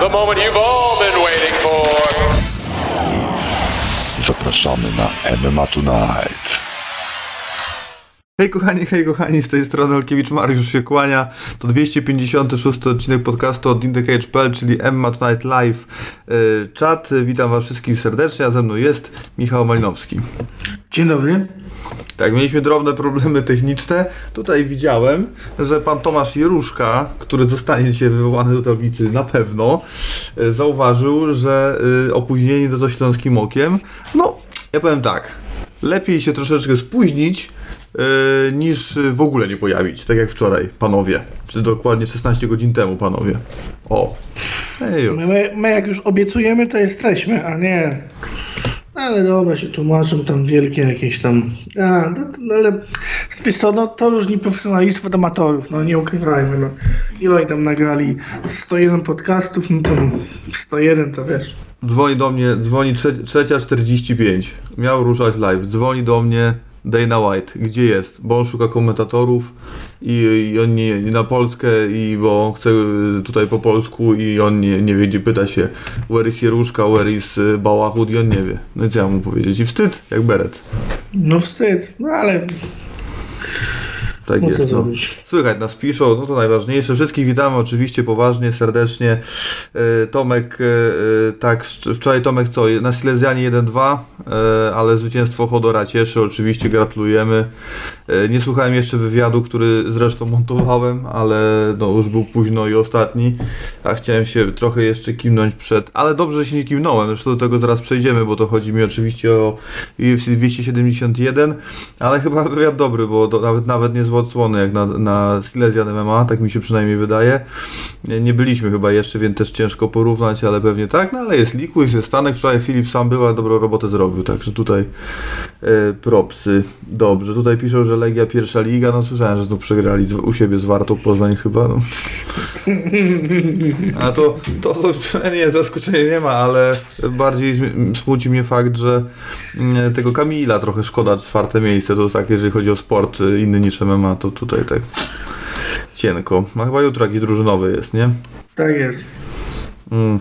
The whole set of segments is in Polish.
the moment you've all been waiting for. Zapraszamy na MMA Tonight. Hej kochani, hej kochani, z tej strony Olkiewicz Mariusz się kłania. To 256 odcinek podcastu od InTheCage.pl, czyli Emma Tonight Live yy, Chat. Witam was wszystkich serdecznie, a ze mną jest Michał Malinowski. Dzień dobry. Tak, mieliśmy drobne problemy techniczne. Tutaj widziałem, że pan Tomasz Jeruszka, który zostanie dzisiaj wywołany do tablicy na pewno, yy, zauważył, że yy, opóźnienie do Śląskim Okiem, no, ja powiem tak, lepiej się troszeczkę spóźnić, niż w ogóle nie pojawić, tak jak wczoraj, panowie. Czy dokładnie 16 godzin temu, panowie. O. Ej, my, my, jak już obiecujemy, to jesteśmy, a nie. Ale dobra, się tłumaczą tam wielkie jakieś tam. A, no, no, ale wiesz co, no, to różni profesjonalistwo od amatorów, no nie ukrywajmy. No. Ile oni tam nagrali? 101 podcastów, no to 101 to wiesz. Dzwoni do mnie, dzwoni trze trzecia 45. Miał ruszać live. Dzwoni do mnie Dana White, gdzie jest? Bo on szuka komentatorów i, i on nie, na Polskę i bo on chce tutaj po polsku i on nie, nie wie, gdzie pyta się where is Jeruszka, where is y, Bałachud i on nie wie. No i co ja mu powiedzieć? I wstyd, jak beret. No wstyd, no ale tak jest. No. Słychać nas piszą, no to najważniejsze. Wszystkich witamy oczywiście poważnie, serdecznie. E, Tomek, e, tak, wczoraj Tomek co, na Silesianie 1-2, e, ale zwycięstwo Chodora cieszy, oczywiście gratulujemy. Nie słuchałem jeszcze wywiadu, który zresztą montowałem, ale no już był późno i ostatni, a chciałem się trochę jeszcze kimnąć przed, ale dobrze, że się nie kimnąłem, zresztą do tego zaraz przejdziemy, bo to chodzi mi oczywiście o UFC 271, ale chyba wywiad dobry, bo nawet, nawet nie zło odsłony jak na, na Silesian MMA, tak mi się przynajmniej wydaje. Nie byliśmy chyba jeszcze, więc też ciężko porównać, ale pewnie tak, no ale jest Liquid, jest Stanek, wczoraj Filip sam był, ale dobrą robotę zrobił, także tutaj e, propsy. Dobrze, tutaj piszą, że Legia pierwsza liga, no słyszałem, że tu przegrali u siebie z Wartą Poznań chyba, no. A to, to, to nie, zaskoczenia nie ma, ale bardziej smuci mnie fakt, że mm, tego Kamila trochę szkoda czwarte miejsce, to tak jeżeli chodzi o sport inny niż MMA, ma, to tutaj tak cienko. A chyba jutro jakiś drużynowy jest, nie? Tak jest. Mm.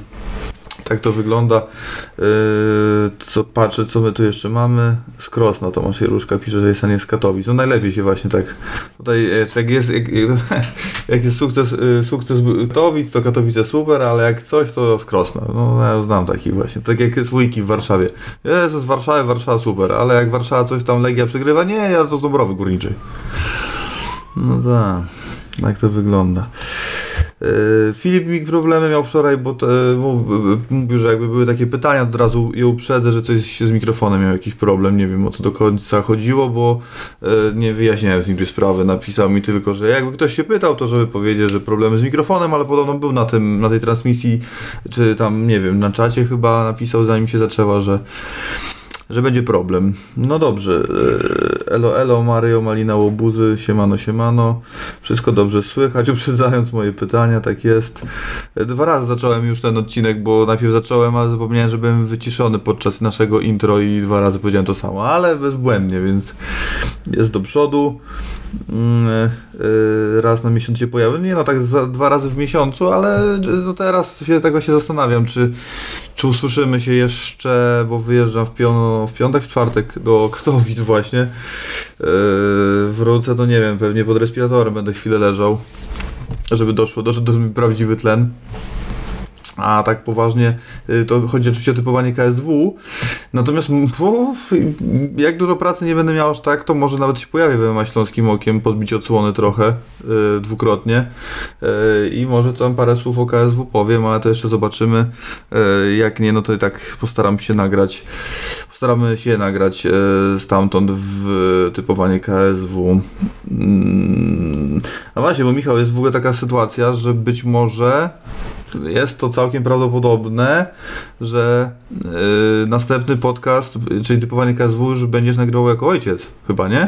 Tak to wygląda. Yy, co patrzę, co my tu jeszcze mamy. Skros, no Tomasz Jeruszka pisze, że jest nie z Katowic. No najlepiej się właśnie tak. Tutaj jest, jak jest, jak, jak jest sukces, yy, sukces Katowic, to Katowice super, ale jak coś, to Skrosna. No ja znam takich właśnie. Tak jak jest Wiki w Warszawie. Jest z Warszawy, Warszawa super, ale jak Warszawa coś tam Legia przegrywa, nie, ja to z Dąbrowy Górniczej. No tak, tak to wygląda. E, Filip mi problemy miał wczoraj, bo te, mówił, że jakby były takie pytania, od razu je uprzedzę, że coś z mikrofonem miał jakiś problem, nie wiem o co do końca chodziło, bo e, nie wyjaśniałem z tej sprawy, napisał mi tylko, że jakby ktoś się pytał, to żeby powiedzieć, że problemy z mikrofonem, ale podobno był na tym, na tej transmisji, czy tam, nie wiem, na czacie chyba napisał zanim się zaczęła, że że będzie problem. No dobrze. E, elo, elo, Mario, Malina, Łobuzy, siemano, siemano. Wszystko dobrze słychać, uprzedzając moje pytania, tak jest. E, dwa razy zacząłem już ten odcinek, bo najpierw zacząłem, ale zapomniałem, że byłem wyciszony podczas naszego intro i dwa razy powiedziałem to samo, ale bezbłędnie, więc jest do przodu. Mm, e, e, raz na miesiąc się pojawią. Nie no, tak za, dwa razy w miesiącu, ale no teraz się tego się zastanawiam, czy, czy usłyszymy się jeszcze, bo wyjeżdżam w, w piątek, w czwartek do Katowic właśnie. Wrócę, to nie wiem, pewnie pod respiratorem będę chwilę leżał, żeby doszło, doszedł do mnie prawdziwy tlen. A tak poważnie, y, to chodzi oczywiście o typowanie KSW. Natomiast bo, jak dużo pracy nie będę miał aż tak, to może nawet się pojawi w MMA Okiem, podbić odsłony trochę, yy, dwukrotnie. Yy, I może tam parę słów o KSW powiem, ale to jeszcze zobaczymy. Yy, jak nie, no to i tak postaram się nagrać. Postaramy się nagrać stamtąd w typowanie KSW. Mm. A właśnie, bo Michał, jest w ogóle taka sytuacja, że być może jest to całkiem prawdopodobne, że yy, następny podcast, czyli typowanie KSW, już będziesz nagrywał jako ojciec, chyba nie?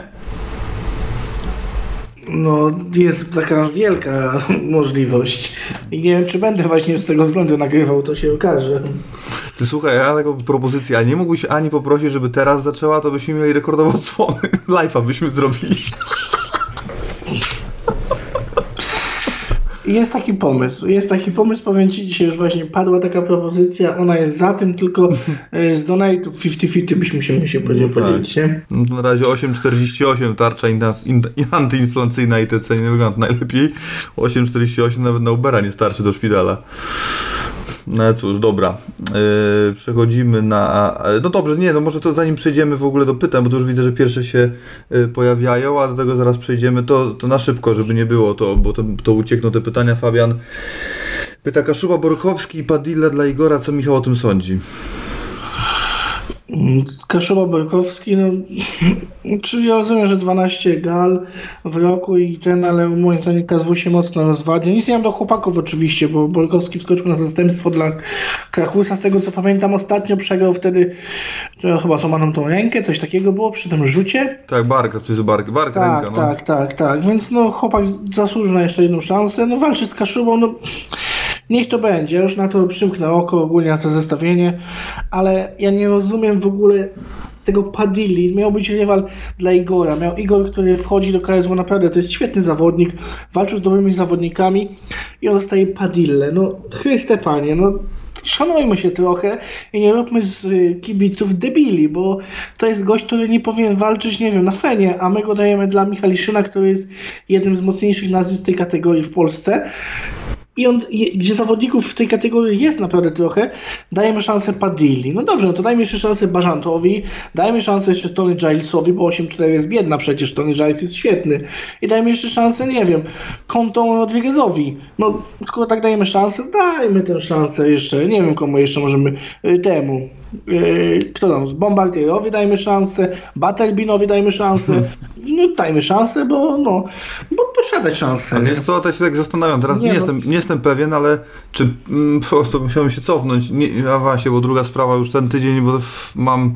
No, jest taka wielka możliwość. I nie wiem, czy będę właśnie z tego względu nagrywał, to się okaże. Ty słuchaj, ja taką propozycję, a nie mógłbyś Ani poprosić, żeby teraz zaczęła, to byśmy mieli rekordowo odsłony. Live'a byśmy zrobili. Jest taki pomysł, jest taki pomysł, powiem Ci, dzisiaj już właśnie padła taka propozycja, ona jest za tym, tylko e, z donate'ów 50-50 byśmy się, się No tak. podzielić, nie? No, na razie 8,48 tarcza in, antyinflacyjna i te ceny nie wygląda najlepiej. 8,48 nawet na Ubera nie starczy do szpitala. No cóż, dobra. Yy, przechodzimy na. No dobrze, nie, no może to zanim przejdziemy w ogóle do pytań, bo tu już widzę, że pierwsze się y, pojawiają, a do tego zaraz przejdziemy. To, to na szybko, żeby nie było to, bo to, to uciekną te pytania. Fabian pyta Kaszuba Borkowski i Padilla dla Igora, co Michał o tym sądzi? Kaszuba Borkowski, no, czyli ja rozumiem, że 12 gal w roku i ten, ale moim zdaniem KSW się mocno rozwadnia. Nic nie mam do chłopaków oczywiście, bo Borkowski wskoczył na zastępstwo dla Krachusa, z tego co pamiętam ostatnio przegrał wtedy, to chyba złamaną tą rękę, coś takiego było przy tym rzucie. Tak, Barka, to jest Bark, Bark Tak, ręka, no. tak, tak, tak, więc no chłopak zasłużył na jeszcze jedną szansę, no walczy z Kaszubą, no niech to będzie, już na to przymknę oko ogólnie na to zestawienie, ale ja nie rozumiem w ogóle tego Padilli, miał być rywal dla Igora, miał Igor, który wchodzi do KSW naprawdę, to jest świetny zawodnik, walczył z dobrymi zawodnikami i on dostaje Padillę, no Chryste Panie, no szanujmy się trochę i nie róbmy z y, kibiców debili, bo to jest gość, który nie powinien walczyć, nie wiem, na fenie, a my go dajemy dla Michaliszyna, który jest jednym z mocniejszych nazwisk tej kategorii w Polsce. I on, gdzie zawodników w tej kategorii jest naprawdę trochę, dajemy szansę Padilli. No dobrze, no to dajmy jeszcze szansę Bażantowi, dajmy szansę jeszcze Tony Gilesowi, bo 8-4 jest biedna przecież, Tony Giles jest świetny. I dajmy jeszcze szansę, nie wiem, Kontą Rodriguezowi. No, skoro tak dajemy szansę, dajmy tę szansę jeszcze, nie wiem komu jeszcze możemy, y, temu. y, Kto tam, Bombardierowi dajmy szansę, Battlebinowi dajmy szansę, no dajmy szansę, bo no, bo, bo trzeba dać szansę. A nie? wiesz co, to się tak zastanawiam, teraz nie, Nie, no. jestem, nie jestem pewien, ale czy, mm, po prostu musiałem się cofnąć, nie, a właśnie, bo druga sprawa już ten tydzień, bo mam,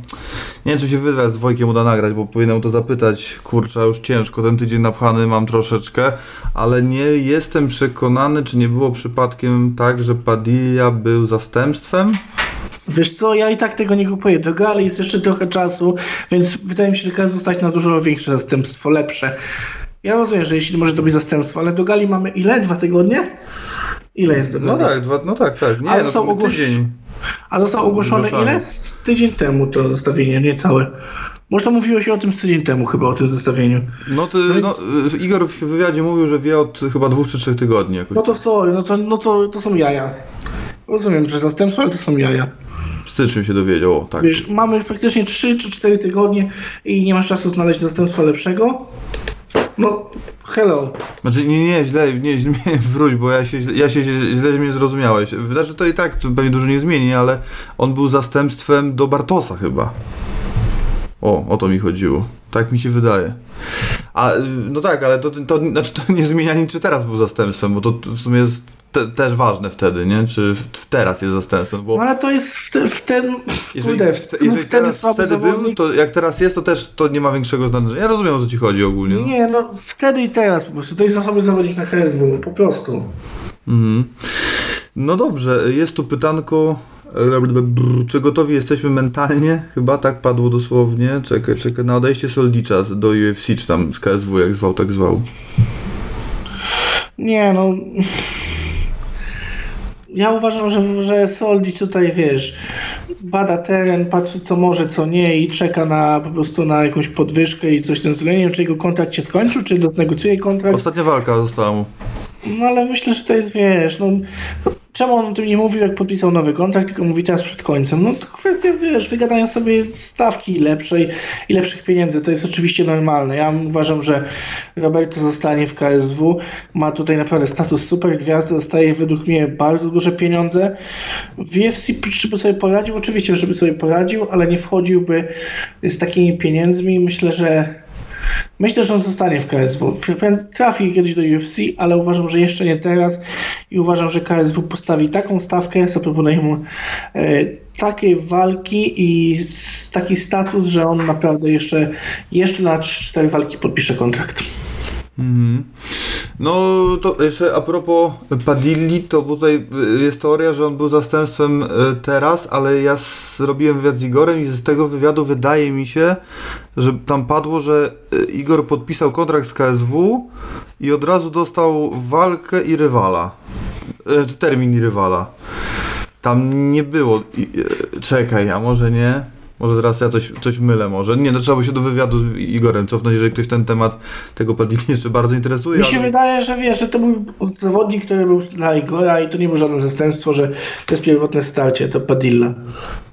nie wiem czy się wywiad z Wojkiem uda nagrać, bo powinienem to zapytać, kurczę, już ciężko, ten tydzień napchany mam troszeczkę, ale nie jestem przekonany, czy nie było przypadkiem tak, że Padilla był zastępstwem? Wiesz co, ja i tak tego nie kupuję. Do gali jest jeszcze trochę czasu, więc wydaje mi się, że każdy zostać na dużo większe zastępstwo, lepsze. Ja rozumiem, że jeśli może to być zastępstwo, ale do gali mamy ile? Dwa tygodnie? Ile jest do No gali? tak, dwa, no tak, tak, nie, no to ogłosz- tydzień. A zostało ogłoszone Ogłoszone. ile? Z tydzień temu to zestawienie, nie całe. Może to mówiło się o tym z tydzień temu chyba, o tym zestawieniu. No to, No no, więc- y, Igor w wywiadzie mówił, że wie od chyba dwóch czy trzech tygodni jakoś. No to sorry, no to, no to, to są jaja. Rozumiem, że zastępstwo, ale to są jaja. W styczniu się dowiedział, o, tak. Wiesz, mamy praktycznie 3 czy 4 tygodnie i nie masz czasu znaleźć zastępstwa lepszego. No, hello. Znaczy nie, nie, źle, nie, źle, wróć, bo ja się, źle- ja się źle, źle mnie zrozumiałeś. Znaczy to i tak to pewnie dużo nie zmieni, ale on był zastępstwem do Bartosa chyba. O, o to mi chodziło. Tak mi się wydaje. A, y, no tak, ale to, to, znaczy to nie zmienia nic, czy teraz był zastępstwem, bo to w sumie jest te, też ważne wtedy, nie? Czy w, teraz jest zastępstwem, bo... No ale to jest w, te, w ten. Jeżeli, kurde, w, w, jeżeli wtedy teraz, słaby wtedy był, zawodnik. to jak teraz jest, to też to nie ma większego znaczenia. Ja rozumiem, o co ci chodzi ogólnie. No. Nie, no wtedy i teraz po prostu. To jest zasoby zawodnik na KSW, po prostu. Mhm. No dobrze, jest tu pytanko. Czy gotowi jesteśmy mentalnie? Chyba tak padło dosłownie. Czekaj, czekaj, na odejście Soldicza do UFC, czy tam z KSW, jak zwał, tak zwał. Nie, no. Ja uważam, że, że Soldi tutaj wiesz, bada teren, patrzy co może, co nie i czeka na po prostu na jakąś podwyżkę i coś w tym stylu. Nie wiem, czy jego kontrakt się skończył, czy znegocjuje kontrakt. Ostatnia walka została mu. No ale myślę, że to jest, wiesz, no czemu on o tym nie mówił, jak podpisał nowy kontrakt, tylko mówi teraz przed końcem? No to kwestia, wiesz, wygadania sobie stawki lepszej i lepszych pieniędzy, to jest oczywiście normalne. Ja uważam, że Roberto zostanie w KSW, ma tutaj naprawdę status super gwiazdy, dostaje według mnie bardzo duże pieniądze. W UFC żeby sobie poradził, oczywiście, żeby sobie poradził, ale nie wchodziłby z takimi pieniędzmi. Myślę, że Myślę, że on zostanie w KSW. Trafi kiedyś do UFC, ale uważam, że jeszcze nie teraz i uważam, że KSW postawi taką stawkę, zaproponuje mu e, takie walki i taki status, że on naprawdę jeszcze, jeszcze na 4 walki podpisze kontrakt. Mhm. No to jeszcze a propos Padilli, to tutaj y, jest teoria, że on był zastępstwem y, teraz, ale ja zrobiłem wywiad z Igorem i z tego wywiadu wydaje mi się, że tam padło, że y, Igor podpisał kontrakt z KSW i od razu dostał walkę i rywala. Termin i rywala. Tam nie było. Czekaj, a może nie? Może teraz ja coś, coś mylę może. Nie, no trzeba by się do wywiadu z Igorem cofnąć, jeżeli ktoś ten temat tego Padilli jeszcze bardzo interesuje. Mi się ale- wydaje, że wiesz, że to był zawodnik, który był dla Igora i to nie było żadne zastępstwo, że to jest pierwotne starcie, to Padilla.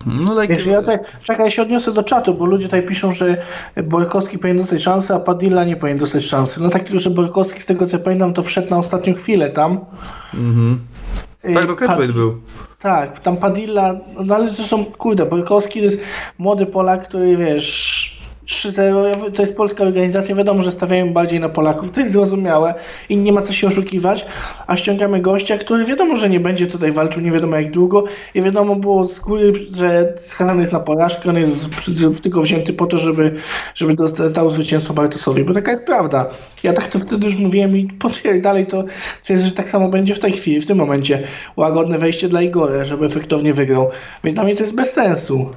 No, like, Wiesz, ja tak, czekaj, ja się odniosę do czatu, bo ludzie tutaj piszą, że Borkowski powinien dostać szansę, a Padilla nie powinien dostać szansy. No tak tylko, że Borkowski, z tego co pamiętam, to wszedł na ostatnią chwilę tam. Mhm. Y, Tak, no catchweight Pad- był. Tak, tam Padilla, no ale to są, kurde, Borkowski to jest młody Polak, który wiesz, 3-0, ja- to jest polska organizacja, wiadomo, że stawiają bardziej na Polaków, to jest zrozumiałe i nie ma co się oszukiwać, a ściągamy gościa, który wiadomo, że nie będzie tutaj walczył nie wiadomo jak długo i wiadomo było z góry, że skazany jest na porażkę, on jest tylko wzięty po to, żeby, żeby dostał zwycięstwo Bartosowi, bo taka jest prawda. Ja tak to wtedy już mówiłem i dalej to twierdzę, że tak samo będzie w tej chwili, w tym momencie. Łagodne wejście dla Igora, żeby efektownie wygrał. Więc dla mnie to jest bez sensu.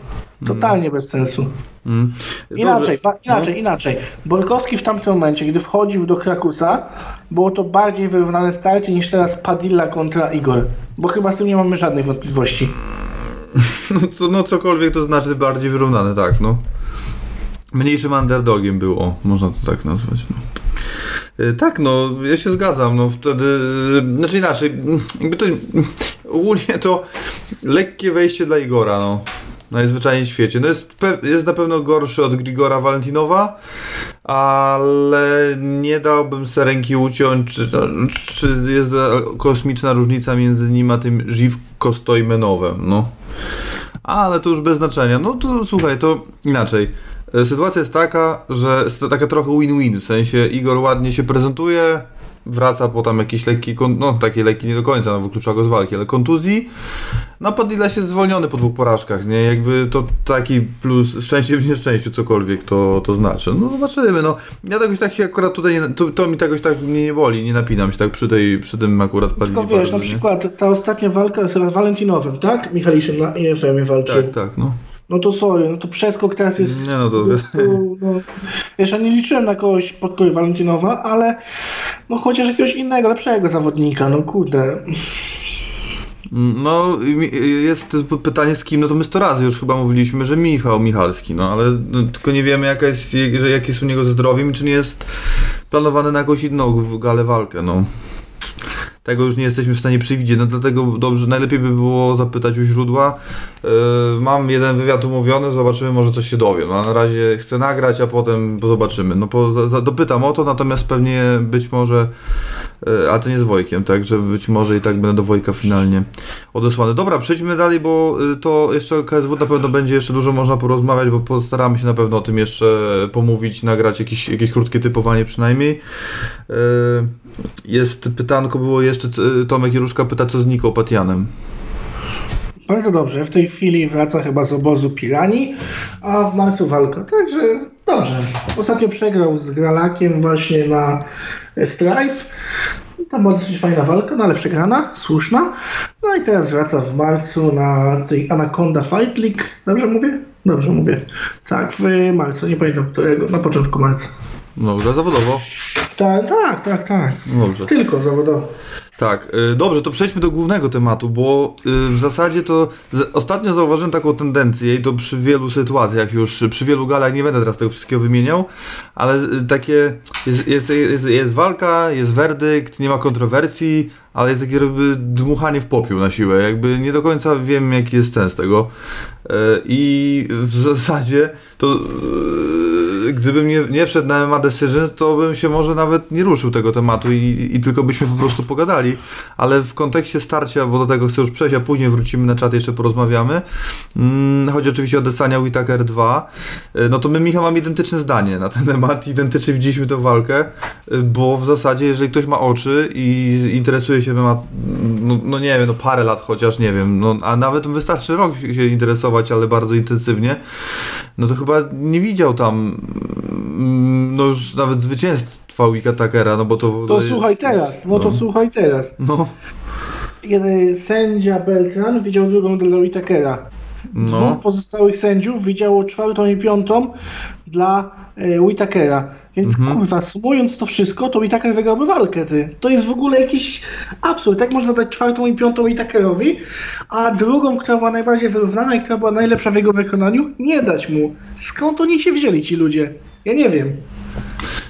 Totalnie bez sensu. Mm. Inaczej, ba, inaczej, inaczej. Borkowski w tamtym momencie, gdy wchodził do Krakusa, było to bardziej wyrównane starcie niż teraz Padilla kontra Igor. Bo chyba z tym nie mamy żadnej wątpliwości. No, to, no cokolwiek to znaczy bardziej wyrównane, tak, no. Mniejszym underdogiem było, można to tak nazwać, no. Y, Tak, no, ja się zgadzam, no wtedy, y, znaczy inaczej, mm, jakby to, mm, ogólnie to lekkie wejście dla Igora, no, najzwyczajniej w świecie. No jest, jest na pewno gorszy od Grigora Valentinowa, ale nie dałbym se ręki uciąć, czy, czy jest kosmiczna różnica między nim a tym Żywko Stojmenowem, no. Ale to już bez znaczenia. No to słuchaj, to inaczej. E, Sytuacja jest taka, że jest taka trochę win-win, w sensie Igor ładnie się prezentuje, wraca po tam jakiś lekki, kon- no taki lekki nie do końca, no wyklucza go z walki, ale kontuzji. No Podila się zwolniony po dwóch porażkach, nie? Jakby to taki plus szczęście w nieszczęściu, cokolwiek to, to znaczy. No zobaczymy, no. Ja tegoś tak się akurat tutaj, nie, to, to mi tegoś tak mnie nie boli, nie napinam się tak przy tej, przy tym akurat Tylko wiesz, bardzo, na nie? przykład ta ostatnia walka z Walentinowym, tak? Michaliszem na IFM-ie walczył. Tak, tak, no. No to sorry, no to przeskok teraz jest... Nie, no to- no, wiesz, ja nie liczyłem na kogoś podpory Walentinowa, ale no chociaż jakiegoś innego, lepszego zawodnika, no kurde. No, jest pytanie z kim, no to my sto razy już chyba mówiliśmy, że Michał Michalski, no ale no, tylko nie wiemy jaka jest, jakie jest u niego ze zdrowiem i czy nie jest planowany na jakąś inną galę walkę, no. Tego już nie jesteśmy w stanie przewidzieć, no dlatego dobrze, najlepiej by było zapytać u źródła. Yy, mam jeden wywiad umówiony, zobaczymy, może coś się dowiem. No, na razie chcę nagrać, a potem zobaczymy. No po, za, za, dopytam o to, natomiast pewnie być może, yy, a to nie z Wojkiem, tak, że być może i tak będę do Wojka finalnie odesłany. Dobra, przejdźmy dalej, bo y, to jeszcze KSW na pewno będzie jeszcze dużo można porozmawiać, bo postaramy się na pewno o tym jeszcze pomówić, nagrać jakieś, jakieś krótkie typowanie przynajmniej. Yy, Jest pytanko, było jeszcze, c- Tomek Jeruszka pyta, co z Niką Patianem. Bardzo dobrze, w tej chwili wraca chyba z obozu Pirani, a w marcu walka, także dobrze. Ostatnio przegrał z Gralakiem właśnie na e, Strife. Tam była dosyć fajna walka, no ale przegrana, słuszna. No i teraz wraca w marcu na tej Anaconda Fight League. Dobrze mówię? Dobrze mówię. Tak, w marcu, nie pamiętam którego, na początku marca. Dobrze, zawodowo. Tak, tak, tak, tak. Dobrze. Tylko zawodowo. Tak, y, dobrze, to przejdźmy do głównego tematu, bo y, w zasadzie to ostatnio zauważyłem taką tendencję i to przy wielu sytuacjach już, przy wielu galach, nie będę teraz tego wszystkiego wymieniał, ale y, takie, jest, jest, jest, jest walka, jest werdykt, nie ma kontrowersji, ale jest takie jakby dmuchanie w popiół na siłę, jakby nie do końca wiem jaki jest sens tego. I w zasadzie to gdybym nie, nie wszedł na MMA Decisions, to bym się może nawet nie ruszył tego tematu i, i tylko byśmy po prostu pogadali, ale w kontekście starcia, bo do tego chcę już przejść, a później wrócimy na czat, jeszcze porozmawiamy. Mm, chodzi oczywiście o Desania Whitaker 2. Y, No to my, Michał, mamy identyczne zdanie na ten temat, identycznie widzieliśmy tę walkę, y, bo w zasadzie, jeżeli ktoś ma oczy i interesuje się MMA, no, no nie wiem, no parę lat chociaż, nie wiem, no, a nawet wystarczy rok się interesować, ale bardzo intensywnie, no to chyba nie widział tam mm, no już nawet zwycięstw trwa weeka Takera, no bo to... To słuchaj teraz, no to słuchaj teraz. No, Jeden sędzia Beltran widział drugą dla Whitakera. no. Dwóch pozostałych sędziów widziało czwartą i piątą dla e, Whitakera. Więc Mhm. kurwa, sumując to wszystko, to Whitaker wygrałby walkę, ty. To jest w ogóle jakiś absurd. Tak można dać czwartą i piątą Whitakerowi, a drugą, która była najbardziej wyrównana i która była najlepsza w jego wykonaniu, nie dać mu. Skąd oni się wzięli, ci ludzie? Ja nie wiem.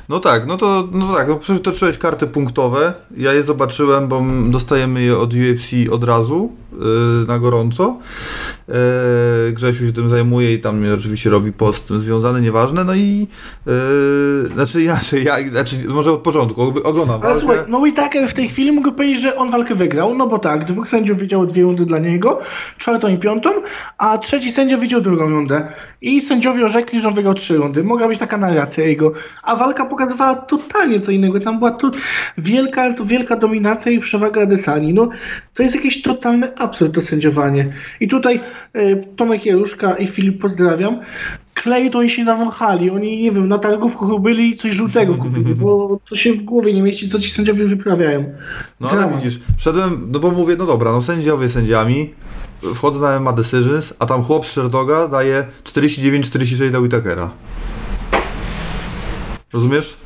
No tak, no to no tak, no przytoczyłeś karty punktowe. Ja je zobaczyłem, bo dostajemy je od UFC od razu yy, na gorąco. Yy, Grzesiu się tym zajmuje i tam oczywiście robi post związany, nieważne. No i yy, znaczy inaczej, ja, znaczy może od początku, ogl- oglądam Ale słuchaj, no Whitaker w tej chwili mógł powiedzieć, że on walkę wygrał, no bo tak, dwóch sędziów widziało dwie rundy dla niego, czwartą i piątą, a trzeci sędzia widział drugą rundę. I sędziowie orzekli, że on wygrał trzy rundy. Mogła być taka narracja jego. A walka pokazywała totalnie co innego. Tam była tu wielka, ale to wielka dominacja i przewaga Adesani. No, to jest jakiś totalny absurd to sędziowanie. I tutaj y, Tomek Jaruszka i Filip pozdrawiam. Klej to oni się nawąchali. Oni, nie wiem, na targówku byli i coś żółtego kupili, bo to się w głowie nie mieści, co ci sędziowie wyprawiają. No ale widzisz, wszedłem, no bo mówię, no dobra, no sędziowie sędziami, wchodzę na MMA Decisions, a tam chłop z Sherdoga daje 49-46 dla Whitakera. Rozumiesz?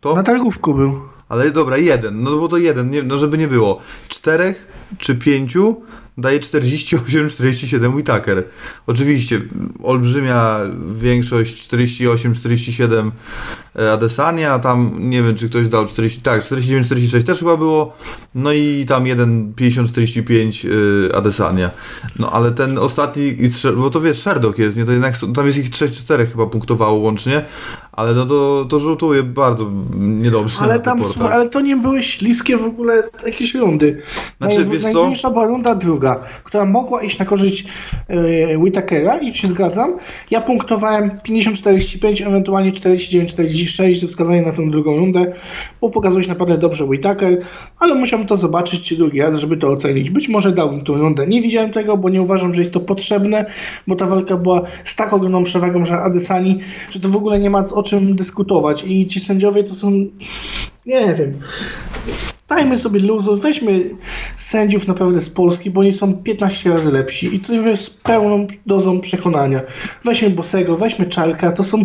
To? Na targówku był. Ale dobra, jeden, no bo to jeden, nie, no żeby nie było. Czterech czy pięciu daje 48-47 Whitaker. Oczywiście olbrzymia większość 48-47 e, E, Adesania, tam nie wiem, czy ktoś dał 40, tak, 49-46 też chyba było, no i tam jeden 50-45 e, Adesania. No ale ten ostatni, bo to wiesz, Sherdok jest, nie? To jednak, tam jest ich 3-4 chyba punktowało łącznie, ale no to, to rzutuje bardzo niedobrze. Ale tam, ale to nie były śliskie w ogóle jakieś rundy. Znaczy, Naj, najmniejsza co? była runda druga, która mogła iść na korzyść yy, Whitakera i się zgadzam. Ja punktowałem 50-45, ewentualnie 49-40 36 wskazanie na tą drugą rundę, bo pokazuje się naprawdę dobrze Whitaker, ale musiałem to zobaczyć drugi raz, żeby to ocenić. Być może dałbym tą rundę. Nie widziałem tego, bo nie uważam, że jest to potrzebne, bo ta walka była z tak ogromną przewagą, że Adesani, że to w ogóle nie ma o czym dyskutować i ci sędziowie to są nie wiem. Dajmy sobie luzu, weźmy sędziów naprawdę z Polski, bo oni są 15 razy lepsi i to jest z pełną dozą przekonania. Weźmy Bosego, weźmy Czarka, to są,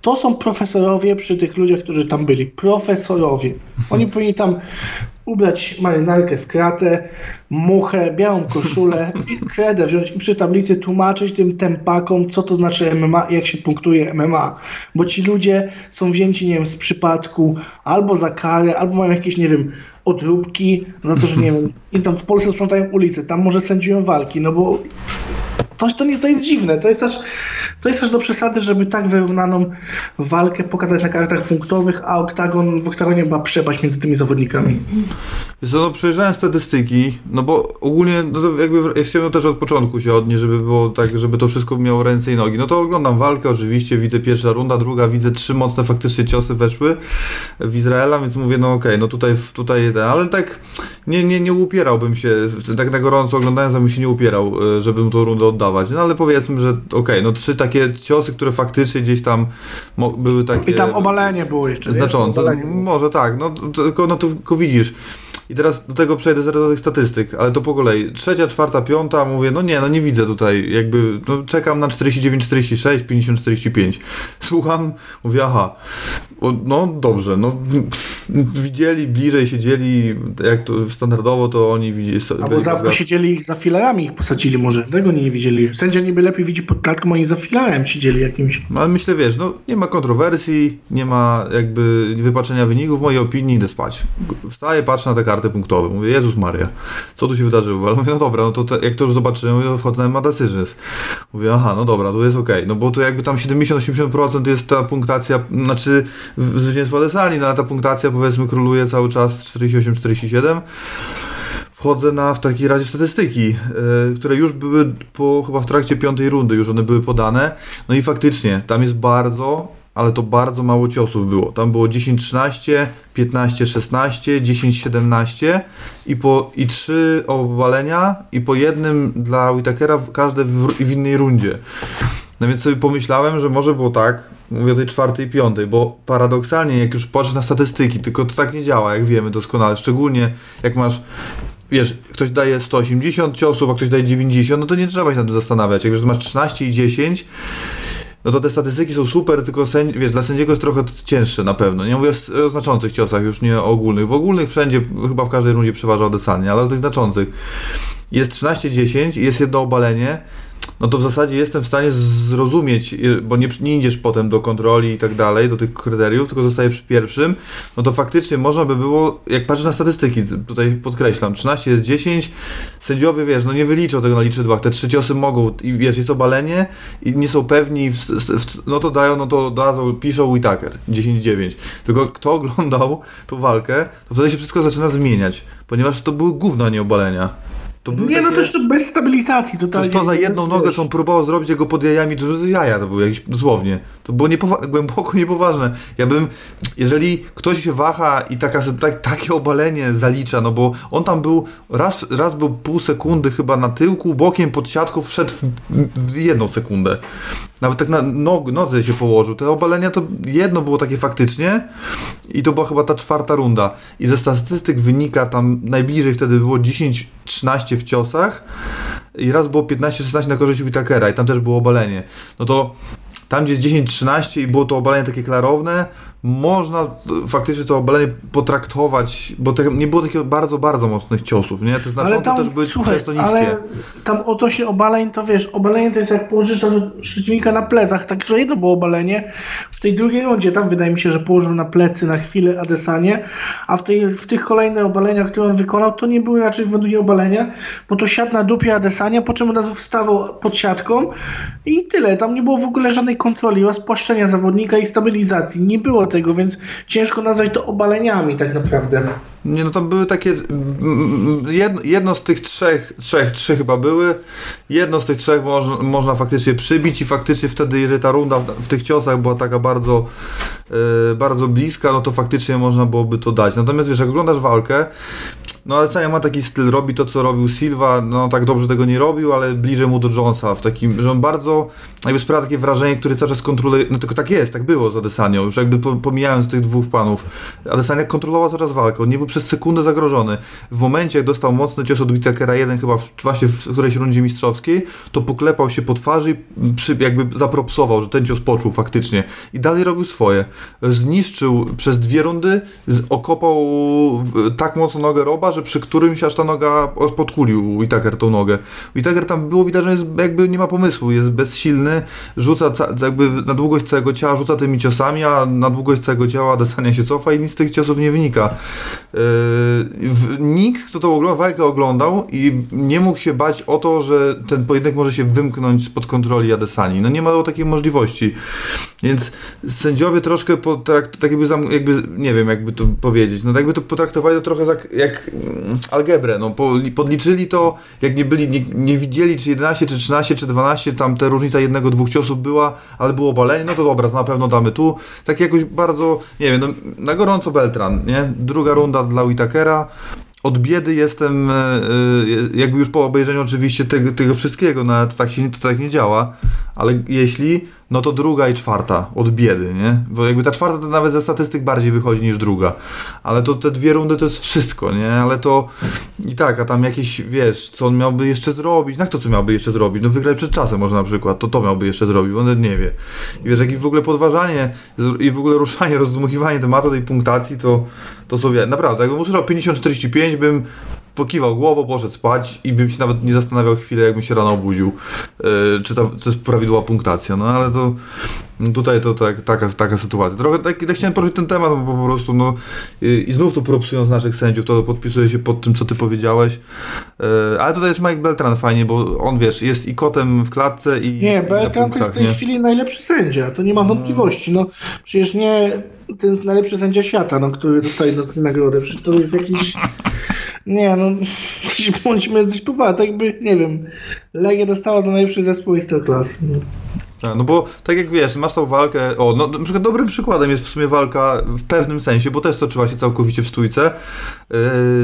to są profesorowie przy tych ludziach, którzy tam byli. Profesorowie. Oni powinni tam ubrać marynarkę w kratę, muchę, białą koszulę i kredę wziąć i przy tablicy tłumaczyć tym tempakom, co to znaczy MMA i jak się punktuje MMA. Bo ci ludzie są wzięci, nie wiem, z przypadku albo za karę, albo mają jakieś, nie wiem, odróbki za to, że nie wiem, i tam w Polsce sprzątają ulice, tam może sędziują walki, no bo to, nie, to jest dziwne, to jest, aż, to jest aż do przesady, żeby tak wyrównaną walkę pokazać na kartach punktowych, a oktagon, w oktagonie była przepaść między tymi zawodnikami. Wiesz no przejrzałem statystyki, no bo ogólnie, no to jakby ja chciałem też od początku się odnieść, żeby było tak, żeby to wszystko miało ręce i nogi. No to oglądam walkę oczywiście, widzę pierwsza runda, druga, widzę trzy mocne faktycznie ciosy weszły w Izraela, więc mówię, no okej, no tutaj, tutaj, ale tak nie, nie, nie upierałbym się, tak na gorąco oglądając, bym się nie upierał, e, żebym tą rundę oddawać. No ale powiedzmy, że okej, no trzy takie ciosy, które faktycznie gdzieś tam były takie... I tam obalenie było jeszcze. Znaczące. obalenie było. Może tak, no tylko, no to tylko widzisz. I teraz do tego przejdę zaraz do tych statystyk, ale to po kolei. Trzecia, czwarta, piąta, mówię, no nie, no nie widzę tutaj, jakby, no czekam na 49, 46, 50, 45. Słucham, mówię, aha, no dobrze, no widzieli, bliżej siedzieli, jak to standardowo, to oni widzieli. Albo za, posiedzieli ich za filarami, ich posadzili może, tego nie widzieli. Sędzia niby lepiej widzi pod klatką, oni za filarem siedzieli jakimś. No, ale myślę, wiesz, no nie ma kontrowersji, nie ma jakby wypaczenia wyników, w mojej opinii idę spać. Wstaję, patrzę na te karty punktowe, mówię, Jezus Maria, co tu się wydarzyło? Ale mówię, no dobra, no to te, jak to już zobaczyłem, to wchodzę na Decisions. Mówię, aha, no dobra, tu jest okej, no bo to jakby tam 70-80% jest ta punktacja, znaczy zwycięstwo Adesani, no ale ta punktacja powiedzmy króluje cały czas 48-47 wchodzę na w takiej razie statystyki, e, które już były po chyba w trakcie piątej rundy, już one były podane. No i faktycznie, tam jest bardzo, ale to bardzo mało ciosów było. Tam było 10-13, 15-16, 10-17 i po i trzy obalenia i po jednym dla Whitakera każde w, w innej rundzie. No więc sobie pomyślałem, że może było tak, mówię o tej czwartej i piątej, bo paradoksalnie jak już patrzysz na statystyki, tylko to tak nie działa, jak wiemy doskonale, szczególnie jak masz wiesz, ktoś daje 180 ciosów, a ktoś daje 90, no to nie trzeba się nad tym zastanawiać. Jak że masz 13 i 10, no to te statystyki są super, tylko wiesz, dla sędziego jest trochę cięższe na pewno. Nie mówię o znaczących ciosach, już nie o ogólnych. W ogólnych wszędzie, chyba w każdej rundzie przeważa Adesanya, ale o tych znaczących. Jest 13-10 i jest jedno obalenie, no to w zasadzie jestem w stanie zrozumieć, bo nie, nie idziesz potem do kontroli i tak dalej, do tych kryteriów, tylko zostaje przy pierwszym, no to faktycznie można by było, jak patrzę na statystyki, tutaj podkreślam, 13 jest 10, sędziowie, wiesz, no nie wyliczą tego na liczydłach, te trzy ciosy mogą, i wiesz, jest obalenie i nie są pewni, w, w, no to dają, no to dadzą, piszą Whitaker, 10-9, tylko kto oglądał tą walkę, to wtedy się wszystko zaczyna zmieniać, ponieważ to były gówno, nie obalenia. To nie, takie... no też to bez stabilizacji totalnie. to za jedną nogę, co on próbował zrobić jego pod jajami, to z jaja to było jakieś dosłownie. To było niepowa- głęboko niepoważne. Ja bym, jeżeli ktoś się waha i taka, tak, takie obalenie zalicza, no bo on tam był, raz, raz był pół sekundy chyba na tyłku, bokiem pod siatką wszedł w, w jedną sekundę. Nawet tak na nog, nodze się położył. Te obalenia to jedno było takie faktycznie i to była chyba ta czwarta runda. I ze statystyk wynika tam najbliżej wtedy było 10-13 w ciosach i raz było 15-16 na korzyść Whitakera i tam też było obalenie. No to tam gdzie jest 10-13 i było to obalenie takie klarowne, można faktycznie to obalenie potraktować, bo te, nie było takich bardzo, bardzo mocnych ciosów, nie? Te znaczące tam, też były słuchaj, często niskie. Ale tam o to się obaleń, to wiesz, obalenie to jest jak położysz przeciwnika na plecach, także jedno było obalenie, w tej drugiej rundzie tam wydaje mi się, że położył na plecy na chwilę Adesanie, a w, tej, w tych kolejnych obaleniach, które on wykonał, to nie były raczej według obalenia, bo to siadł na dupie Adesania, po czym od razu wstawał pod siatką i tyle. Tam nie było w ogóle żadnej kontroli, spłaszczenia zawodnika i stabilizacji. Nie było tego, więc ciężko nazwać to obaleniami tak naprawdę. Nie, no tam były takie. Jedno, jedno z tych trzech, trzech, trzy chyba były. Jedno z tych trzech moż, można faktycznie przybić, i faktycznie wtedy, jeżeli ta runda w tych ciosach była taka bardzo, yy, bardzo bliska, no to faktycznie można byłoby to dać. Natomiast wiesz, jak oglądasz walkę, no ale Sania ma taki styl, robi to, co robił Silva, no tak dobrze tego nie robił, ale bliżej mu do Jonesa, w takim, że on bardzo jakby sprawia takie wrażenie, które cały czas kontroluje, no tylko tak jest, tak było z Adesanią, już jakby pomijając tych dwóch panów. Adesania kontrolował coraz walkę, on nie był przez sekundę zagrożony. W momencie, jak dostał mocny cios od Whitakera 1 chyba w, właśnie w którejś rundzie mistrzowskiej, to poklepał się po twarzy i przy, jakby zapropsował, że ten cios poczuł faktycznie. I dalej robił swoje. Zniszczył przez dwie rundy, okopał tak mocno nogę Roba, że przy którymś aż ta noga podkulił Whitaker tą nogę. Whitaker tam było widać, że jest, jakby nie ma pomysłu, jest bezsilny, rzuca jakby na długość całego ciała, rzuca tymi ciosami, a na długość całego ciała Desania się cofa i nic z tych ciosów nie wynika. Yy, nikt, kto tą walkę oglądał i nie mógł się bać o to, że ten pojedynek może się wymknąć spod kontroli Adesani. No nie ma takiej możliwości. Więc sędziowie troszkę potrakt, tak jakby, jakby, nie wiem jakby to powiedzieć, no tak jakby to potraktowali to trochę jak, jak algebrę, no podliczyli to, jak nie byli, nie, nie, widzieli czy 11, czy 13, czy 12, tam ta różnica jednego, dwóch ciosów była, ale było obalenie, no to dobra, to na pewno damy tu. Tak jakoś bardzo, nie wiem, no, na gorąco Beltran, nie? Druga runda dla Whitakera, od biedy jestem, e, e, jakby już po obejrzeniu oczywiście tego, tego wszystkiego, to tak się to tak nie działa, ale jeśli, no to druga i czwarta od biedy, nie? Bo jakby ta czwarta to nawet ze statystyk bardziej wychodzi niż druga. Ale to te dwie rundy to jest wszystko, nie? Ale to i tak, a tam jakieś, wiesz, co on miałby jeszcze zrobić? Na to, co miałby jeszcze zrobić? No wygrać przed czasem może na przykład, to to miałby jeszcze zrobić, on nie wie. I wiesz, jak i w ogóle podważanie i w ogóle ruszanie, rozdmuchiwanie tematu tej punktacji, to, to sobie, naprawdę, jakbym usłyszał 50-45, bym pokiwał głową, poszedł spać i bym się nawet nie zastanawiał chwilę, jakbym się rano obudził, yy, czy to, to jest prawidłowa punktacja, no ale to no tutaj to tak, taka, taka sytuacja. Trochę tak, tak chciałem poruszyć ten temat, bo po prostu no i, i znów tu propsując naszych sędziów, to podpisuję się pod tym, co ty powiedziałeś, yy, ale tutaj jest Mike Beltran fajnie, bo on, wiesz, jest i kotem w klatce i Nie, i Beltran to jest w tej nie? chwili najlepszy sędzia, to nie ma wątpliwości, no przecież nie ten najlepszy sędzia świata, no, który dostaje nagrodę, przecież to jest jakiś nie, no bądźmy coś poważni, tak jakby, nie wiem, Legia dostała za najlepszy zespół z klas. No. no bo tak jak wiesz, masz tą walkę, o, no na przykład dobrym przykładem jest w sumie walka w pewnym sensie, bo też toczyła się całkowicie w stójce, yy,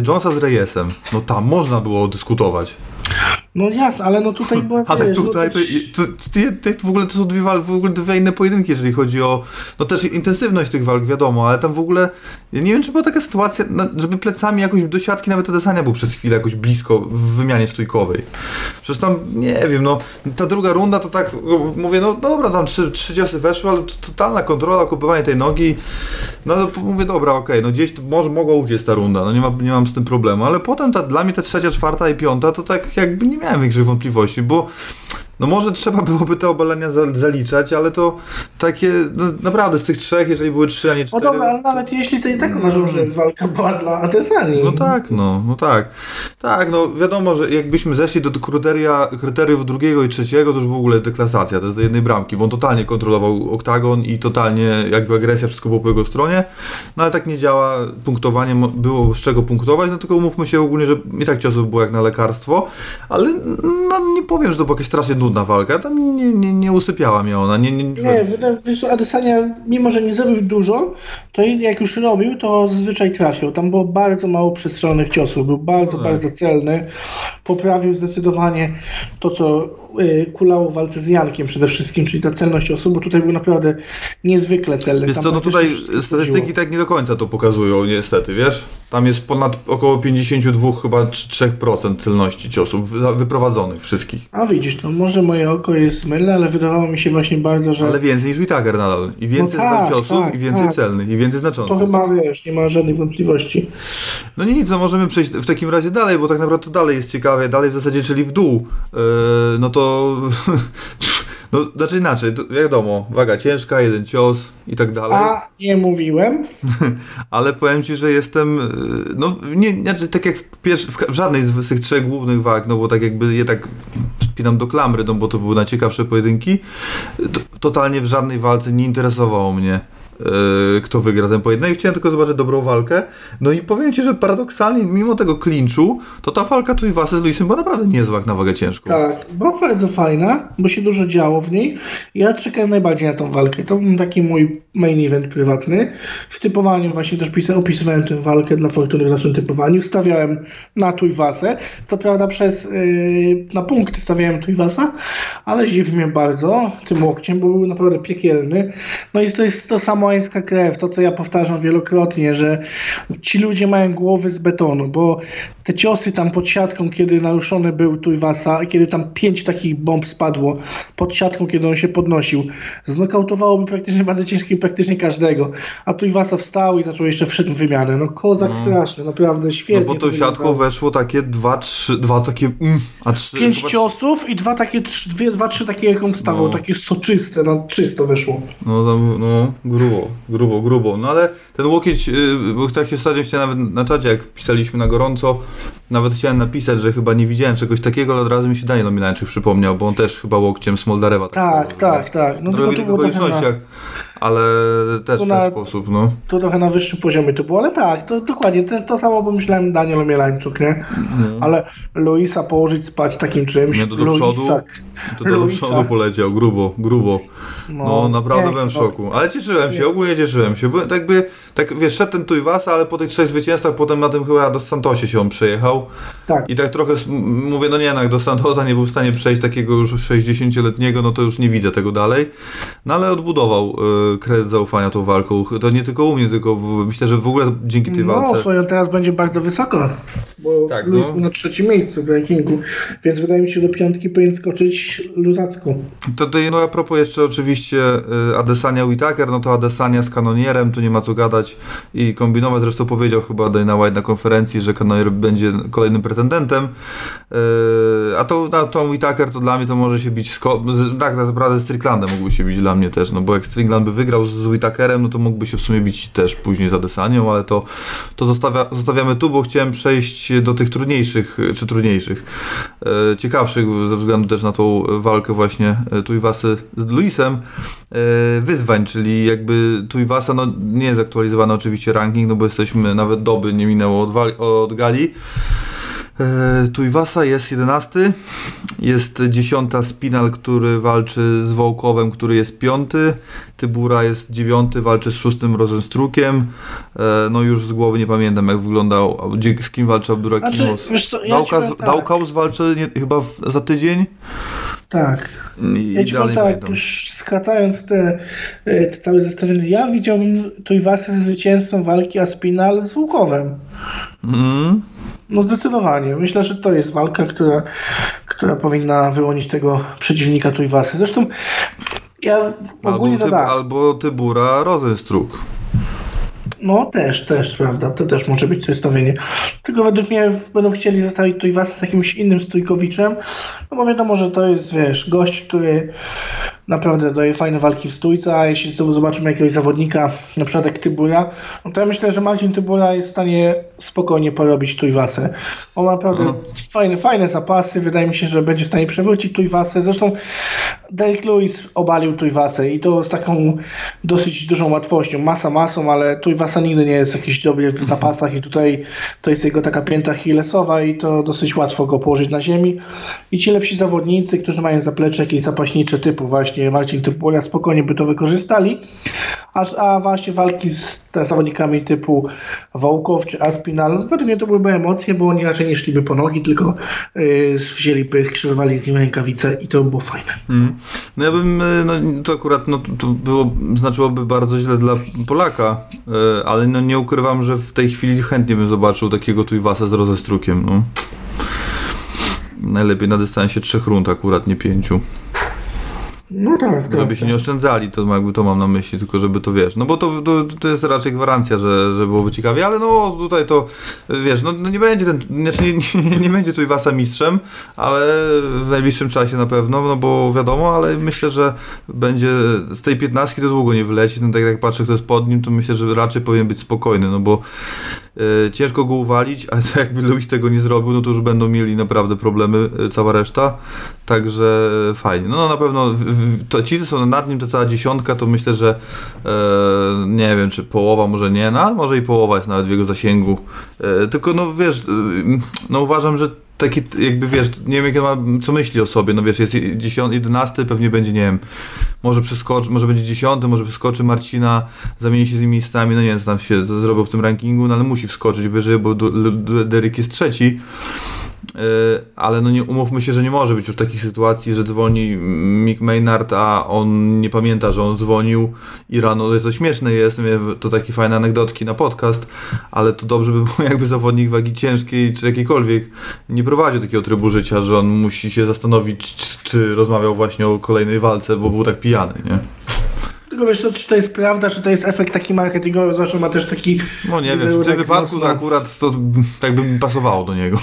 Jonesa z Reyesem. No tam można było dyskutować. No jasne, ale no tutaj była... Ale wiesz, tutaj no, to, to, to, w ogóle to są dwie, wal, w ogóle dwie inne pojedynki, jeżeli chodzi o no też intensywność tych walk, wiadomo, ale tam w ogóle ja nie wiem, czy była taka sytuacja, no, żeby plecami jakoś do siatki nawet Adesania był przez chwilę jakoś blisko w wymianie stójkowej. Przecież tam, nie wiem, no ta druga runda to tak, no, mówię, no, no dobra, tam trzy, trzy ciosy weszły, ale to totalna kontrola, kupywanie tej nogi, no to mówię, dobra, okej, no gdzieś to może mogła uciec ta runda, no nie, ma, nie mam z tym problemu, ale potem ta, dla mnie ta trzecia, czwarta i piąta, to tak jakby nie miałem większych wątpliwości, bo no może trzeba byłoby te obalenia za, zaliczać, ale to takie, no, naprawdę z tych trzech, jeżeli były trzy, a nie No cztery... dobra, ale nawet jeśli to i tak uważam, że walka była dla Adesani. No tak, no, no tak. Tak, no wiadomo, że jakbyśmy zeszli do kryteria, kryteriów drugiego i trzeciego, to już w ogóle deklasacja, to jest do jednej bramki, bo on totalnie kontrolował oktagon i totalnie jakby agresja, wszystko było po jego stronie, no ale tak nie działa, punktowanie było z czego punktować, no tylko umówmy się ogólnie, że i tak ciosów było jak na lekarstwo, ale no nie powiem, że to była jakaś strasznie nudna walka, tam nie, nie, nie usypiała mnie ona, nie, nie, Nie, wiesz, Adesania, mimo że nie zrobił dużo, to jak już robił, to zazwyczaj trafiał. Tam było bardzo mało przestrzelonych ciosów, był bardzo, No bardzo celny. Poprawił zdecydowanie to, co y, kulało w walce z Jankiem przede wszystkim, czyli ta celność osób, bo tutaj był naprawdę niezwykle celny. Wiesz Tam co, no tutaj statystyki chodziło. tak nie do końca to pokazują, niestety, wiesz? Tam jest ponad około 52 chyba 3% celności ciosów wy- wyprowadzonych wszystkich. A widzisz, to może moje oko jest mylne, ale wydawało mi się właśnie bardzo, że Ale więcej niż Whittaker nadal. I więcej No tak, ciosów, tak, i więcej tak. celnych, i więcej to znaczących. chyba, wiesz, nie ma żadnych wątpliwości. No nic, no możemy przejść w takim razie dalej, bo tak naprawdę to dalej jest ciekawe, dalej w zasadzie, czyli w dół. Yy, no to... No, znaczy inaczej, to wiadomo, waga ciężka, jeden cios i tak dalej. A nie mówiłem, Ale powiem ci, że jestem. y, No, nie, znaczy, tak jak w, pierwszy, w żadnej z tych trzech głównych walk, no bo tak jakby je tak spinam do klamry, no bo to były najciekawsze pojedynki. To, totalnie w żadnej walce nie interesowało mnie. Y, Kto wygra ten pojedynek? Chciałem tylko zobaczyć dobrą walkę. No i powiem ci, że paradoksalnie, mimo tego klinczu, to ta walka Tuivasa z Luisem była naprawdę niezła na wagę ciężką. Tak, była bardzo fajna, bo się dużo działo w niej. Ja czekałem najbardziej na tą walkę. To był taki mój main event prywatny. W typowaniu właśnie też pisa- opisywałem tę walkę dla Fortuny w naszym typowaniu. Stawiałem na Tuivasę. Co prawda przez yy, na punkty stawiałem Tuivasa, ale zdziwił mnie bardzo tym łokciem, bo był naprawdę piekielny. No i to jest to samoańska krew, to co ja powtarzam wielokrotnie, że ci ludzie mają głowy z betonu, bo te ciosy tam pod siatką, kiedy naruszony był Tuivasa, kiedy tam pięć takich bomb spadło pod siatką, kiedy on się podnosił, znokautowałoby praktycznie wadze ciężkiej praktycznie każdego. A Tuivasa wstał i zaczął jeszcze wszedł wymianę. No kozak straszny, naprawdę No świetnie. bo to tą siatką weszło takie dwa, trzy, dwa takie mm, a trzy... Pięć chyba ciosów i dwa takie, trzy, dwie, dwa, trzy takie jak on wstawał, No. takie soczyste, na czysto wyszło. No, tam, no, grubo, grubo, grubo. No ale ten łokieć, yy, bo tak się ostatnio chciałem nawet na czacie, jak pisaliśmy na gorąco, nawet chciałem napisać, że chyba nie widziałem czegoś takiego, ale od razu mi się Daniel Omilańczyk przypomniał, bo on też chyba łokciem Smoldarewa. Tak, tak, tak. No Trochę w innych na, okolicznościach, ale też w ten na- sposób, no. to trochę na wyższym poziomie to było, ale tak, to dokładnie, to, to samo pomyślałem Daniel Omielańczuk, nie? Ale Luisa położyć spać takim czymś. Nie, to do Luisa, przodu, To do Luisa. przodu poleciał, grubo, grubo. No, naprawdę byłem w pięknie. szoku. Ale cieszyłem się, ogólnie cieszyłem się. Byłem, tak jakby, tak wiesz, szedł ten Tuivasa, ale po tych trzech zwycięstwach, potem na tym chyba do Santosie się on przejechał. Tak. I tak trochę mówię, no nie, no jak do Santosa nie był w stanie przejść takiego już 60-letniego, no to już nie widzę tego dalej. No ale odbudował y, kredyt zaufania tą walką. To nie tylko u mnie, tylko w, myślę, że w ogóle dzięki tej No, walce. swoją teraz będzie bardzo wysoko, bo Tak, no. był na trzecim miejscu w rankingu, więc wydaje mi się, że do piątki powinien skoczyć luzacko. To tutaj, no a propos jeszcze oczywiście y, Adesania Whitaker, no to Adesania z kanonierem, tu nie ma co gadać i kombinować. Zresztą powiedział chyba Dana White na konferencji, że kanonier będzie kolejnym pretendentem. Y, a to, na tą Whitaker to dla mnie to może się bić z, z, tak naprawdę z Stricklandem mógłby się bić dla mnie też, no bo jak Strickland by wygrał z, Whitakerem, no to mógłby się w sumie bić też później z Adesanią, ale to, to zostawia, zostawiamy tu, bo chciałem przejść do tych trudniejszych, czy trudniejszych, e, ciekawszych ze względu też na tą walkę właśnie Tuivasy z Luisem, wyzwań, czyli jakby Tuivasa, no nie jest aktualizowany oczywiście ranking, no bo jesteśmy, nawet doby nie minęło od, od gali, E, Tuivasa jest 11, jest 10 Spinal, który walczy z Wołkowem, który jest 5, Tybura jest 9, walczy z 6 Rozenstrukiem, e, no już z głowy nie pamiętam jak wyglądał, z kim walczy Abdurakimus. Znaczy, ja Daukaus, tak. Walczy nie, chyba w, za tydzień Tak. i, Ja i ci dalej powiem tak, już skracając te, e, te całe zestawienie, ja widziałbym Tuivasę zwycięzcą walki Aspinal z Łukowem. Mm. No zdecydowanie. Myślę, że to jest walka, która, która powinna wyłonić tego przeciwnika Tuivasy. Zresztą ja ogólnie Albo, tyb, albo Tybura Rozenstruk. No też, też, prawda, to też może być zestawienie. Tylko według mnie będą chcieli zostawić Tuivasę z jakimś innym stójkowiczem, no bo wiadomo, że to jest, wiesz, gość, który naprawdę daje fajne walki w stójce, a jeśli znowu zobaczymy jakiegoś zawodnika, na przykład jak Tybura, no to ja myślę, że Marcin Tybura jest w stanie spokojnie porobić Tuivasę. On ma naprawdę No. fajne, fajne zapasy, wydaje mi się, że będzie w stanie przewrócić Tuivasę. Zresztą Derek Lewis obalił Tuivasę i to z taką dosyć dużą łatwością. Masa masą, ale Tuivasa nigdy nie jest jakiś dobry w zapasach i tutaj to jest jego taka pięta Hillesowa i to dosyć łatwo go położyć na ziemi. I ci lepsi zawodnicy, którzy mają zaplecze jakieś zapaśnicze typu właśnie Marcin Typula spokojnie by to wykorzystali. A, a właśnie walki z zawodnikami typu Wołkow czy Aspinal, według mnie to byłyby emocje, bo oni raczej nie szliby po nogi, tylko yy, wzięli pych, krzyżowali z nim rękawice i to było fajne. Mm. No ja bym, y, no to akurat no, to- było, znaczyłoby bardzo źle dla Polaka, y, ale no nie ukrywam, że w tej chwili chętnie bym zobaczył takiego Tuivasa z Rozestrukiem, no. Najlepiej na dystansie trzech rund akurat, nie pięciu. No tak, tak. Żeby się nie oszczędzali, to jakby to mam na myśli, tylko żeby to wiesz. No bo to, to, to jest raczej gwarancja, że, że byłoby ciekawie, ale no tutaj to wiesz, no, no nie będzie ten, znaczy nie, nie, nie będzie tu Iwasa mistrzem, ale w najbliższym czasie na pewno, no bo wiadomo, ale myślę, że będzie z tej 15 to długo nie wyleci. No tak jak patrzę, kto jest pod nim, to myślę, że raczej powinien być spokojny, no bo ciężko go uwalić, to jakby Luis tego nie zrobił, no to już będą mieli naprawdę problemy e, cała reszta. Także fajnie. No, no na pewno to ci, co są nad nim, to cała dziesiątka, to myślę, że e, nie wiem, czy połowa, może nie, no może i połowa jest nawet w jego zasięgu. E, tylko no wiesz, e, no uważam, że taki jakby wiesz, nie wiem jak ma, co myśli o sobie, no wiesz, jest 10, 11, pewnie będzie, nie wiem, może przeskoczy, może będzie 10, może przeskoczy Marcina, zamieni się z nim miejscami, no nie wiem, co tam się zrobił w tym rankingu, no ale musi wskoczyć wyżej, bo Derek jest trzeci. Yy, ale no nie umówmy się, że nie może być już takich sytuacji, że dzwoni Mick Maynard, a on nie pamięta, że on dzwonił i rano, to śmieszne jest, to takie fajne anegdotki na podcast, ale to dobrze by było jakby zawodnik wagi ciężkiej czy jakiejkolwiek nie prowadził takiego trybu życia, że on musi się zastanowić, czy rozmawiał właśnie o kolejnej walce, bo był tak pijany, nie? Tylko wiesz, czy to jest prawda, czy to jest efekt taki marketingowy, zawsze ma też taki No nie wiem, w tym wypadku to mocno- akurat to tak by mi pasowało do niego.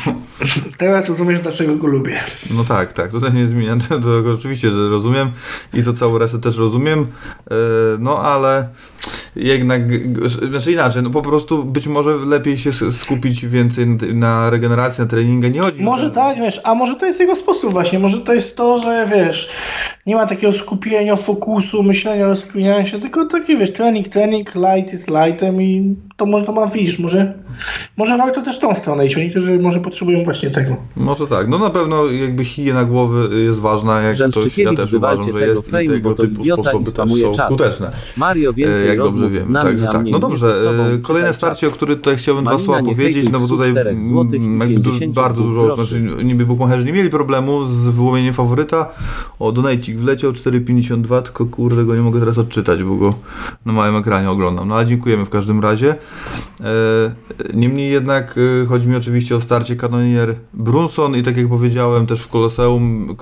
Teraz rozumiesz, dlaczego go lubię. No tak, tak, tutaj nie zmieniam tego oczywiście, że rozumiem i to całą resztę też rozumiem, e, no ale jednak, znaczy inaczej, no po prostu być może lepiej się skupić więcej na, regenerację, na treningę, nie chodzi Może tak, wiesz, a może to jest jego sposób właśnie, może to jest to, że wiesz, nie ma takiego skupienia, fokusu, myślenia, rozkminiania się, tylko taki, wiesz, trening, trening, light jest lightem i to może to ma, widzisz, może, może warto też tą stronę iść, niektórzy może potrzebują właśnie tego. Może tak, no na pewno jakby higiena głowy jest ważna, jak ktoś, ja też uważam, że jest i tego typu sposoby też są czat. skuteczne. Mario, E, więcej jak rozmów dobrze wiem. Także tak. No dobrze, e, kolejne starcie, o którym tutaj chciałbym dwa Malina słowa powiedzieć, no bo tutaj czterech złotych i jakby du- 50 bardzo dużo, znaczy niby bukmacherzy nie mieli problemu z wyłonieniem faworyta. O, donajcik wleciał 4,52, tylko kurde go nie mogę teraz odczytać, bo go na małym ekranie oglądam. No ale dziękujemy w każdym razie. E, niemniej jednak e, chodzi mi oczywiście o starcie kanonier Brunson i tak jak powiedziałem też w Koloseum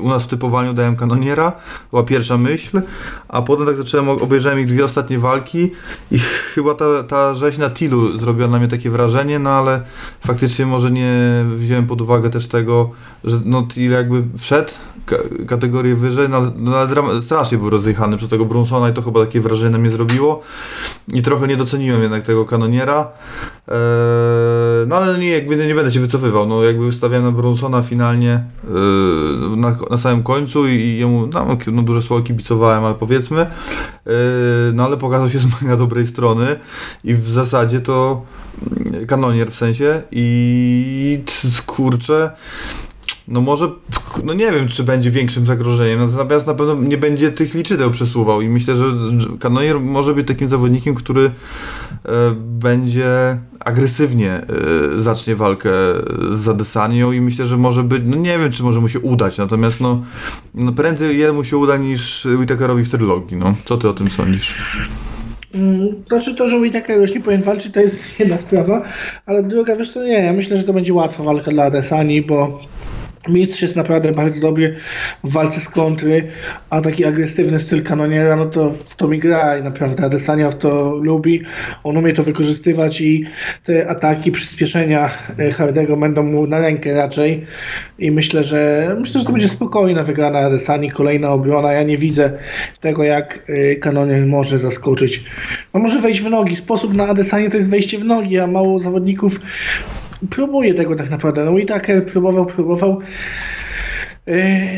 u nas w typowaniu dałem kanoniera, była pierwsza myśl, a potem tak zacząłem, obejrzałem ich dwie ostatnie walki i chyba ta, ta rzeź na Tilu zrobiła na mnie takie wrażenie, no ale faktycznie może nie wziąłem pod uwagę też tego, że no Til jakby wszedł ka- kategorię wyżej, no, no strasznie był rozjechany przez tego Brunsona i to chyba takie wrażenie na mnie zrobiło. i trochę nie doceniłem jednak tego kanoniera. Eee, no ale nie, jakby nie będę się wycofywał. No jakby ustawiałem na Brunsona finalnie eee, na, na samym końcu i, i jemu no, no, duże słowo kibicowałem, ale powiedzmy. Eee, no ale pokazał się z mega dobrej strony i w zasadzie to mm, kanonier w sensie i kurczę no może, no nie wiem, czy będzie większym zagrożeniem, natomiast na pewno nie będzie tych liczydeł przesuwał i myślę, że Kanonier może być takim zawodnikiem, który e, będzie agresywnie e, zacznie walkę z Adesanią i myślę, że może być, no nie wiem, czy może mu się udać, natomiast no, no prędzej jemu się uda niż Whittakerowi w trylogii, no. Co ty o tym sądzisz? Mm, znaczy to, że Whittaker już nie powinien walczyć, to jest jedna sprawa, ale druga, wiesz, to nie, ja myślę, że to będzie łatwa walka dla Adesani, bo Mistrz jest naprawdę bardzo dobry w walce z kontry, a taki agresywny styl kanoniera, no to w to mi gra i naprawdę Adesania w to lubi. On umie to wykorzystywać i te ataki, przyspieszenia e, Hardego będą mu na rękę raczej i myślę, że myślę, że to będzie spokojna wygrana Adesani, kolejna obrona. Ja nie widzę tego, jak e, kanonier może zaskoczyć. No może wejść w nogi. Sposób na Adesanie to jest wejście w nogi, a mało zawodników próbuje tego tak naprawdę. No i tak próbował, próbował. Yy,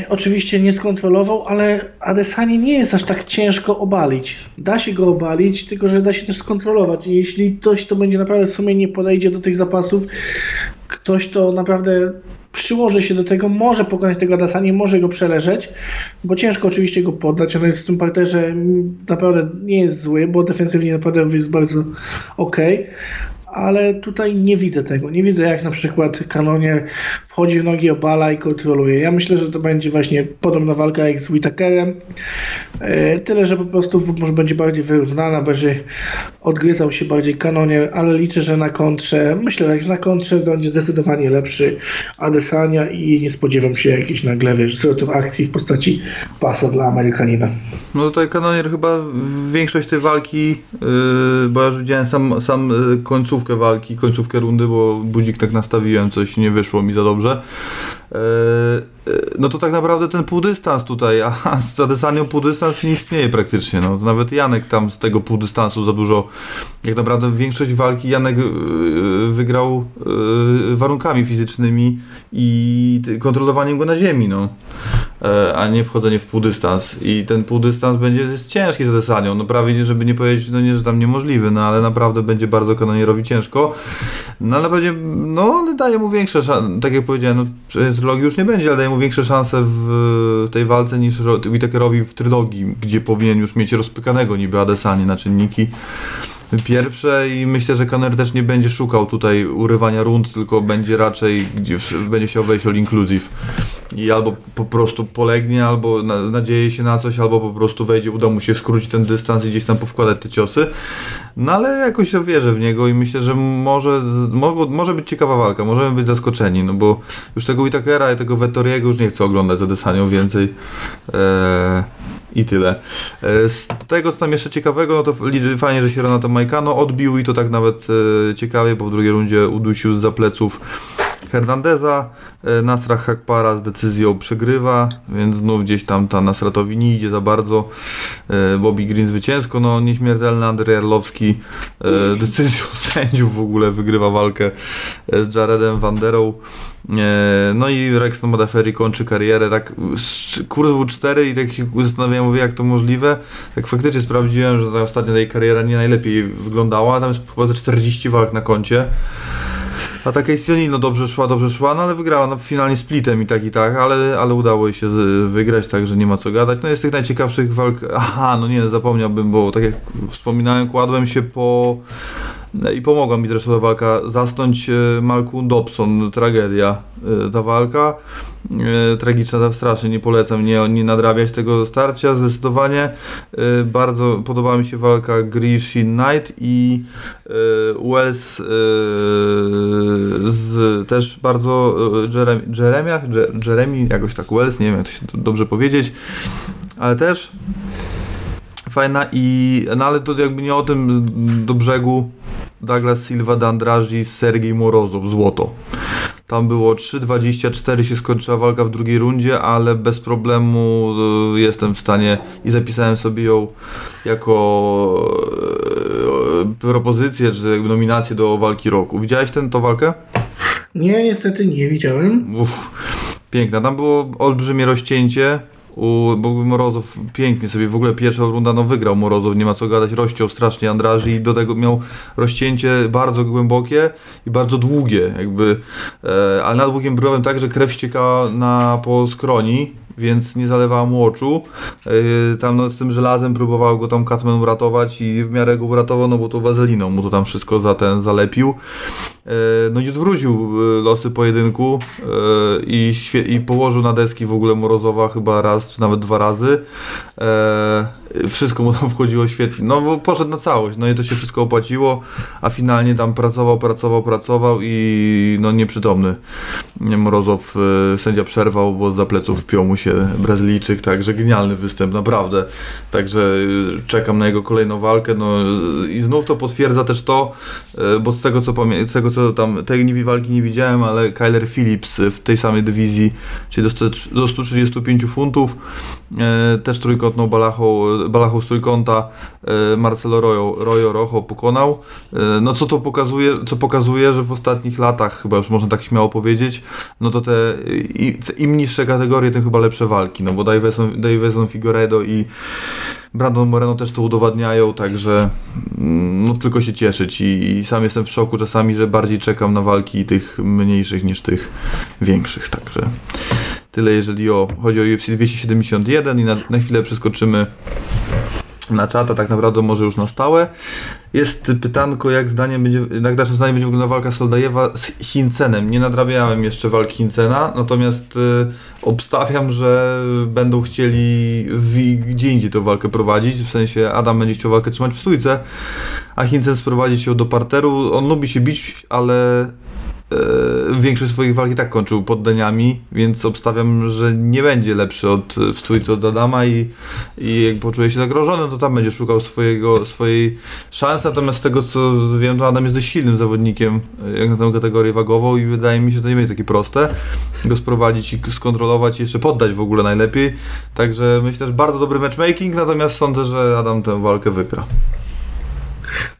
oczywiście nie skontrolował, ale Adesani nie jest aż tak ciężko obalić. Da się go obalić, tylko że da się też skontrolować. I jeśli ktoś to będzie naprawdę sumiennie podejdzie do tych zapasów, ktoś to naprawdę przyłoży się do tego, może pokonać tego Adesani, może go przeleżeć, bo ciężko oczywiście go poddać. On jest w tym parterze naprawdę nie jest zły, bo defensywnie naprawdę jest bardzo ok, ale tutaj nie widzę tego. Nie widzę, jak na przykład Kanonier wchodzi w nogi, obala i kontroluje. Ja myślę, że to będzie właśnie podobna walka jak z Whitakerem. E, tyle, że po prostu może będzie bardziej wyrównana, będzie odgryzał się bardziej Kanonier, ale liczę, że na kontrze, myślę, że na kontrze będzie zdecydowanie lepszy Adesania i nie spodziewam się jakiejś nagle, wiesz, zwrotów akcji w postaci pasa dla Amerykanina. No tutaj Kanonier chyba większość tej walki, yy, bo ja już widziałem sam, sam y, końcówkę końcówkę walki, końcówkę rundy, bo budzik tak nastawiłem, coś nie wyszło mi za dobrze. E, e, no to tak naprawdę ten półdystans tutaj, a z Adesanią półdystans nie istnieje praktycznie. No, nawet Janek tam z tego półdystansu za dużo, jak naprawdę większość walki Janek e, wygrał warunkami fizycznymi i kontrolowaniem go na ziemi, no. A nie wchodzenie w półdystans. I ten półdystans będzie jest ciężki z Adesanią, no prawie, żeby nie powiedzieć, no nie, że tam niemożliwy, no ale naprawdę będzie bardzo kanonierowi ciężko. No ale no ale daje mu większe szanse, tak jak powiedziałem, no trylogii już nie będzie, ale daje mu większe szanse w tej walce niż Whittakerowi w trylogii, gdzie powinien już mieć rozpykanego niby Adesanie na czynniki pierwsze i myślę, że Conor też nie będzie szukał tutaj urywania rund, tylko będzie raczej gdzie będzie chciał wejść all inclusive i albo po prostu polegnie, albo na, nadzieje się na coś, albo po prostu wejdzie, uda mu się skrócić ten dystans i gdzieś tam powkładać te ciosy. No ale jakoś wierzę w niego i myślę, że może, może być ciekawa walka, możemy być zaskoczeni, no bo już tego Whitakera i tego Vettoriego już nie chcę oglądać za Desanią więcej. Eee, i tyle. E, z tego, co tam jeszcze ciekawego, no to fajnie, że się Renato Majkano odbił i to tak nawet e, ciekawie, bo w drugiej rundzie udusił z zapleców Hernandeza. E, Nasra Hakpara z decyzją przegrywa, więc znów gdzieś tam ta Nasratowi nie idzie za bardzo. Bobby Green zwycięsko, no nieśmiertelny Andrzej Jarlowski decyzją sędziów w ogóle wygrywa walkę z Jaredem Wanderą. No i Rex Modafferi kończy karierę, tak kurs był 4 i tak się zastanawiałem, mówię, jak to możliwe. Tak faktycznie sprawdziłem, że ta ostatnia tej kariera nie najlepiej wyglądała, tam jest chyba ze 40 walk na koncie. A ta Casey no dobrze szła, dobrze szła, no ale wygrała no, finalnie splitem i tak i tak, ale, ale udało jej się wygrać, także nie ma co gadać. No jest tych najciekawszych walk, aha, no nie, zapomniałbym, bo tak jak wspominałem, kładłem się po i pomogła mi zresztą ta walka zasnąć e, Malcolm Dobson, tragedia e, ta walka. E, tragiczna, strasznie nie polecam nie, nie nadrabiać tego starcia, zdecydowanie. Bardzo podobała mi się walka Grishi Knight i Wells z też bardzo Jeremy, Jeremiach, Jeremy, jakoś tak Wells, nie wiem jak to się dobrze powiedzieć, ale też fajna i no ale to jakby nie o tym do brzegu Douglas Silva, Dandrazi, Sergiej Morozow, złoto. Tam było 3.24 się skończyła walka w drugiej rundzie, ale bez problemu e, jestem w stanie i zapisałem sobie ją jako propozycje, czy jakby nominacje do walki roku. Widziałeś tę walkę? Nie, niestety nie widziałem. Uff, piękna. Tam było olbrzymie rozcięcie. U, bo Morozow pięknie sobie, w ogóle pierwsza runda no wygrał Morozow, nie ma co gadać, rozciął strasznie Andraży i do tego miał rozcięcie bardzo głębokie i bardzo długie jakby, e, ale nad długim browem tak, że krew ściekała na, po skroni, więc nie zalewała mu oczu. Yy, tam no, z tym żelazem próbował go tam Catman uratować i w miarę go uratował, no bo to wazeliną mu to tam wszystko za ten zalepił. Yy, no i odwrócił yy, losy pojedynku yy, i, i położył na deski w ogóle Morozowa chyba raz czy nawet dwa razy. Yy, wszystko mu tam wchodziło świetnie. No bo poszedł na całość, no i to się wszystko opłaciło, a finalnie tam pracował, pracował, pracował i no nieprzytomny. Morozow yy, sędzia przerwał, bo za pleców wpiął mu się Brazylijczyk, także genialny występ, naprawdę. Także y, czekam na jego kolejną walkę. No, y, I znów to potwierdza też to, y, bo z tego co pamiętam, z tego co tam, tej walki nie widziałem, ale Kyler Phillips w tej samej dywizji, czyli do, 100 do 135 funtów, też trójkątną balachą, balachą z trójkąta Marcelo Royo, Royo Rojo pokonał. E, no co to pokazuje, co pokazuje, że w ostatnich latach, chyba już można tak śmiało powiedzieć, no to te im niższe kategorie, tym chyba lepsze walki, no bo Davison, Davison Figueredo i Brandon Moreno też to udowadniają, także mm, no tylko się cieszyć. I, i sam jestem w szoku czasami, że bardziej czekam na walki tych mniejszych niż tych większych, także tyle jeżeli o, chodzi o UFC 271 i na, na chwilę przeskoczymy na czata, tak naprawdę może już na stałe. Jest pytanko, jak zdaniem będzie, jak naszym zdaniem będzie wyglądała walka Soldajewa z Hincenem. Nie nadrabiałem jeszcze walki Hincena, natomiast y, obstawiam, że będą chcieli w, gdzie indziej tę walkę prowadzić, w sensie Adam będzie chciał walkę trzymać w stójce, a Hincen sprowadzić ją do parteru. On lubi się bić, ale większość swoich walk i tak kończył poddaniami, więc obstawiam, że nie będzie lepszy od, w stójce od Adama i, i jak poczuje się zagrożony, to tam będzie szukał swojego, swojej szansy, natomiast z tego co wiem, to Adam jest dość silnym zawodnikiem e, jak na tę kategorię wagową i wydaje mi się, że to nie będzie takie proste. Go sprowadzić i skontrolować i jeszcze poddać w ogóle najlepiej, także myślę, że bardzo dobry matchmaking, natomiast sądzę, że Adam tę walkę wygra.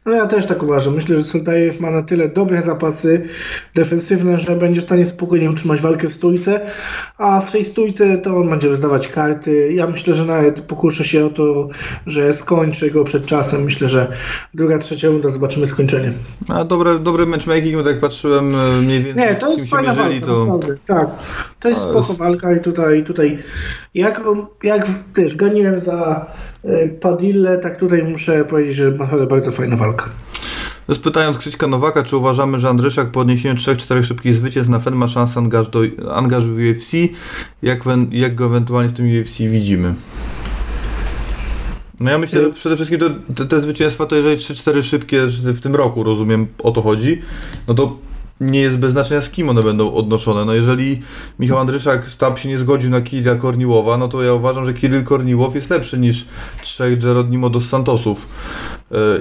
No ja też tak uważam. Myślę, że Soldajew ma na tyle dobre zapasy defensywne, że będzie w stanie spokojnie utrzymać walkę w stójce, a w tej stójce to on będzie rozdawać karty. Ja myślę, że nawet pokuszę się o to, że skończy go przed czasem. Myślę, że druga, trzecia runda zobaczymy skończenie. A dobre, dobry matchmaking, bo tak patrzyłem e, mniej więcej Nie, to jest fajna mierzyli, walka, to... naprawdę. Tak, to jest spoko walka i tutaj, tutaj jak, jak też ganiłem za y, Padillę, tak tutaj muszę powiedzieć, że naprawdę bardzo fajna walka. Jest pytając Krzyśka Nowaka, czy uważamy, że Andryszak po odniesieniu 3-4 szybkich zwycięstw na FEN ma szansę angaż, do, angaż w UFC? Jak, jak go ewentualnie w tym UFC widzimy? No ja myślę, że przede wszystkim to, te, te zwycięstwa to jeżeli 3-4 szybkie w tym roku, rozumiem, o to chodzi, no to nie jest bez znaczenia z kim one będą odnoszone. No jeżeli Michał Andryszak sztab się nie zgodził na Kirilla Korniłowa, no to ja uważam, że Kirill Korniłow jest lepszy niż trzech Geronimo dos Santosów.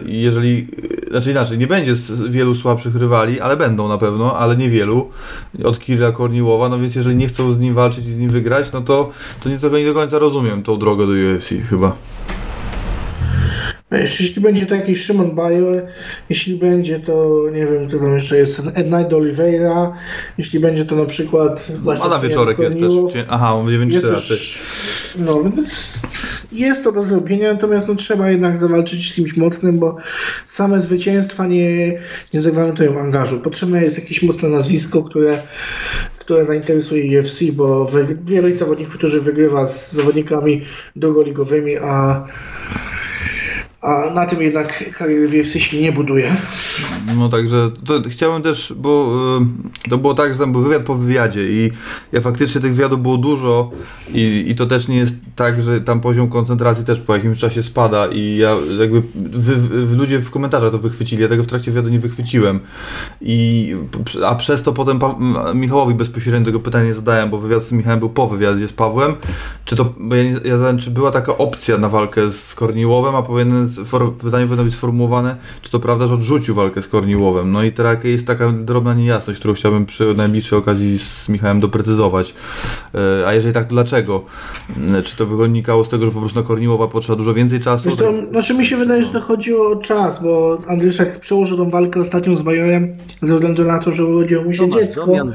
I jeżeli, yy, znaczy inaczej, nie będzie wielu słabszych rywali, ale będą na pewno, ale niewielu od Kirilla Korniłowa, no więc jeżeli nie chcą z nim walczyć i z nim wygrać, no to, to nie, tego nie do końca rozumiem tą drogę do UFC chyba. Wiesz, jeśli będzie to jakiś Szymon Bajor, jeśli będzie to, nie wiem, to tam jeszcze jest Ednight Oliveira, jeśli będzie to na przykład... właśnie Adam Wieczorek jest też. Czy- Aha, on będzie Jest raczej. też, no, więc jest to do zrobienia, natomiast no, trzeba jednak zawalczyć z kimś mocnym, bo same zwycięstwa nie, nie zagwarantują angażu. Potrzebne jest jakieś mocne nazwisko, które, które zainteresuje UFC, bo wy, wielu zawodników, którzy wygrywa z zawodnikami drugoligowymi, a, a na tym jednak kariery w się nie buduje. No także to chciałem też, bo y, to było tak, że tam był wywiad po wywiadzie i ja faktycznie tych wywiadów było dużo i, i to też nie jest tak, że tam poziom koncentracji też po jakimś czasie spada i ja jakby wy, wy, ludzie w komentarzach to wychwycili, ja tego w trakcie wywiadu nie wychwyciłem i a przez to potem pa, Michałowi bezpośrednio tego pytania nie zadałem, bo wywiad z Michałem był po wywiadzie z Pawłem, czy to, ja, nie, ja zadałem, czy była taka opcja na walkę z Korniłowem, a powinien, for, pytanie powinno być sformułowane, czy to prawda, że odrzucił walkę z Korniłowem. No i teraz jest taka drobna niejasność, którą chciałbym przy najbliższej okazji z Michałem doprecyzować. E, a jeżeli tak, to dlaczego? E, Czy to wynikało z tego, że po prostu na Korniłowa potrzeba dużo więcej czasu? Wiesz, to, znaczy mi się wydaje, że to chodziło o czas, bo Andryszak przełożył tą walkę ostatnią z Bajorem ze względu na to, że urodziło mu się Tomasz dziecko. Domian,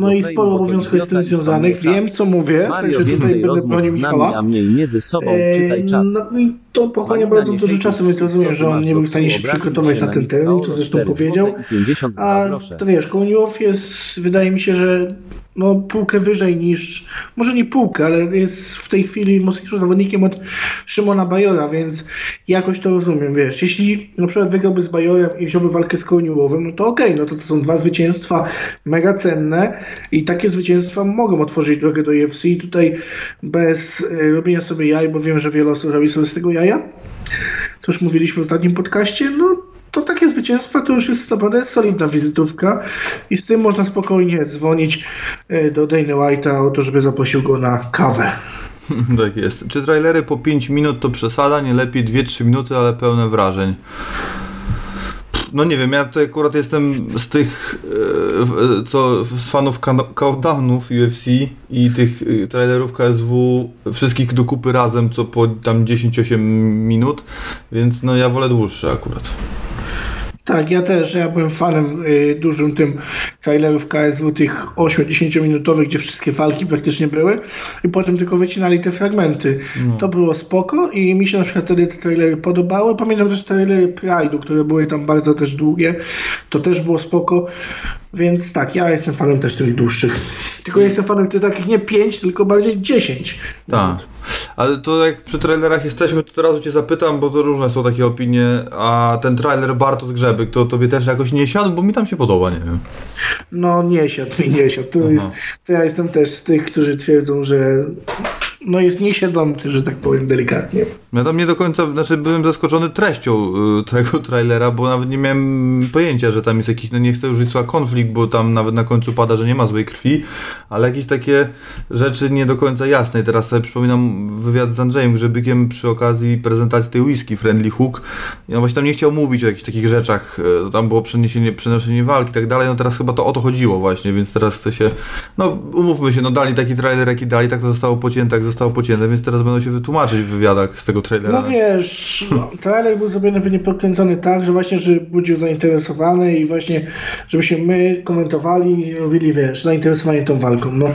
No i sporo obowiązków jest z tym związanych. Wiem, co mówię, Mario, także tutaj więcej będę bronił nami, Michała. a mniej ze sobą, czytaj Eee, czat. No i to pochłania bardzo dużo czasu, więc co rozumiem, że on nie był w stanie się przygotować na ten termin, co zresztą 4 powiedział. złote i 52 A to wiesz, Kołoniłow jest, wydaje mi się, że no, półkę wyżej niż, może nie półkę, ale jest w tej chwili mocniejszym zawodnikiem od Szymona Bajora, więc jakoś to rozumiem, wiesz. Jeśli na przykład wygrałby z Bajorem i wziąłby walkę z Kołoniłowem, no to okej, no to to są dwa zwycięstwa mega cenne i takie zwycięstwa mogą otworzyć drogę do UFC i tutaj bez y, robienia sobie jaj, bo wiem, że wiele osób robi sobie z tego jaja, co już mówiliśmy w ostatnim podcaście, no to takie zwycięstwa to już jest naprawdę solidna wizytówka i z tym można spokojnie dzwonić e, do Dana White'a o to, żeby zaprosił go na kawę. Tak jest. Czy trailery po 5 minut to przesada? Nie lepiej 2-3 minuty, ale pełne wrażeń. No nie wiem, ja tutaj akurat jestem z tych, e, co z fanów countdownów UFC i tych e, trailerów KSW, wszystkich do kupy razem, co po tam 10-8 minut, więc no ja wolę dłuższe akurat. Tak, ja też, ja byłem fanem y, dużym tym trailerów KSW, tych 8-10 minutowych, gdzie wszystkie walki praktycznie były i potem tylko wycinali te fragmenty. To było spoko i mi się na przykład wtedy te trailery podobały. Pamiętam też trailery Pride'u, które były tam bardzo też długie. To też było spoko. Więc tak, ja jestem fanem też tych dłuższych. Tylko jestem fanem tych takich nie 5, tylko bardziej 10. Tak. Ale to jak przy trailerach jesteśmy, to teraz cię zapytam, bo to różne są takie opinie, a ten trailer Bartosz Grzebyk, to tobie też jakoś nie siadł, bo mi tam się podoba, nie wiem. No nie siadł mi, nie siadł. To, jest, to ja jestem też z tych, którzy twierdzą, że no jest niesiedzący, że tak powiem delikatnie. Ja tam nie do końca, znaczy byłem zaskoczony treścią y, tego trailera, bo nawet nie miałem pojęcia, że tam jest jakiś, no nie chcę użyć słowa konflikt, bo tam nawet na końcu pada, że nie ma złej krwi, ale jakieś takie rzeczy nie do końca jasne. I teraz sobie przypominam wywiad z Andrzejem Grzebykiem przy okazji prezentacji tej whisky Friendly Hook. I on właśnie tam nie chciał mówić o jakichś takich rzeczach, y, tam było przeniesienie, przenoszenie walki i tak dalej, no teraz chyba to o to chodziło właśnie, więc teraz chce się, no umówmy się, no dali taki trailer, jaki dali, tak to zostało pocięte, jak zostało pocięte, więc teraz będą się wytłumaczyć w wywiadach z tego trailera. No wiesz, no, trailer był zrobiony pewnie podkręcony tak, że właśnie, że budził zainteresowany i właśnie, żebyśmy my komentowali i robili, wiesz, zainteresowanie tą walką. No,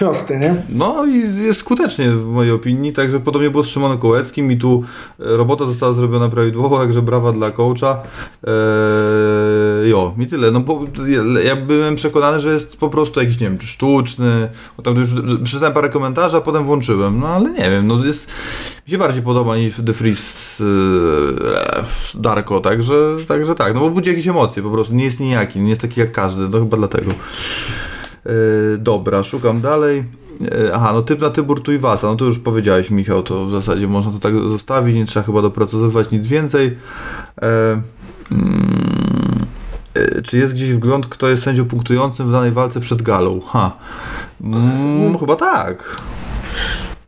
proste, nie? No i jest skutecznie w mojej opinii, także podobnie było z Szymonem Kołeckim i tu e, robota została zrobiona prawidłowo, także brawa dla coacha. Eee, jo, i tyle. No bo ja- ja byłem przekonany, że jest po prostu jakiś, nie wiem, sztuczny, bo tam już przeczytałem parę komentarzy, a potem włączyłem, no ale nie wiem, no jest, mi się bardziej podoba niż The Freeze eee, Darko, także, także tak, no bo budzi jakieś emocje po prostu, nie jest nijaki, nie jest taki jak każdy, to chyba dlatego. E, dobra, szukam dalej. E, aha, no typ na Tybur Tuivasa, no to już powiedziałeś Michał, to w zasadzie można to tak zostawić, nie trzeba chyba doprecyzować nic więcej. E, mm, e, czy jest gdzieś wgląd, kto jest sędzią punktującym w danej walce przed galą? Ha. Mm, chyba tak.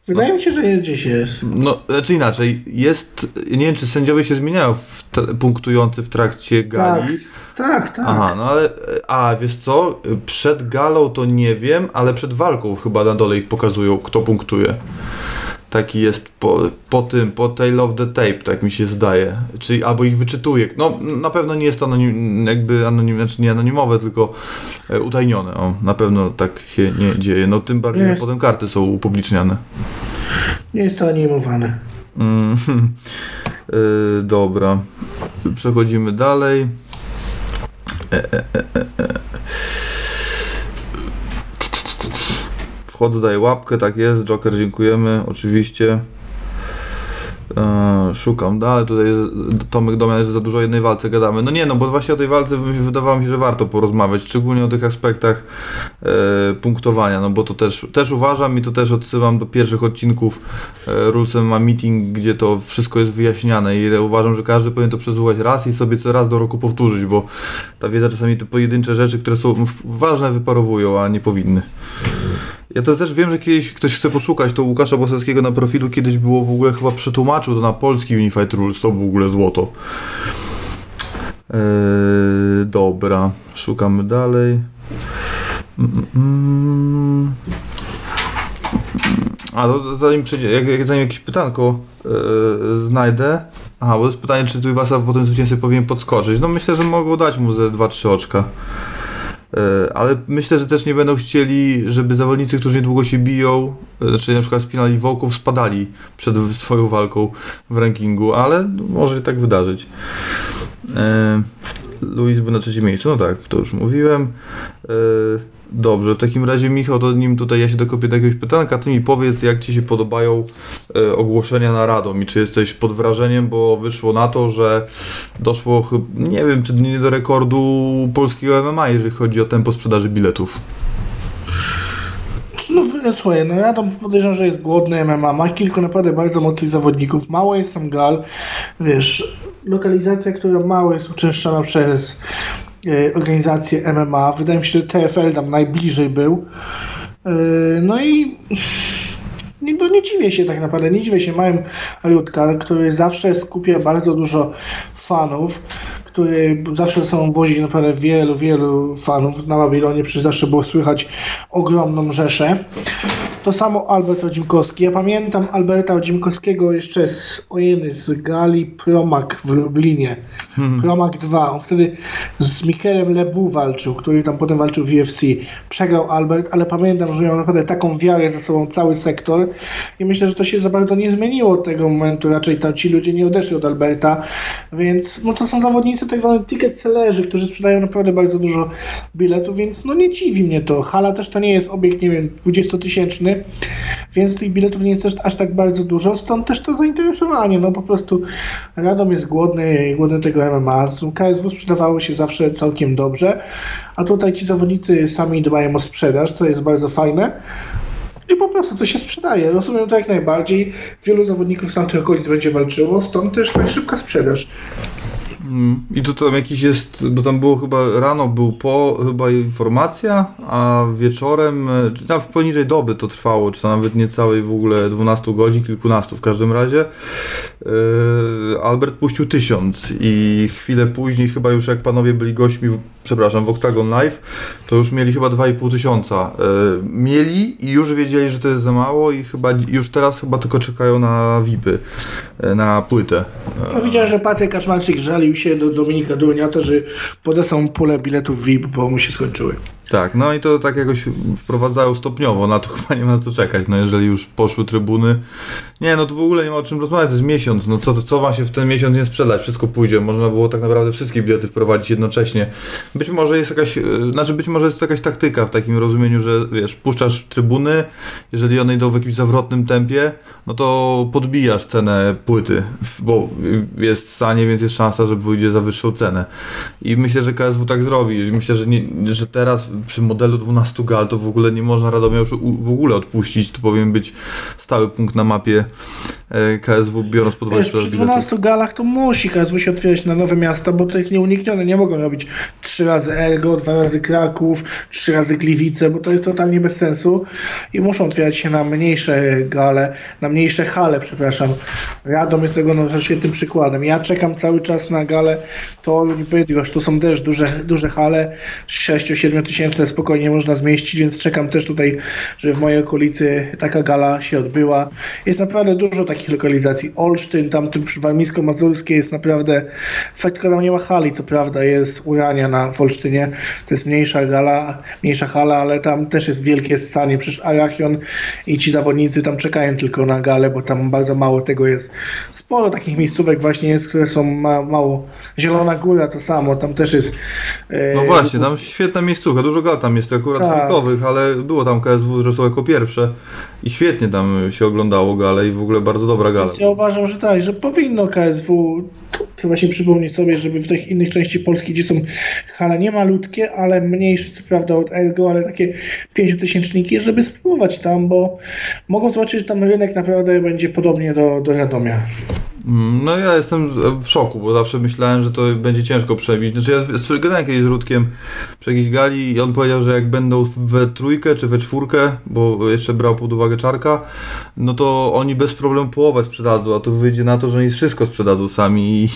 Wydaje mi się, że gdzieś jest. No, znaczy inaczej, jest, nie wiem czy sędziowie się zmieniają w punktujący w trakcie gali. Tak, tak, tak. Aha, no ale, a wiesz co, przed galą to nie wiem, ale przed walką chyba na dole ich pokazują, kto punktuje. Taki jest po, po tym, po Tale of the Tape, tak mi się zdaje. Czyli albo ich wyczytuje. No, na pewno nie jest to anonim, jakby anonim, znaczy nie anonimowe, tylko e, utajnione. O, na pewno tak się nie dzieje. No tym bardziej, że Jest. potem karty są upubliczniane. Nie jest to animowane. Mm, y, dobra. Przechodzimy dalej. E, e, e, e, e. Wchodzę, daję łapkę, tak jest. Joker, dziękujemy, oczywiście. E, szukam dalej, tutaj jest, Tomek Domian, że za dużo jednej walce gadamy. No nie, no bo właśnie o tej walce wy- wydawało mi się, że warto porozmawiać, szczególnie o tych aspektach e, punktowania, no bo to też, też uważam i to też odsyłam do pierwszych odcinków e, Rulesem ma meeting, gdzie to wszystko jest wyjaśniane i uważam, że każdy powinien to przesłuchać raz i sobie co raz do roku powtórzyć, bo ta wiedza czasami te pojedyncze rzeczy, które są ważne wyparowują, a nie powinny. Ja to też wiem, że kiedyś ktoś chce poszukać, to Łukasza Bosackiego na profilu kiedyś było w ogóle chyba przetłumaczył to na polski Unified Rules, to w ogóle złoto. Eee, dobra, szukamy dalej. A, to zanim przejdzie, jak, jak zanim jakieś pytanko e, znajdę. Aha, bo to jest pytanie, czy tu Iwasa po tym zwycięstwie powinien podskoczyć. No myślę, że mogą dać mu ze 2-3 oczka. E, ale myślę, że też nie będą chcieli, żeby zawodnicy, którzy niedługo się biją, e, znaczy na przykład spinali wołków, spadali przed swoją walką w rankingu, ale może się tak wydarzyć. E, Luis był na trzecim miejscu, no tak, to już mówiłem. Dobrze, w takim razie Michał, to nim tutaj ja się dokopię do jakiegoś pytanka, ty mi powiedz, jak ci się podobają e, ogłoszenia na Radom i czy jesteś pod wrażeniem, bo wyszło na to, że doszło, nie wiem, czy nie do rekordu polskiego MMA, jeżeli chodzi o tempo sprzedaży biletów. No słuchaj, no ja tam podejrzewam, że jest głodny MMA, ma kilku naprawdę bardzo mocnych zawodników, mało jest tam gal, wiesz, lokalizacja, która mało jest uczęszczana przez organizację MMA, wydaje mi się, że TFL tam najbliżej był, e, no i nie, no nie dziwię się tak naprawdę, nie dziwię się. Małym Rutka, który zawsze skupia bardzo dużo fanów, który zawsze są wozi naprawdę wielu, wielu fanów. Na Babilonie przecież zawsze było słychać ogromną rzeszę. To samo Albert Odzimkowski. Ja pamiętam Alberta Odzimkowskiego jeszcze z ojeny, z gali Promak w Lublinie. Promak 2. On wtedy z Mikelem Lebu walczył, który tam potem walczył w UFC. Przegrał Albert, ale pamiętam, że miał naprawdę taką wiarę za sobą cały sektor i myślę, że to się za bardzo nie zmieniło od tego momentu. Raczej tam ci ludzie nie odeszli od Alberta, więc no to są zawodnicy tak zwani ticket sellerzy, którzy sprzedają naprawdę bardzo dużo biletów, więc no nie dziwi mnie to. Hala też to nie jest obiekt, nie wiem, 20-tysięczny, więc tych biletów nie jest też aż tak bardzo dużo, stąd też to zainteresowanie, no po prostu Radom jest głodny, głodny tego MMA, KSW sprzedawało się zawsze całkiem dobrze, a tutaj ci zawodnicy sami dbają o sprzedaż, co jest bardzo fajne. I po prostu to się sprzedaje. Rozumiem to jak najbardziej. Wielu zawodników z tamtych okolic będzie walczyło, stąd też tak szybka sprzedaż. I tu tam jakiś jest, bo tam było chyba rano był po chyba informacja, a wieczorem, e, tam poniżej doby to trwało, czy to nawet nie całej w ogóle 12 godzin, kilkunastu w każdym razie. E, Albert puścił tysiąc i chwilę później chyba już jak panowie byli gośćmi, w, przepraszam, w Octagon Live, to już mieli chyba 2,5 tysiąca. E, Mieli i już wiedzieli, że to jest za mało i chyba już teraz chyba tylko czekają na VIPy, e, na płytę. No widziałem, że Patryk Kaczmarczyk żalił się do Dominika Durniata, że podesłał pulę biletów VIP, bo mu się skończyły. Tak, no i to tak jakoś wprowadzają stopniowo, na to chyba nie ma na co czekać, no jeżeli już poszły trybuny. Nie, no to w ogóle nie ma o czym rozmawiać, to jest miesiąc, no co, co ma się w ten miesiąc nie sprzedać, wszystko pójdzie, można było tak naprawdę wszystkie bilety wprowadzić jednocześnie. Być może jest jakaś, e, znaczy być może jest jakaś taktyka w takim rozumieniu, że wiesz, puszczasz trybuny, jeżeli one idą w jakimś zawrotnym tempie, no to podbijasz cenę płyty, bo jest stanie, więc jest szansa, że pójdzie za wyższą cenę. I myślę, że KSW tak zrobi. Myślę, że, nie, że teraz przy modelu 12 gal to w ogóle nie można Radomia już w ogóle odpuścić. To powinien być stały punkt na mapie KSW, biorąc pod uwagę sprzedaż przy biletów. 12 galach to musi KSW się otwierać na nowe miasta, bo to jest nieuniknione. Nie mogą robić trzy razy Ergo, dwa razy Kraków, trzy razy Gliwice, bo to jest totalnie bez sensu i muszą otwierać się na mniejsze gale, na mniejsze hale, przepraszam. Radom jest tego no, świetnym przykładem. Ja czekam cały czas na galę Toruń Bydgoszcz. Tu są też duże, duże hale, 6-7 tysięczne spokojnie można zmieścić, więc czekam też tutaj, że w mojej okolicy taka gala się odbyła. Jest naprawdę dużo takich lokalizacji. Olsztyn, tam tym przy warmińsko-mazurskie jest naprawdę, fakt, tylko tam nie ma hali, co prawda jest Urania na w Olsztynie, to jest mniejsza gala, mniejsza hala, ale tam też jest wielkie scanie, przecież Arachion i ci zawodnicy tam czekają tylko na galę, bo tam bardzo mało tego jest. Sporo takich miejscówek właśnie jest, które są ma, mało. Zielona Góra to samo, tam też jest. e, No właśnie, tam świetna miejscówka, dużo gal tam jest akurat Tak. ale było tam KSW zresztą jako pierwsze i świetnie tam się oglądało gale i w ogóle bardzo dobra gala. Więc ja uważam, że tak, że powinno KSW to właśnie przypomnieć sobie, żeby w tych innych części Polski, gdzie są hale nie malutkie, ale mniejsze, co prawda od Ergo, ale takie pięciotysięczniki, żeby spróbować tam, bo mogą zobaczyć, że tam rynek naprawdę będzie podobnie do, do Radomia. Mm, No ja jestem w szoku, bo zawsze myślałem, że to będzie ciężko przebić. Znaczy ja gadałem kiedyś z Rudkiem przy jakiejś gali i on powiedział, że jak będą we trójkę czy we czwórkę, bo jeszcze brał pod uwagę Czarka, no to oni bez problemu połowę sprzedadzą, a to wyjdzie na to, że oni wszystko sprzedadzą sami i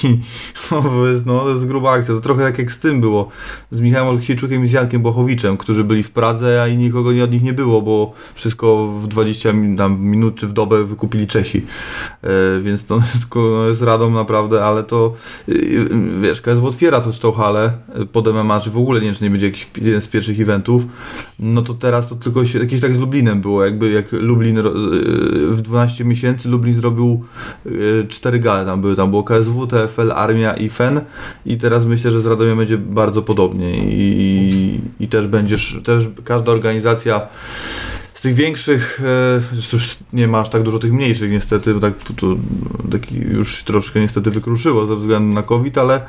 no, to jest, no, to jest gruba akcja. To trochę tak jak z tym było, z Michałem Olksiejczukiem i z Jankiem Bochowiczem, którzy byli w Pradze, a i nikogo od nich nie było, bo wszystko w 20 min- tam, minut czy w dobę wykupili Czesi. E, więc to jest, no, jest radą naprawdę, ale to y, y, wiesz, KSW otwiera to, tą halę y, pod MMA, czy w ogóle nie czy nie będzie jakiś jeden z pierwszych eventów, no to teraz to tylko się, jakieś tak z Lublinem było, jakby jak Lublin w 12 miesięcy Lublin zrobił cztery gale, tam były, tam było KSW, TFL, Armia i FEN i teraz myślę, że z Radomiem będzie bardzo podobnie i, i też będziesz, też każda organizacja z tych większych, e, już nie ma aż tak dużo tych mniejszych niestety, bo tak to, taki już troszkę niestety wykruszyło ze względu na COVID, ale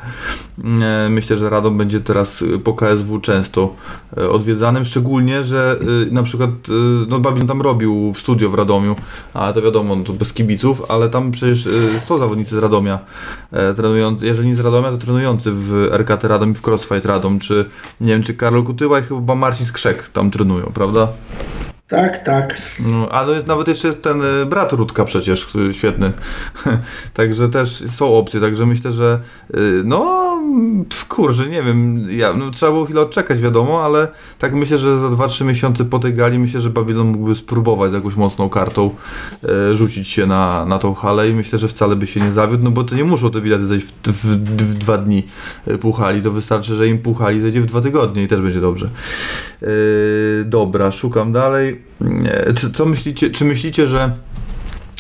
e, myślę, że Radom będzie teraz po KSW często e, odwiedzanym, szczególnie, że e, na przykład e, no Babin tam robił w studio w Radomiu, a to wiadomo, to bez kibiców, ale tam przecież e, są zawodnicy z Radomia, e, trenujący, jeżeli nie z Radomia, to trenujący w RKT Radom i w Crossfight Radom, czy nie wiem, czy Karol Kutyła i chyba Marcin Skrzek tam trenują, prawda? Tak, tak. No, a to jest nawet jeszcze jest ten y, brat Rudka przecież, świetny. także też są opcje, także myślę, że y, no kurczę, nie wiem, ja, no, trzeba było chwilę odczekać wiadomo, ale tak myślę, że za 2-3 miesiące po tej gali myślę, że Babylon mógłby spróbować z jakąś mocną kartą y, rzucić się na, na tą halę i myślę, że wcale by się nie zawiódł, no bo to nie muszą te bilety zejść w, w, w dwa dni y, pół hali, to wystarczy, że im pół hali zejdzie w dwa tygodnie i też będzie dobrze. Yy, dobra, szukam dalej. Czy, co myślicie, czy myślicie, że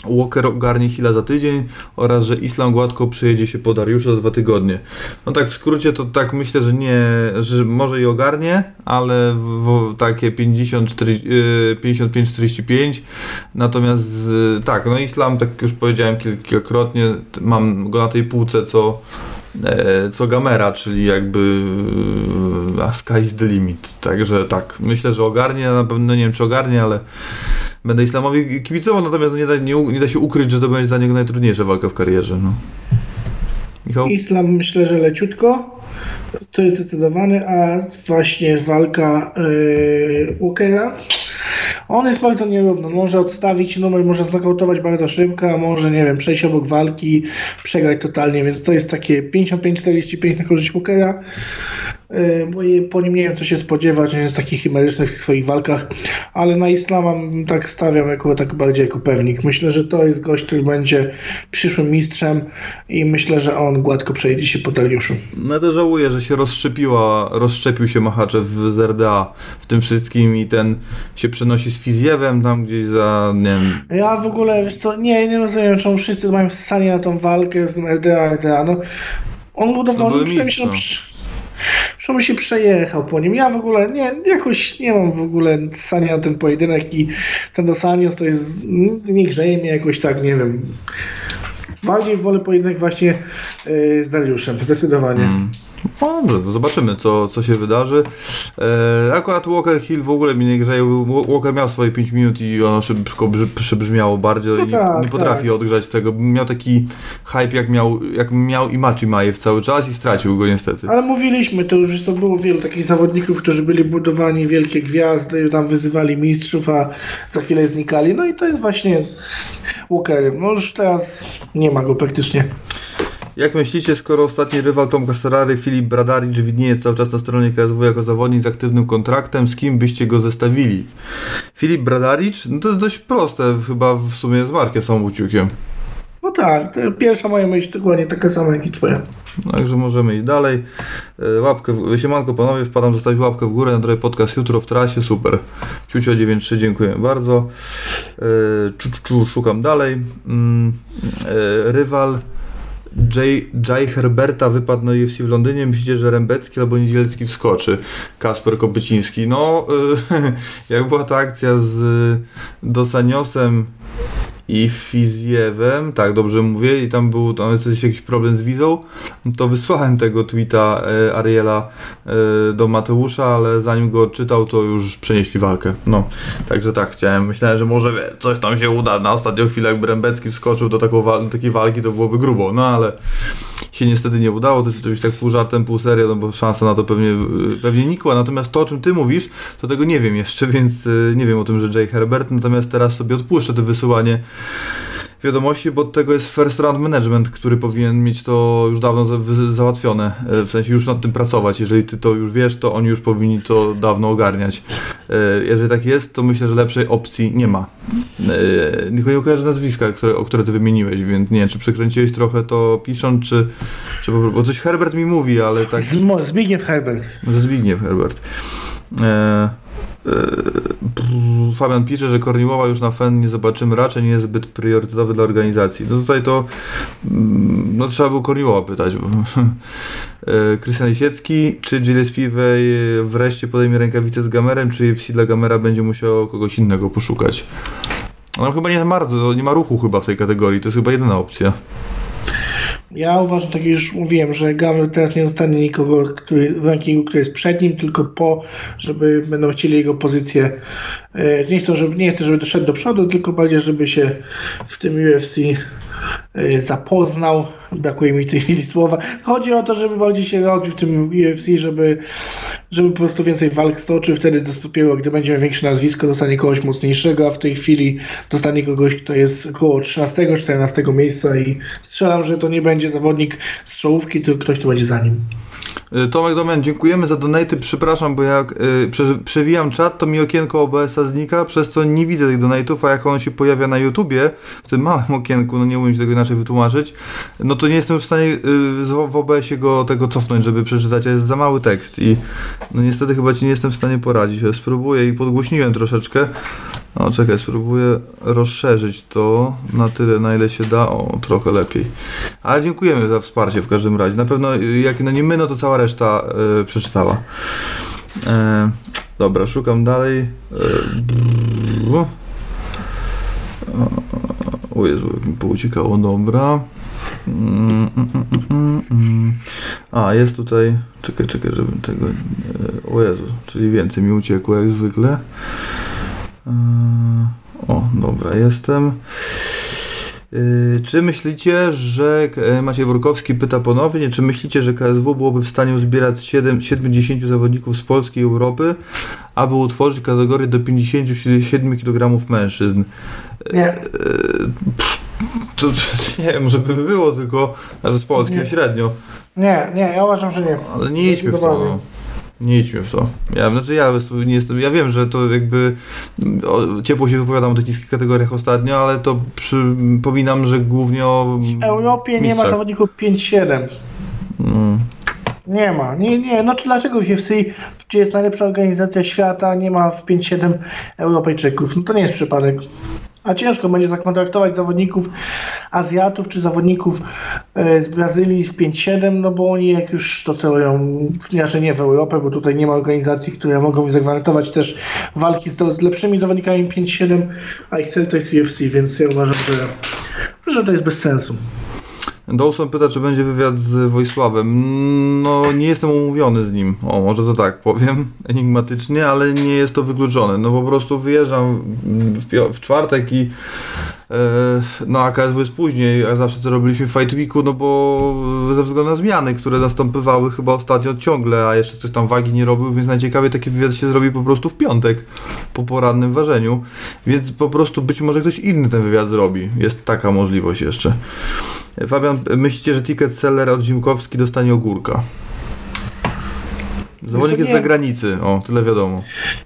Walker ogarnie Hilla za tydzień oraz, że Islam gładko przejedzie się po Dariusza za dwa tygodnie. No tak w skrócie to tak myślę, że nie, że może i ogarnie, ale w, takie 50, 40, yy, 55-45 natomiast z, tak, no Islam, tak już powiedziałem kilkakrotnie, mam go na tej półce co co Gamera, czyli jakby e, a sky's the limit. Także tak, myślę, że ogarnie, na pewno nie wiem czy ogarnie, ale będę Islamowi kibicował, natomiast nie da, nie, nie da się ukryć, że to będzie dla niego najtrudniejsza walka w karierze. No. Michał? Islam myślę, że leciutko. To jest zdecydowany, a właśnie walka yy. On jest bardzo nierówny. Może odstawić numer, może znokautować bardzo szybko, a może, nie wiem, przejść obok walki, przegrać totalnie, więc to jest takie 55-45 na korzyść Walkera. Bo je- po nim nie wiem, co się spodziewać. Jest taki chimeryczny w tych swoich walkach, ale na Islama tak stawiam jako tak bardziej jako pewnik. Myślę, że to jest gość, który będzie przyszłym mistrzem i myślę, że on gładko przejdzie się po Dariuszu. No też żałuję, że się rozszczepiła, rozszczepił się Machaczew z RDA w tym wszystkim i ten się przenosi z Fizjewem tam gdzieś za, nie wiem, Ja w ogóle, wiesz co, nie, nie rozumiem, czemu wszyscy mają ssanie na tą walkę z tym RDA, RDA, no. On przynajmniej się, no, przynajmniej się przejechał po nim. Ja w ogóle, nie, jakoś nie mam w ogóle ssania na ten pojedynek i ten Dosanios to jest, nie grzeje mnie jakoś tak, nie wiem. Bardziej wolę pojedynek właśnie yy, z Dariuszem, zdecydowanie. No Dobrze, zobaczymy, co, co się wydarzy. E, akurat Walker Hill w ogóle mi nie grzeje. Walker miał swoje 5 minut i ono szybko brzy, przebrzmiało bardzo No i tak, nie potrafi tak. odgrzać tego. Miał taki hype, jak miał, jak miał i Maci Majew cały czas i stracił go niestety. Ale mówiliśmy, to już to było wielu takich zawodników, którzy byli budowani wielkie gwiazdy, tam wyzywali mistrzów, a za chwilę znikali. No i to jest właśnie Walkerem. No już teraz nie ma go praktycznie. Jak myślicie, skoro ostatni rywal Tomka Starary, Filip Bradaricz widnieje cały czas na stronie KSW jako zawodnik z aktywnym kontraktem, z kim byście go zestawili? Filip Bradaricz? No to jest dość proste, chyba w sumie z Markiem Samouciukiem. No tak, to pierwsza moja myśl dokładnie taka sama jak i twoja. Także możemy iść dalej. E, Łapkę, w... siemanko panowie, wpadam zostawić łapkę w górę na drogi podcast jutro w trasie, super. Ciucio 93, dziękuję bardzo. E, Czu, czu, czu, szukam dalej. Mm, e, Rywal Jay, Jay Herberta wypadł na UFC w Londynie. Myślicie, że Rębecki albo Niedzielski wskoczy? Kasper Kopyciński. No, jak była ta akcja z Dosaniosem i Fizjewem, tak dobrze mówię, i tam był tam jest jakiś problem z wizą, to wysłałem tego tweeta e, Ariela e, do Mateusza, ale zanim go odczytał, to już przenieśli walkę. No, także tak, chciałem, myślałem, że może wie, coś tam się uda. Na ostatnią chwilę, jak Brębecki wskoczył do taką, takiej walki, to byłoby grubo, no ale się niestety nie udało, to rzeczywiście tak pół żartem, pół serio, no bo szansa na to pewnie, y, pewnie nikła. Natomiast to, o czym ty mówisz, to tego nie wiem jeszcze, więc y, nie wiem o tym, że Jay Herbert, natomiast teraz sobie odpuszczę to wysyłanie wiadomości, bo od tego jest First Round Management, który powinien mieć to już dawno za, załatwione, e, w sensie już nad tym pracować. Jeżeli ty to już wiesz, to oni już powinni to dawno ogarniać. E, Jeżeli tak jest, to myślę, że lepszej opcji nie ma. E, Tylko nie kojarzę nazwiska, które, o które ty wymieniłeś, więc nie wiem, czy przekręciłeś trochę to pisząc, czy, czy bo coś Herbert mi mówi, ale tak... Zbigniew Herbert. Może Zbigniew Herbert. E, Fabian pisze, że Korniłowa już na FEN nie zobaczymy, raczej nie jest zbyt priorytetowy dla organizacji. No tutaj to mm, no trzeba było Korniłowa pytać. E, Krystian Lisiecki, czy Gillespie wej- wreszcie podejmie rękawicę z Gamerem, czy FC dla Gamera będzie musiał kogoś innego poszukać? No chyba nie bardzo, nie ma ruchu chyba w tej kategorii, to jest chyba jedyna opcja. Ja uważam, tak jak już mówiłem, że Gamer teraz nie zostanie nikogo który, w rankingu, który jest przed nim, tylko po, żeby będą chcieli jego pozycję. e, Nie chcę, żeby, nie chcę, żeby doszedł do przodu, tylko bardziej, żeby się w tym UFC zapoznał. Brakuje mi tej chwili słowa. Chodzi o to, żeby bardziej się rozbił w tym UFC, żeby, żeby po prostu więcej walk stoczył. Wtedy dopiero, gdy będzie miał większe nazwisko, dostanie kogoś mocniejszego, a w tej chwili dostanie kogoś, kto jest około 13-14 miejsca i strzelam, że to nie będzie zawodnik z czołówki, tylko ktoś, kto będzie za nim. Y, Tomek Domen, dziękujemy za donaty. Przepraszam, bo jak y, prze, przewijam czat, to mi okienko OBS-a znika, przez co nie widzę tych donatów, a jak ono się pojawia na YouTubie, w tym małym okienku, no nie umiem się tego inaczej wytłumaczyć, no to nie jestem w stanie y, w OBS-ie go tego cofnąć, żeby przeczytać, a jest za mały tekst i no niestety chyba ci nie jestem w stanie poradzić. Spróbuję i podgłośniłem troszeczkę. No czekaj, spróbuję rozszerzyć to na tyle, na ile się da. O, trochę lepiej. Ale dziękujemy za wsparcie w każdym razie. Na pewno, y, jak no nie my, no to cała reszta y, przeczytała. E, dobra, szukam dalej. E, o Jezu, jak mi pouciekało, dobra. Mm, mm, mm, mm, mm. A, jest tutaj. Czekaj, czekaj, żebym tego. e, O Jezu, czyli więcej mi uciekło jak zwykle. E, O, dobra, jestem. Yy, Czy myślicie, że e, Maciej Workowski pyta ponownie, czy myślicie, że KSW byłoby w stanie uzbierać 7, 70 zawodników z Polski i Europy, aby utworzyć kategorię do 57 kg mężczyzn? Nie, To, nie wiem, żeby było tylko, że z Polski Nie. średnio, nie, nie, ja uważam, że nie. ale nie idźmy w to. Nie idźmy w to. Ja, znaczy ja nie jestem, ja wiem, że to jakby o, ciepło się wypowiadam o tych niskich kategoriach ostatnio, ale to przypominam, że głównie o W Europie nie ma zawodników 5-7. Mm. Nie ma. Nie, nie. No czy dlaczego w UFC, gdzie jest najlepsza organizacja świata, nie ma w 5-7 Europejczyków? No to nie jest przypadek. A ciężko będzie zakontraktować zawodników Azjatów czy zawodników e, z Brazylii w 5-7, no bo oni jak już to celują, inaczej nie w Europę, bo tutaj nie ma organizacji, które mogą zagwarantować też walki z lepszymi zawodnikami 5-7, a ich cel to jest UFC, więc ja uważam, że, że to jest bez sensu. Dawson pyta, czy będzie wywiad z Wojsławem. No, nie jestem umówiony z nim. O, może to tak powiem, enigmatycznie, ale nie jest to wykluczone. No po prostu wyjeżdżam w, w czwartek i e, no AKSW jest później, a zawsze to robiliśmy w Fight Weeku, no bo ze względu na zmiany, które następowały chyba ostatnio ciągle, a jeszcze ktoś tam wagi nie robił, więc najciekawiej taki wywiad się zrobi po prostu w piątek po porannym ważeniu, więc po prostu być może ktoś inny ten wywiad zrobi. Jest taka możliwość jeszcze. Fabian, myślicie, że ticket seller od Zimkowski dostanie ogórka? Zawodnik jest z nie. zagranicy, o, tyle wiadomo.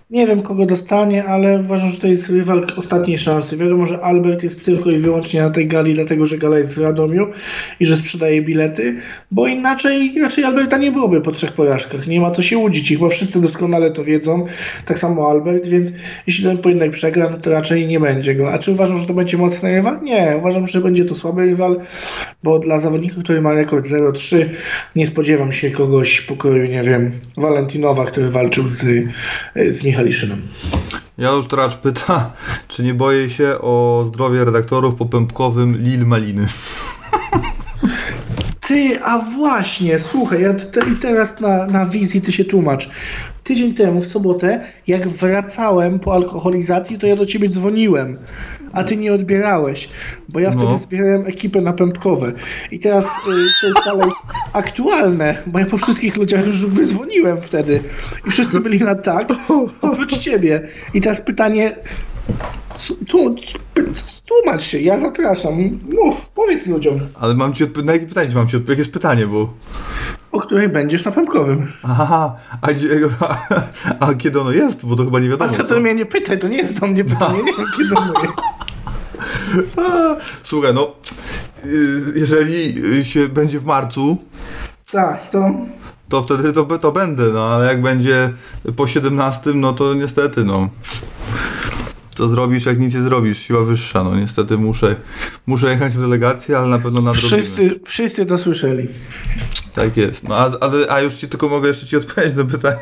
Nie wiem, kogo dostanie, ale uważam, że to jest rywal ostatniej szansy. Wiadomo, że Albert jest tylko i wyłącznie na tej gali, dlatego że gala jest w Radomiu i że sprzedaje bilety, bo inaczej, inaczej Alberta nie byłoby po trzech porażkach. Nie ma co się łudzić. I chyba wszyscy doskonale to wiedzą. Tak samo Albert, więc jeśli ten pojedynek przegra, no to raczej nie będzie go. A czy uważam, że to będzie mocny rywal? Nie. Uważam, że będzie to słaby rywal, bo dla zawodnika, który ma rekord 0-3, nie spodziewam się kogoś pokroju, nie wiem, Valentinowa, który walczył z, z Michaliszynem. Janusz Tracz pyta, czy nie boję się o zdrowie redaktorów po pępkowym Lil Maliny. Ty, a właśnie, słuchaj, ja te, i teraz na, na wizji ty się tłumacz. Tydzień temu, w sobotę, jak wracałem po alkoholizacji, to ja do ciebie dzwoniłem, a ty nie odbierałeś, bo ja No. wtedy zbierałem ekipę na pępkowe. I teraz y, to jest dalej aktualne, bo ja po wszystkich ludziach już wydzwoniłem wtedy i wszyscy byli na tak, oprócz ciebie. I teraz pytanie, tłumacz się, ja zapraszam, mów, powiedz ludziom, Ale mam ci odp- na jakie pytanie mam ci odpowiedzieć? Jakie jest pytanie, bo... o której będziesz na pępkowym. Aha, a, gdzie, a, a kiedy ono jest? Bo to chyba nie A wiadomo. to, co? to mnie nie pytaj, to nie jest do mnie pytanie, nie wiem kiedy mówię. A, Słuchaj, no... y, Jeżeli się będzie w marcu, Tak, to to wtedy to, to będę, no ale jak będzie po 17, no to niestety, no. Co zrobisz, jak nic nie zrobisz? Siła wyższa, no niestety muszę, muszę jechać w delegację, ale na pewno nadrobimy. wszyscy, wszyscy to słyszeli. Tak jest. No a, ale, a już ci tylko mogę jeszcze ci odpowiedzieć na pytanie.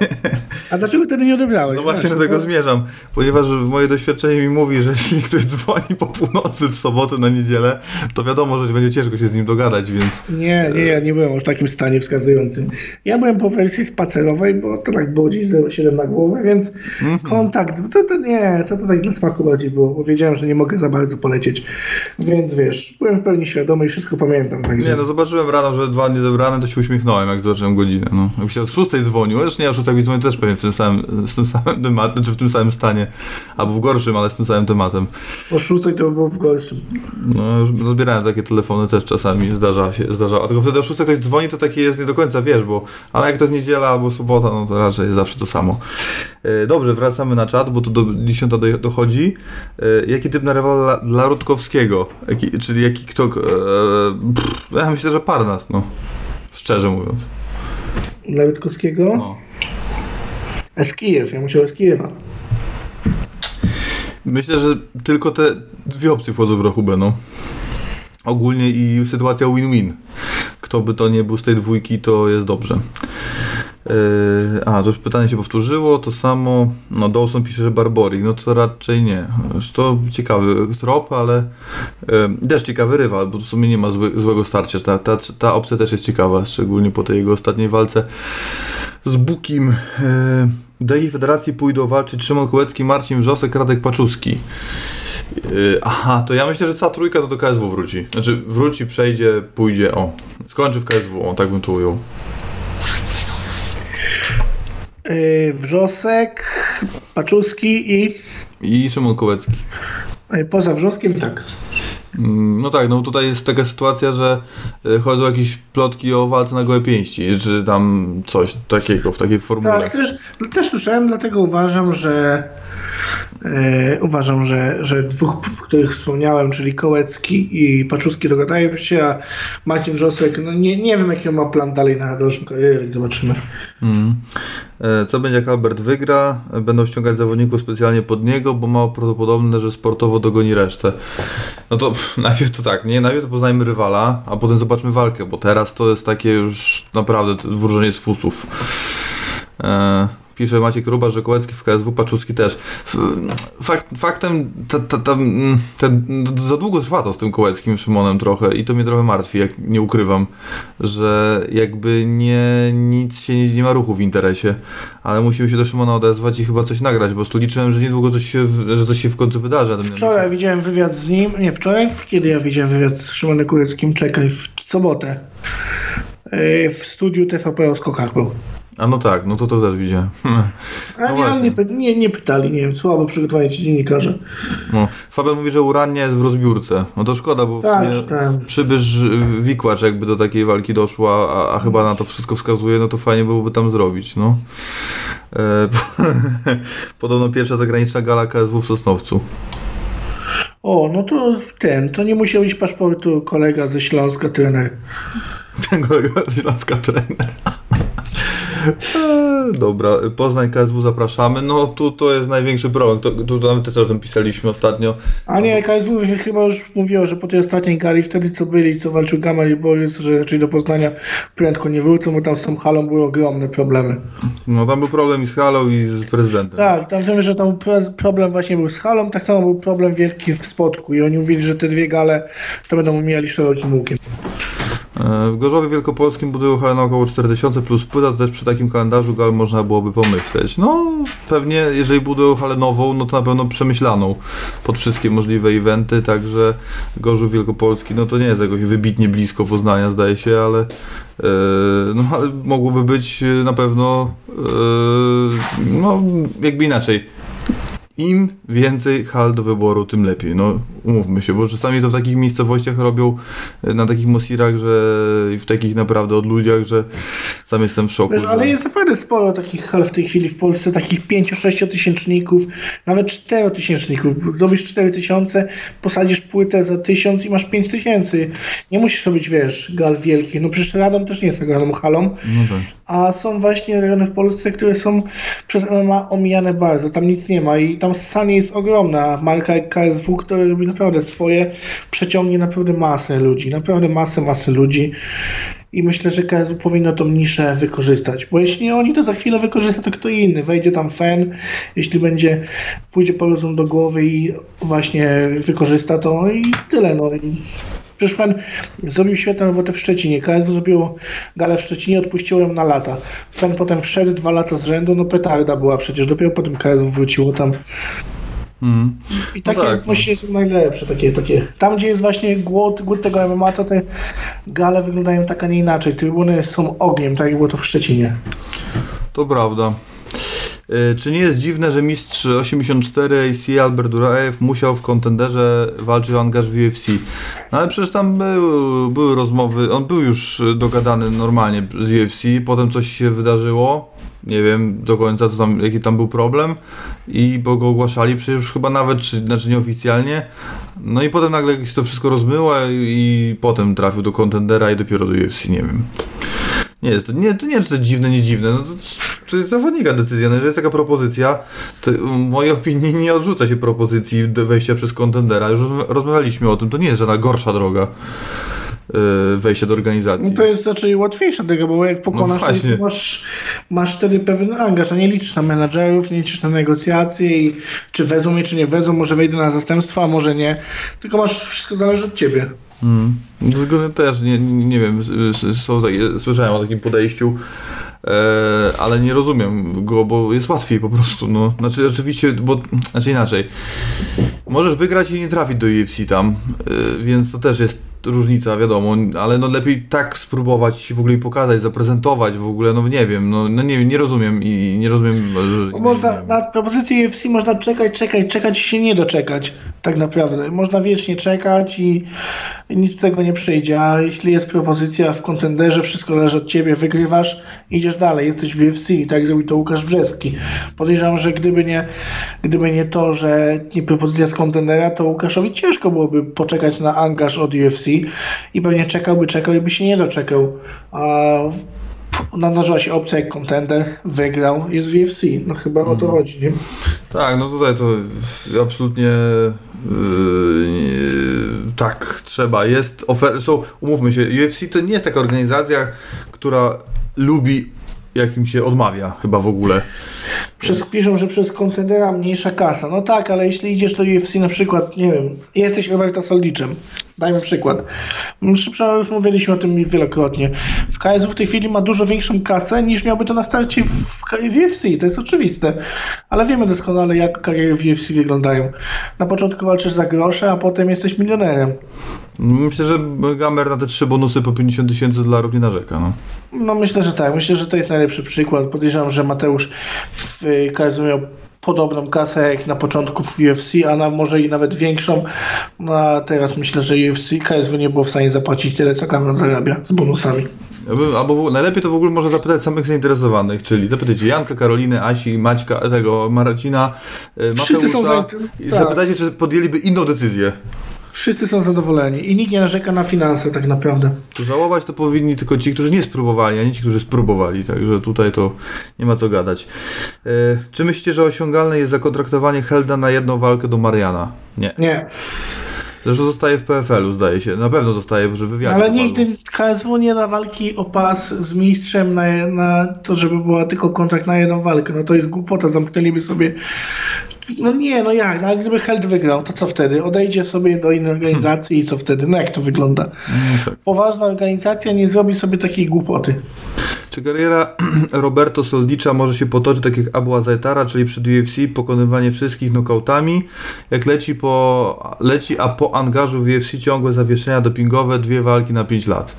A dlaczego wtedy nie odebrałeś? No właśnie do tego zmierzam, ponieważ moje doświadczenie mi mówi, że jeśli ktoś dzwoni po północy w sobotę na niedzielę, to wiadomo, że będzie ciężko się z nim dogadać, więc Nie, nie, ja nie byłem już w takim stanie wskazującym. Ja byłem po wersji spacerowej, bo to tak było gdzieś 0,7 na głowę, więc Mhm. kontakt, to, to nie, to, to tak dla smaku bardziej było, bo wiedziałem, że nie mogę za bardzo polecieć. Więc wiesz, byłem w pełni świadomy i wszystko pamiętam. Także. Nie, no zobaczyłem rano, że dwa niedobrane, to się uśmiechnąłem, jak zobaczyłem godzinę. No. Jakby się o 6 dzwonił, zresztą nie o 6 dzwonił też pewnie w tym samym, z tym samym tematem, czy w tym samym stanie, albo w gorszym, ale z tym samym tematem. O szóstej to było w gorszym. No, już odbierałem takie telefony też czasami, zdarza się, zdarzało. Tylko wtedy o 6 ktoś dzwoni, to takie jest nie do końca, wiesz, bo, ale jak to jest niedziela albo sobota, no to raczej jest zawsze to samo. E, dobrze, wracamy na czat, bo tu do 10 do, dochodzi. E, jaki typ na rywala dla Rutkowskiego? Jaki, czyli jaki kto... E, pff, ja myślę, że Parnas, no. Szczerze mówiąc. Dla Witkowskiego? No. A z Kijew, ja musiałem z Kijewa. Myślę, że tylko te dwie opcje wchodzą w rachubę, no. Ogólnie i sytuacja win-win. Kto by to nie był z tej dwójki, to jest dobrze. Yy, a, to już pytanie się powtórzyło, to samo, no Dawson pisze, że Barborik, no to raczej nie. To ciekawy trop, ale yy, też ciekawy rywal, bo w sumie nie ma zły, złego starcia. Ta, ta, ta opcja też jest ciekawa, szczególnie po tej jego ostatniej walce z Bukim. Yy, do jakiej federacji pójdą walczyć Szymon Kołecki, Marcin Wrzosek, Radek Paczuski? Yy, aha, to ja myślę, że cała trójka to do KSW wróci. Znaczy wróci, przejdzie, pójdzie, o. Skończy w KSW, o, tak bym to ujął. Yy, Wrzosek, Paczuski i I Szymon Kołecki. yy, poza Wrzoskiem tak. Mm, No tak, no tutaj jest taka sytuacja, że y, chodzą jakieś plotki o walce na gołe pięści, czy tam coś takiego w takiej formule. Tak, też, też słyszałem, dlatego uważam, że uważam, że, że dwóch, których wspomniałem, czyli Kołecki i Paczuski dogadają się, a Marcin Wrzosek, no nie, nie wiem jaki on ma plan dalej na dalszą karierę, zobaczymy. Mm. E, Co będzie jak Albert wygra? E, Będą ściągać zawodników specjalnie pod niego, bo mało prawdopodobne, że sportowo dogoni resztę. No to najpierw to tak, nie? Najpierw poznajmy rywala, a potem zobaczmy walkę, bo teraz to jest takie już naprawdę wróżenie z fusów. E, pisze Maciek Ruba, że Kołecki w KSW, Paczuski też. Fakt, faktem, ta, ta, ta, mm, te, za długo trwa to z tym Kołeckim Szymonem trochę i to mnie trochę martwi, jak nie ukrywam, że jakby nie, nic się nie, nie ma ruchu w interesie, ale musimy się do Szymona odezwać i chyba coś nagrać, bo tu liczyłem, że niedługo coś się, że coś się w końcu wydarzy. Wczoraj widziałem wywiad z nim, nie wczoraj, kiedy ja widziałem wywiad z Szymonem Kureckim, czekaj, w sobotę. E, W studiu TVP o skokach był. A no tak, no to to też widziałem. A No nie, właśnie. nie, nie, nie pytali, nie wiem, słabo przygotowani ci dziennikarze. No, Fabian mówi, że Urania jest w rozbiórce. No to szkoda, bo Tak, przybysz wikłacz jakby do takiej walki doszła, a, a chyba na to wszystko wskazuje, no to fajnie byłoby tam zrobić, no. E, podobno pierwsza zagraniczna gala KSW w Sosnowcu. O, no to ten, to nie musiał iść paszportu kolega ze Śląska, trener. Ten kolega to Śląska trener. Eee, Dobra, Poznań KSW zapraszamy. No tu to jest największy problem. To, tu nawet też o tym pisaliśmy ostatnio. A nie, KSW chyba już mówiło, że po tej ostatniej gali, wtedy co byli, co walczył Gamal i Borys, że raczej do Poznania prędko nie wrócą, bo tam z tą halą były ogromne problemy. No tam był problem i z Halą i z prezydentem. Tak, tam wiemy, że tam pro- problem właśnie był z halą, tak samo był problem wielki w Spodku i oni mówili, że te dwie gale to będą mijali szerokim łukiem. E, W Gorzowie Wielkopolskim budują halę na około 4000 plus płyta, to też przy takim kalendarzu gal można byłoby pomyśleć. No pewnie jeżeli budują halę nową, no to na pewno przemyślaną pod wszystkie możliwe eventy, także Gorzów Wielkopolski, no to nie jest jakoś wybitnie blisko Poznania zdaje się, ale e, no mogłoby być e, na pewno e, no jakby inaczej. Im więcej hal do wyboru, tym lepiej. No, umówmy się, bo czasami to w takich miejscowościach robią e, na takich mosirach, że w takich naprawdę odludziach, że sam jestem w szoku. Wiesz, że... ale jest naprawdę sporo takich hal w tej chwili w Polsce, takich 5-6 tysięczników, nawet 4 tysięczników. Zrobisz 4 tysiące, posadzisz płytę za 1000 i masz 5 tysięcy. Nie musisz robić, wiesz, gal wielkich. No przecież Radom też nie jest ogromną halą, No tak. a są właśnie rejony w Polsce, które są przez MMA omijane bardzo. Tam nic nie ma i tam sanie jest ogromna. Marka KSW, która robi naprawdę swoje, przeciągnie naprawdę masę ludzi. Naprawdę masę, masę ludzi. I myślę, że KSW powinno tą niszę wykorzystać. Bo jeśli oni, to za chwilę wykorzysta to kto inny. Wejdzie tam fan, jeśli będzie, pójdzie po rozum do głowy i właśnie wykorzysta to i tyle. No. I Przecież fan zrobił świetną robotę w Szczecinie. KSW zrobiło galę w Szczecinie, odpuściło ją na lata. Fan potem wszedł dwa lata z rzędu, no petarda była przecież. Dopiero potem KSW wróciło tam. Mm. I takie tak, tak, no. właśnie są najlepsze. Takie, takie. Tam, gdzie jest właśnie głód, głód tego MMA, to te gale wyglądają tak, a nie inaczej. Trybuny są ogniem, tak jak było to w Szczecinie. To prawda. E, Czy nie jest dziwne, że mistrz 84 AC Albert Duraev musiał w kontenderze walczyć o angaż w UFC? No ale przecież tam był, były rozmowy, on był już dogadany normalnie z UFC, potem coś się wydarzyło, nie wiem do końca co tam, jaki tam był problem i bo go ogłaszali przecież już chyba nawet, czy, znaczy nieoficjalnie, no i potem nagle się to wszystko rozmyło i potem trafił do kontendera i dopiero do UFC, nie wiem. Nie jest to, nie, to nie czy to dziwne, nie dziwne. No to, to jest zawodnika decyzja. No, jeżeli jest taka propozycja, to w mojej opinii nie odrzuca się propozycji do wejścia przez kontendera. Już rozma- rozmawialiśmy o tym, to nie jest żadna gorsza droga yy, wejścia do organizacji. No to jest raczej łatwiejsza tego, bo jak pokonasz, No to masz, masz wtedy pewien angaż, a nie liczysz na menadżerów, nie liczysz na negocjacje i czy wezmą mnie, czy nie wezmą, może wejdę na zastępstwo, a może nie. Tylko masz, wszystko zależy od ciebie. Mm. Też, nie, nie, wiem, słyszałem o takim podejściu, e, ale nie rozumiem go, bo jest łatwiej po prostu, no. Znaczy oczywiście, bo, znaczy inaczej, możesz wygrać i nie trafić do UFC tam, e, więc to też jest różnica, wiadomo, ale no lepiej tak spróbować w ogóle i pokazać, zaprezentować w ogóle, no nie wiem, no, no nie nie rozumiem i nie rozumiem, że... Można, na propozycję UFC można czekać, czekać, czekać i się nie doczekać. Tak naprawdę. Można wiecznie czekać i, i nic z tego nie przyjdzie. A jeśli jest propozycja w kontenderze, wszystko zależy od ciebie, wygrywasz, idziesz dalej, jesteś w UFC. I tak zrobił to Łukasz Brzeski. Podejrzewam, że gdyby nie, gdyby nie to, że nie propozycja z kontendera, to Łukaszowi ciężko byłoby poczekać na angaż od UFC i pewnie czekałby, czekał i by się nie doczekał. A nadarzyła się opcja jak kontender, wygrał, jest w UFC. No chyba o to chodzi, nie? Tak, no tutaj to absolutnie yy, tak trzeba. Jest ofer- są, umówmy się, UFC to nie jest taka organizacja, która lubi jak im się odmawia chyba w ogóle. Przez, piszą, że przez kontendera mniejsza kasa. No tak, ale jeśli idziesz do UFC na przykład, nie wiem, jesteś Roberta Soldiczem, dajmy przykład. Już, już mówiliśmy o tym wielokrotnie. W KSW w tej chwili ma dużo większą kasę niż miałby to na starcie w, w UFC, to jest oczywiste. Ale wiemy doskonale, jak kariery w UFC wyglądają. Na początku walczysz za grosze, a potem jesteś milionerem. Myślę, że Gamer na te trzy bonusy po 50 tysięcy dolarów nie narzeka. No. No myślę, że tak. Myślę, że to jest najlepszy przykład. Podejrzewam, że Mateusz w y, KSW miał podobną kasę jak na początku w UFC, a na, może i nawet większą. No a teraz myślę, że UFC KSW nie było w stanie zapłacić tyle, co Cameron zarabia z bonusami. Albo najlepiej to w ogóle można zapytać samych zainteresowanych, czyli zapytajcie Janka, Karoliny, Asi, Maćka, tego Marcina, Wszyscy są Mateusza i tak. zapytajcie, czy podjęliby inną decyzję. Wszyscy są zadowoleni i nikt nie narzeka na finanse tak naprawdę. To żałować to powinni tylko ci, którzy nie spróbowali, a nie ci, którzy spróbowali, także tutaj to nie ma co gadać. E, czy myślicie, że osiągalne jest zakontraktowanie Helda na jedną walkę do Mariana? Nie. Nie, Zresztą zostaje w PFL-u, zdaje się. Na pewno zostaje, że wywiadzie. ale nigdy KSW nie da walki o pas z mistrzem na, na to, żeby była tylko kontrakt na jedną walkę. No to jest głupota, zamknęliby sobie. No nie, no jak, no ale gdyby Held wygrał, to co wtedy? Odejdzie sobie do innej organizacji i co wtedy? No jak to wygląda? Tak. Poważna organizacja nie zrobi sobie takiej głupoty. Czy kariera Roberto Soldicza może się potoczyć tak jak Abu Azaitara, czyli przed UFC, pokonywanie wszystkich nokautami, jak leci, po, leci a po angażu w UFC ciągłe zawieszenia dopingowe, dwie walki na 5 lat.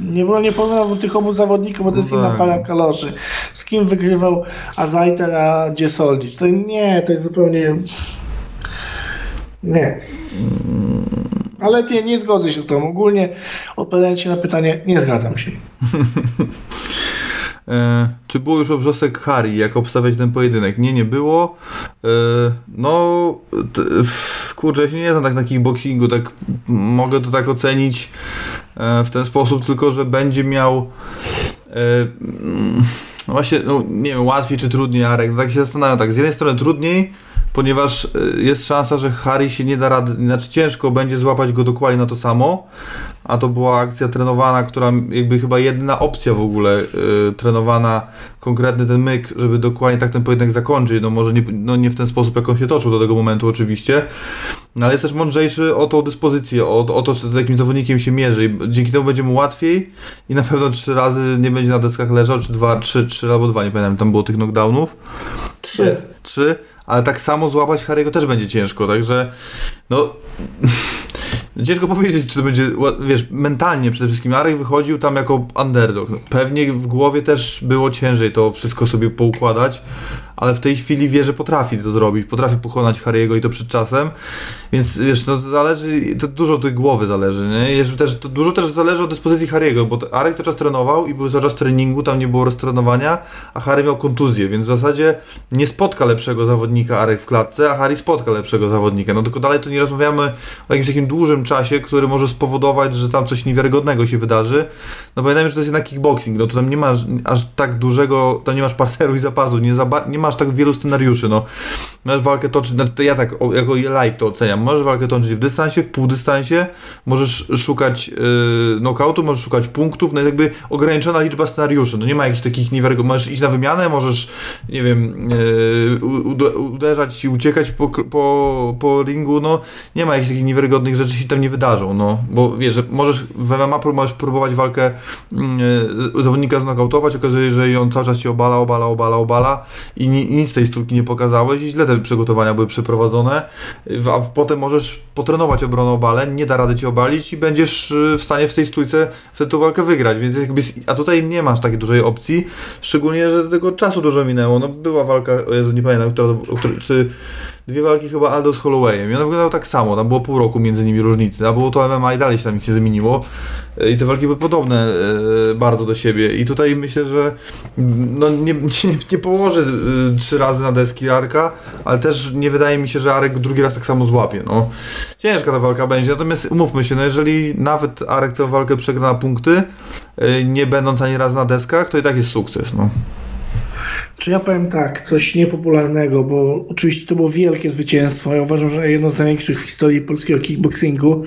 Nie wolno nie porównał tych obu zawodników, bo to jest No inna tak. para kaloszy. Z kim wygrywał Azajter, a gdzie Soldic? To nie, to jest zupełnie... Nie. Ale nie, nie zgodzę się z tobą. Ogólnie odpowiadając się na pytanie, nie zgadzam się. E, czy było już o wrzosek Harry, jak obstawiać ten pojedynek? Nie, nie było. E, no, t, kurczę, ja się nie znam tak na kickboxingu, tak mogę to tak ocenić e, w ten sposób, tylko że będzie miał mm, no właśnie, no, nie wiem, łatwiej czy trudniej, Arek, tak się zastanawiam, tak, z jednej strony trudniej, ponieważ e, jest szansa, że Harry się nie da rady, znaczy ciężko będzie złapać go dokładnie na to samo, a to była akcja trenowana, która jakby chyba jedyna opcja w ogóle y, trenowana, konkretny ten myk, żeby dokładnie tak ten pojedynek zakończyć, no może nie, no nie w ten sposób, jak on się toczył do tego momentu oczywiście, no ale jest też mądrzejszy o tą dyspozycję, o, o to, z jakim zawodnikiem się mierzy dzięki temu będzie mu łatwiej i na pewno trzy razy nie będzie na deskach leżał, czy dwa, trzy, trzy albo dwa, nie pamiętam, tam było tych knockdownów. Trzy. Trzy, ale tak samo złapać Harry'ego też będzie ciężko, także no ciężko powiedzieć, czy to będzie, wiesz, mentalnie przede wszystkim. Arek wychodził tam jako underdog. No, pewnie w głowie też było ciężej to wszystko sobie poukładać, ale w tej chwili wie, że potrafi to zrobić, potrafi pokonać Harry'ego i to przed czasem, więc wiesz, no to zależy, to dużo od tej głowy zależy, nie? Jeszcze też, to dużo też zależy od dyspozycji Harry'ego, bo to Arek cały czas trenował i był cały czas treningu, tam nie było roztrenowania, a Harry miał kontuzję, więc w zasadzie nie spotka lepszego zawodnika Arek w klatce, a Harry spotka lepszego zawodnika. No tylko dalej tu nie rozmawiamy o jakimś takim dużym czasie, który może spowodować, że tam coś niewiarygodnego się wydarzy. No pamiętajmy, że to jest jednak kickboxing, no to tam nie masz aż tak dużego, tam nie masz parteru i zapasu, nie, nie masz tak wielu scenariuszy, no. Masz walkę toczyć, znaczy to ja tak jako like to oceniam, możesz walkę toczyć w dystansie, w półdystansie, możesz szukać yy, knockoutu, możesz szukać punktów, no jest jakby ograniczona liczba scenariuszy, no nie ma jakichś takich niewiarygodnych, możesz iść na wymianę, możesz, nie wiem, yy, uderzać i uciekać po, po, po ringu, no. Nie ma jakichś takich niewiarygodnych rzeczy się tam nie wydarzą, no, bo wiesz, że możesz w MMA możesz próbować walkę yy, zawodnika znokautować, okazuje się, że on cały czas się obala, obala, obala, obala i ni, nic tej sztuki nie pokazałeś i źle te przygotowania były przeprowadzone, a potem możesz potrenować obronę obaleń, nie da rady cię obalić i będziesz y, w stanie w tej stójce wtedy tą walkę wygrać, więc jakby, a tutaj nie masz takiej dużej opcji, szczególnie, że tego czasu dużo minęło, no była walka, o Jezu, nie pamiętam, która, o której, czy dwie walki chyba Aldo z Hollowayem. I one wyglądały tak samo, tam było pół roku między nimi różnicy, a było to MMA i dalej się tam nic nie zmieniło. Y, i te walki były podobne y, bardzo do siebie. I tutaj myślę, że no nie, nie, nie położy y, trzy razy na deski Arka, ale też nie wydaje mi się, że Arek drugi raz tak samo złapie, no. Ciężka ta walka będzie, natomiast umówmy się, no jeżeli nawet Arek tę walkę przegra na punkty, nie będąc ani raz na deskach, to i tak jest sukces, no. Czy ja powiem tak, coś niepopularnego, bo oczywiście to było wielkie zwycięstwo. Ja uważam, że jedno z największych w historii polskiego kickboxingu.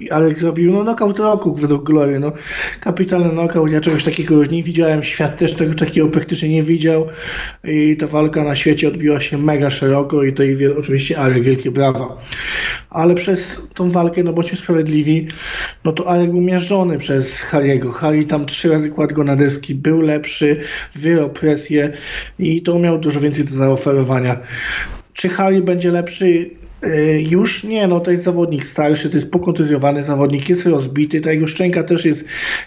I Alek zrobił no, knockout roku według Glory. No, kapitalny knockout, ja czegoś takiego już nie widziałem. Świat też tego takiego praktycznie nie widział. I ta walka na świecie odbiła się mega szeroko i to i wiel, oczywiście Alek, wielkie brawa. Ale przez tą walkę, no bądźmy sprawiedliwi, no to Alek był miażdżony przez Harry'ego. Harry tam trzy razy kładł go na deski, był lepszy, wyrał presję i to miał dużo więcej do zaoferowania. Czy Harry będzie lepszy? Yy, Już nie, no to jest zawodnik starszy, to jest pokontuzjowany zawodnik, jest rozbity, ta jego szczęka też jest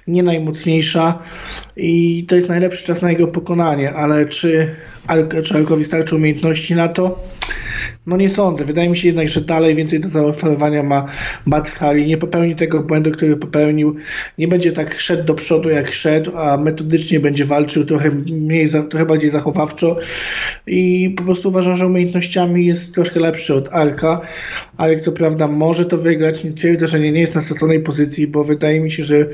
nie najmocniejsza i to jest najlepszy czas na jego pokonanie, ale czy, Alk- czy Alkowi starczy umiejętności na to? No nie sądzę. Wydaje mi się jednak, że dalej więcej do zaoferowania ma Matt Harry. Nie popełni tego błędu, który popełnił. Nie będzie tak szedł do przodu, jak szedł, a metodycznie będzie walczył trochę mniej, trochę bardziej zachowawczo i po prostu uważam, że umiejętnościami jest troszkę lepszy od Arka, Arek co prawda może to wygrać, nie twierdzę, że nie, nie jest na straconej pozycji, bo wydaje mi się, że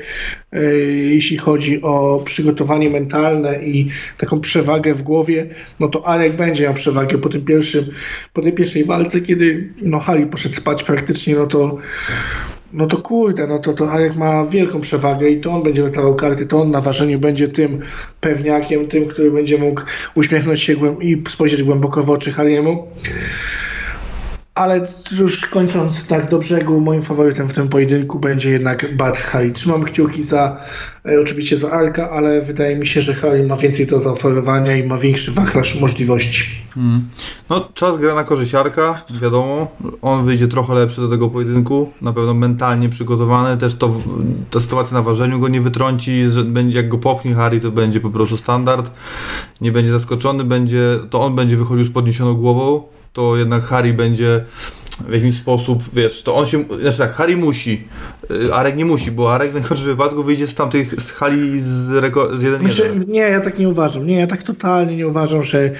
e, jeśli chodzi o przygotowanie mentalne i taką przewagę w głowie, no to Arek będzie miał przewagę po tym pierwszym, po tej pierwszej walce, kiedy no Harry poszedł spać praktycznie, no to no to kurde, no to, to Arek ma wielką przewagę i to on będzie rozdawał karty, to on na ważeniu będzie tym pewniakiem, tym, który będzie mógł uśmiechnąć się i spojrzeć głęboko w oczy Hariemu. Ale już kończąc tak do brzegu, moim faworytem w tym pojedynku będzie jednak Bad Harry. Trzymam kciuki za, e, oczywiście za Arka, ale wydaje mi się, że Harry ma więcej do zaoferowania i ma większy wachlarz możliwości. No, czas gra na korzyść Arka, wiadomo. On wyjdzie trochę lepszy do tego pojedynku. Na pewno mentalnie przygotowany. Też to, ta sytuacja na ważeniu go nie wytrąci. Że będzie, jak go popchnie Harry, to będzie po prostu standard. Nie będzie zaskoczony, będzie, to on będzie wychodził z podniesioną głową. To jednak Harry będzie w jakiś sposób, wiesz, to on się, znaczy tak, Harry musi, Arek nie musi, bo Arek w najgorszym wypadku wyjdzie z tamtych z hali z, reko- z 1-1. Znaczy, nie, ja tak nie uważam. Nie, ja tak totalnie nie uważam, że,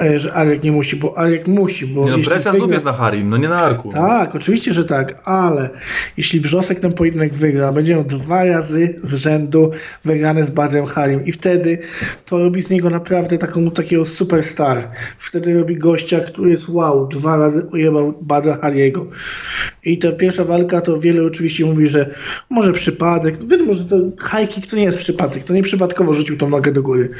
e, że Arek nie musi, bo Arek musi. Bo Nie, no, presja wygra- znów jest na Harrym, no nie na Arku. Tak, oczywiście, że tak, ale jeśli Wrzosek ten pojedynek wygra, będzie miał dwa razy z rzędu wygrane z Badrem Harim i wtedy to robi z niego naprawdę taką, no, takiego superstar. Wtedy robi gościa, który jest wow, dwa razy ujebał Badra Hariego. I ta pierwsza walka to wiele oczywiście mówi, że może przypadek. Wiadomo, że to high kick to nie jest przypadek, to nie przypadkowo rzucił tą nogę do góry.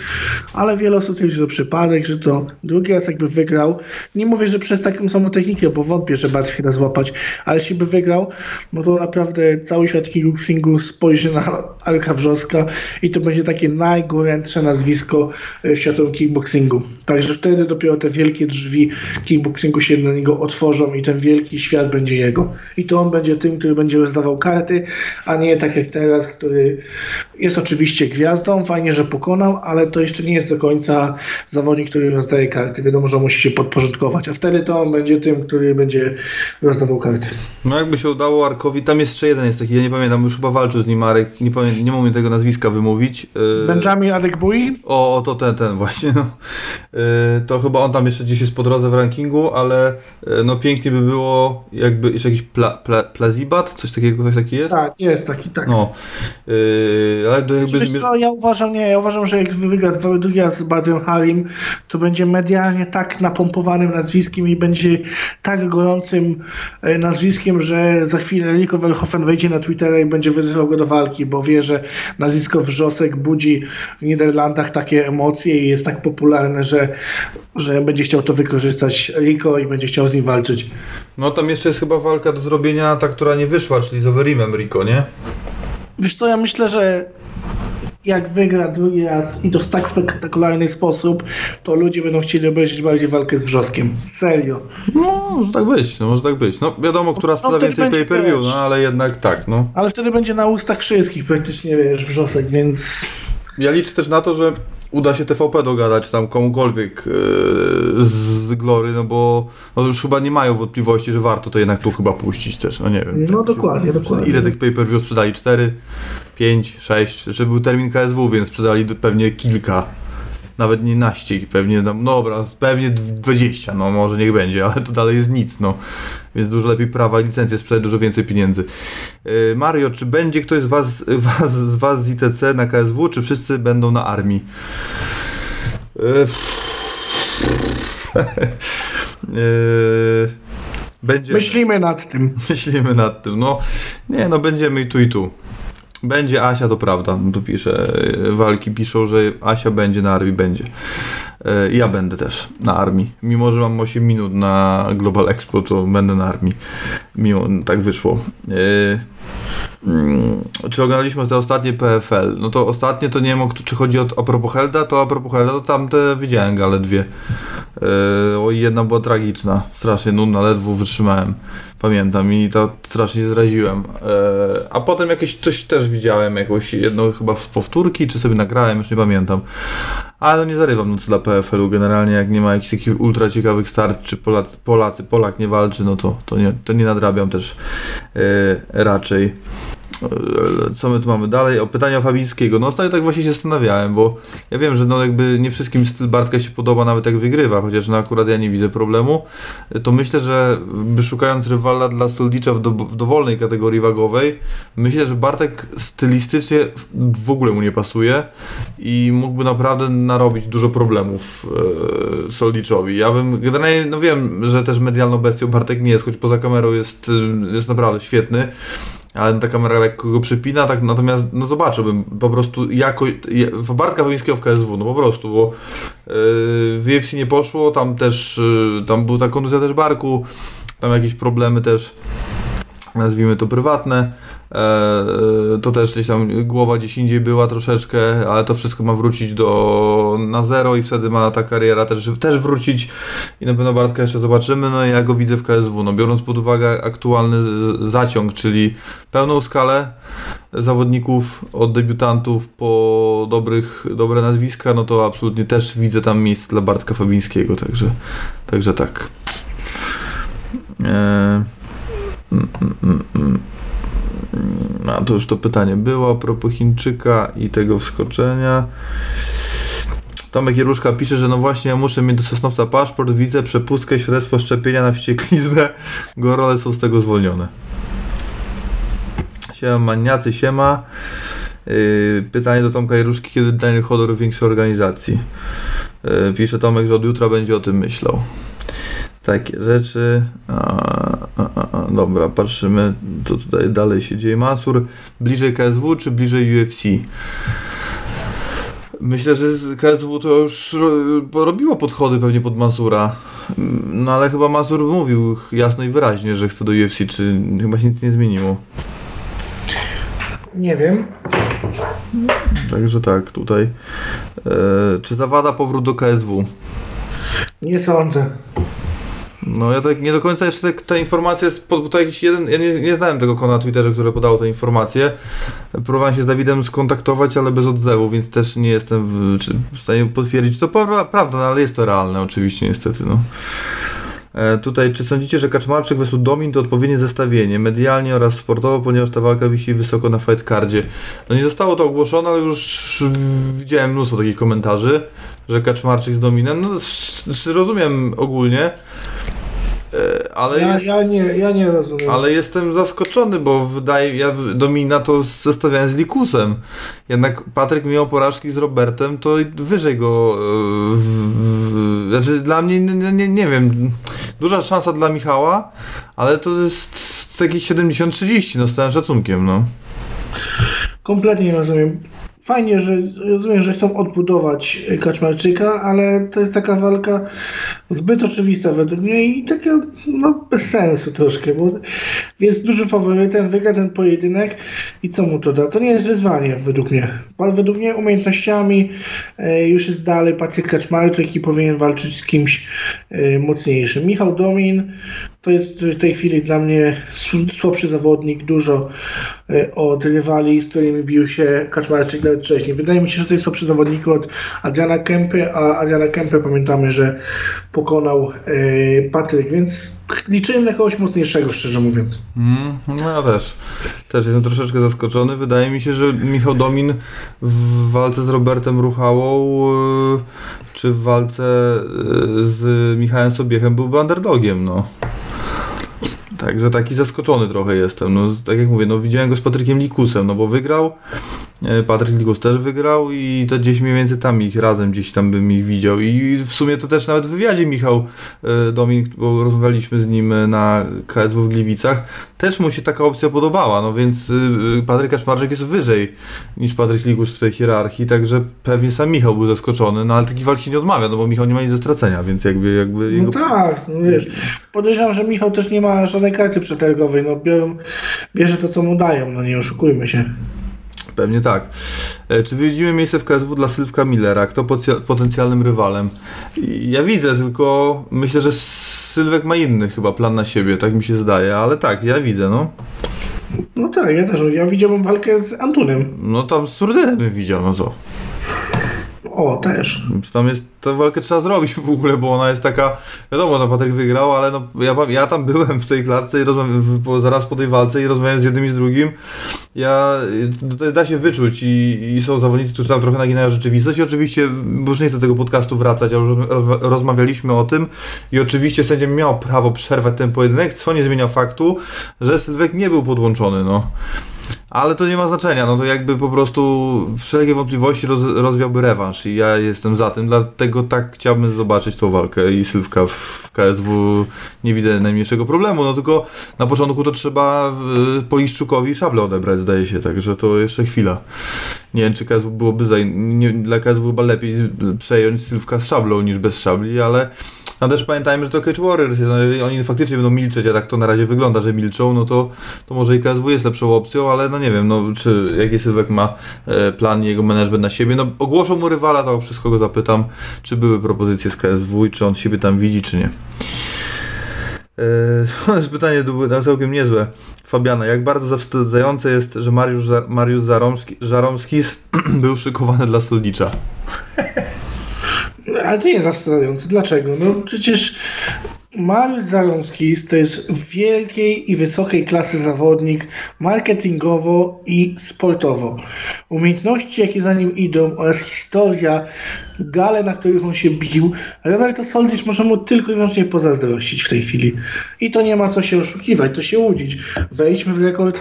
Ale wiele osób twierdzi, że to przypadek, że to drugi raz jakby wygrał. Nie mówię, że przez taką samą technikę, bo wątpię, że Bart chwilę złapać, ale jeśli by wygrał, no to naprawdę cały świat kickboxingu spojrzy na Arka Wrzoska i to będzie takie najgorętsze nazwisko e, w światowym kickboxingu. Także wtedy dopiero te wielkie drzwi kickboxingu się na niego otworzą i ten wielki świat będzie jego. I to on będzie tym, który będzie rozdawał karty, a nie tak jak teraz, który jest oczywiście gwiazdą, fajnie, że pokonał, ale to jeszcze nie jest do końca zawodnik, który rozdaje karty. Wiadomo, że musi się podporządkować, a wtedy to on będzie tym, który będzie rozdawał karty. No jakby się udało Arkowi, tam jeszcze jeden jest taki, ja nie pamiętam, już chyba walczył z nim Arek, nie, pamię, nie mogę tego nazwiska wymówić. Yy, Benjamin Adekbui? O, o, to ten, ten właśnie, no. Yy, to chyba on tam jeszcze gdzieś jest po drodze w rankingu, ale yy, no pięknie by było, jakby jeszcze jakiś pla, pla, plazibat, coś takiego, ktoś taki jest? Tak, jest taki, tak. No, yy, ale to jakby... Wiesz co, ja uważam, nie, ja uważam, że jak wygra raz z Badrem Harim, to będzie medialnie tak napompowanym nazwiskiem i będzie tak gorącym e, nazwiskiem, że za chwilę Rico Verhoeven wejdzie na Twittera i będzie wyzywał go do walki, bo wie, że nazwisko Wrzosek budzi w Niderlandach takie emocje i jest tak popularne, że, że będzie chciał to wykorzystać Rico i będzie chciał z nim walczyć. No tam jeszcze jest chyba walka do zrobienia, ta, która nie wyszła, czyli z Overeemem Rico, nie? Wiesz co, ja myślę, że jak wygra drugi raz i to w tak spektakularny sposób, to ludzie będą chcieli obejrzeć bardziej walkę z Wrzoskiem. Serio. No, może tak być, no może tak być. No wiadomo, która sprzeda wtedy więcej pay-per-view, no ale jednak tak, no. Ale wtedy będzie na ustach wszystkich praktycznie, wiesz, Wrzosek, więc... Ja liczę też na to, że uda się TVP dogadać tam komukolwiek yy, z Glory, no bo no już chyba nie mają wątpliwości, że warto to jednak tu chyba puścić też, no nie wiem. No dokładnie, dokładnie. Ile tych pay-per-view sprzedali? 4, 5, 6? Że był termin KSW, więc sprzedali pewnie kilka. Nawet nie naście, pewnie, no no dobra, pewnie d- 20, no może niech będzie, ale to dalej jest nic, no. Więc dużo lepiej prawa i licencje sprzedać dużo więcej pieniędzy. Yy, Mario, czy będzie ktoś z was, was, z was z ITC na KSW, czy wszyscy będą na armii? Yy, yy, będzie... Myślimy nad tym. Myślimy nad tym. No, nie, no będziemy i tu i tu. Będzie Asia, to prawda. Tu pisze, e, walki piszą, że Asia będzie na armii, będzie. E, Ja będę też na armii. Mimo, że mam 8 minut na Global Expo, to będę na armii. Mimo, tak wyszło. E, mm, Czy oglądaliśmy te ostatnie PFL? No to ostatnie to nie wiem, o czy chodzi o, a propos Helda, to a propos Helda, to tamte widziałem gale dwie. Oj, jedna była tragiczna, strasznie nudna, ledwo wytrzymałem. Pamiętam i to strasznie zraziłem. E, A potem jakieś coś też widziałem, jakąś jedną chyba z powtórki, czy sobie nagrałem, już nie pamiętam. Ale no nie zarywam nocy dla PFL-u generalnie, jak nie ma jakichś takich ultra ciekawych start, czy Polacy, Polacy Polak nie walczy, no to, to, nie, to nie nadrabiam też e, raczej. E, Co my tu mamy dalej? O pytania Fabińskiego. No ostatnio tak właśnie się zastanawiałem, bo ja wiem, że no jakby nie wszystkim styl Bartka się podoba nawet jak wygrywa, chociaż no akurat ja nie widzę problemu. E, To myślę, że szukając rywala dla Soldicza w, do, w dowolnej kategorii wagowej, myślę, że Bartek stylistycznie w ogóle mu nie pasuje i mógłby naprawdę narobić dużo problemów e, Soldiczowi. Ja bym generalnie, no wiem, że też medialną bestią Bartek nie jest, choć poza kamerą jest, e, jest naprawdę świetny ale ta kamera lekko go przypina, tak natomiast no zobaczyłbym po prostu jako Bartka Wołyńskiego w KSW, no po prostu, bo yy, w UFC nie poszło, tam też, yy, tam była ta kontuzja też barku, tam jakieś problemy też, nazwijmy to prywatne, e, e, to też gdzieś tam głowa gdzieś indziej była troszeczkę, ale to wszystko ma wrócić do, na zero i wtedy ma ta kariera też, też wrócić i na pewno Bartka jeszcze zobaczymy, no i ja go widzę w KSW, no biorąc pod uwagę aktualny zaciąg, czyli pełną skalę zawodników od debiutantów po dobrych, dobre nazwiska, no to absolutnie też widzę tam miejsce dla Bartka Fabińskiego, także, także tak. Eee. A to już to pytanie było a propos Chińczyka i tego wskoczenia. Tomek Jeruszka pisze, że no właśnie ja muszę mieć do Sosnowca paszport, widzę przepustkę, świadectwo szczepienia na wściekliznę. Gorole są z tego zwolnione. Siema maniacy, siema. Yy, pytanie do Tomka Jeruszki, kiedy Daniel Hodor większej organizacji. Yy, pisze Tomek, że od jutra będzie o tym myślał. Takie rzeczy. A, a, a, a, dobra, patrzymy, co tutaj dalej się dzieje. Mansur bliżej KSW czy bliżej UFC? Myślę, że KSW to już ro- robiło podchody pewnie pod Mansura. No ale chyba Mansur mówił jasno i wyraźnie, że chce do UFC, czy chyba się nic nie zmieniło. Nie wiem. Także tak, tutaj. E, czy zawada powrót do KSW? Nie sądzę. No ja tak nie do końca jeszcze te informacje, jest pod, to jakiś jeden, ja nie, nie znałem tego kona na Twitterze, które podało te informacje. Próbowałem się z Dawidem skontaktować, ale bez odzewu, więc też nie jestem w, czy, w stanie potwierdzić. To pra- prawda, no, ale jest to realne oczywiście niestety. No. E, Tutaj, czy sądzicie, że Kaczmarczyk vs Domin to odpowiednie zestawienie medialnie oraz sportowo, ponieważ ta walka wisi wysoko na fight cardzie? No nie zostało to ogłoszone, ale już widziałem mnóstwo takich komentarzy, że Kaczmarczyk z Dominem, no rozumiem ogólnie, ale Ja, jest... ja, nie, ja nie rozumiem. Ale jestem zaskoczony, bo wydaje ja Domina to zestawiałem z Likusem. Jednak Patryk miał porażki z Robertem, to wyżej go. e, W, w, znaczy dla mnie nie, nie, nie wiem. Duża szansa dla Michała, ale to jest z jakieś 70-30, no z całym szacunkiem, no. Kompletnie nie rozumiem. Fajnie, że rozumiem, że chcą odbudować Kaczmarczyka, ale to jest taka walka zbyt oczywista według mnie i taka no, bez sensu troszkę, bo jest dużym faworytem, wygra ten pojedynek i co mu to da? To nie jest wyzwanie według mnie. Według mnie umiejętnościami e, już jest dalej Patryk Kaczmarczyk i powinien walczyć z kimś e, mocniejszym. Michał Domin to jest w tej chwili dla mnie słabszy zawodnik, dużo e, od rywali, z którymi bił się Kaczmarczyk nawet wcześniej. Wydaje mi się, że to jest słabszy zawodnik od Adriana Kempy, a Adriana Kempę pamiętamy, że pokonał e, Patryk, więc liczyłem na kogoś mocniejszego, szczerze mówiąc. Mm, no ja też. Też jestem troszeczkę zaskoczony. Wydaje mi się, że Michał Domin w walce z Robertem Ruchałą e, czy w walce z Michałem Sobiechem byłby underdogiem, no. Także taki zaskoczony trochę jestem. No, tak jak mówię, no widziałem go z Patrykiem Likusem, no bo wygrał. E, Patryk Likus też wygrał i to gdzieś mniej więcej tam ich razem gdzieś tam bym ich widział. I w sumie to też nawet w wywiadzie Michał e, Domin, bo rozmawialiśmy z nim e, na KSW w Gliwicach, też mu się taka opcja podobała, no więc Patryk Kaszmarczyk jest wyżej niż Patryk Likus w tej hierarchii, także pewnie sam Michał był zaskoczony, no ale takiej walki nie odmawia, no bo Michał nie ma nic do stracenia, więc jakby, jakby No jego... tak, no wiesz. Podejrzewam, że Michał też nie ma żadnej karty przetargowej, no biorą, bierze to, co mu dają, no nie oszukujmy się. Pewnie tak. E, Czy widzimy miejsce w KSW dla Sylwka Millera? Kto potencjalnym rywalem? Ja widzę, tylko myślę, że Sylwek ma inny chyba plan na siebie, tak mi się zdaje, ale tak, ja widzę, no. No tak, ja też, ja widziałbym walkę z Antunem. No tam z Surdenem bym widział, no co? O, też. Tam jest, tę walkę trzeba zrobić w ogóle, bo ona jest taka, wiadomo, no Patryk wygrał, ale no, ja, ja tam byłem w tej klatce i rozmawiam, zaraz po tej walce i rozmawiałem z jednym i z drugim. Ja, da się wyczuć i, i są zawodnicy, którzy tam trochę naginają rzeczywistość i oczywiście, bo już nie chcę do tego podcastu wracać, ale rozmawialiśmy o tym i oczywiście sędzia miał prawo przerwać ten pojedynek, co nie zmienia faktu, że Sylwek nie był podłączony, no. Ale to nie ma znaczenia, no to jakby po prostu wszelkie wątpliwości roz, rozwiałby rewanż i ja jestem za tym, dlatego tak chciałbym zobaczyć tą walkę i Sylwka w KSW nie widzę najmniejszego problemu, no tylko na początku to trzeba Poliszczukowi szable odebrać zdaje się, także to jeszcze chwila. Nie wiem czy KSW byłoby za, nie, dla KSW chyba lepiej przejąć Sylwka z szablą niż bez szabli, ale no też pamiętajmy, że to Cage Warriors, no jeżeli oni faktycznie będą milczeć, a tak to na razie wygląda, że milczą, no to, to może i KSW jest lepszą opcją, ale no nie wiem, no czy jaki Sylwek ma e, plan jego management na siebie, no ogłoszą mu rywala, to wszystko go zapytam, czy były propozycje z KSW i czy on siebie tam widzi, czy nie. E, To jest pytanie całkiem niezłe. Fabiana, jak bardzo zawstydzające jest, że Mariusz, Mariusz Zaromski, Żaromskis był szykowany dla Solnicza. Ale to nie jest zastanawiające. Dlaczego? No przecież Mariusz Zarąski to jest wielkiej i wysokiej klasy zawodnik marketingowo i sportowo. Umiejętności, jakie za nim idą oraz historia, gale, na których on się bił, Roberto Soldicz może mu tylko i wyłącznie pozazdrościć w tej chwili. I to nie ma co się oszukiwać, to się łudzić. Wejdźmy w rekord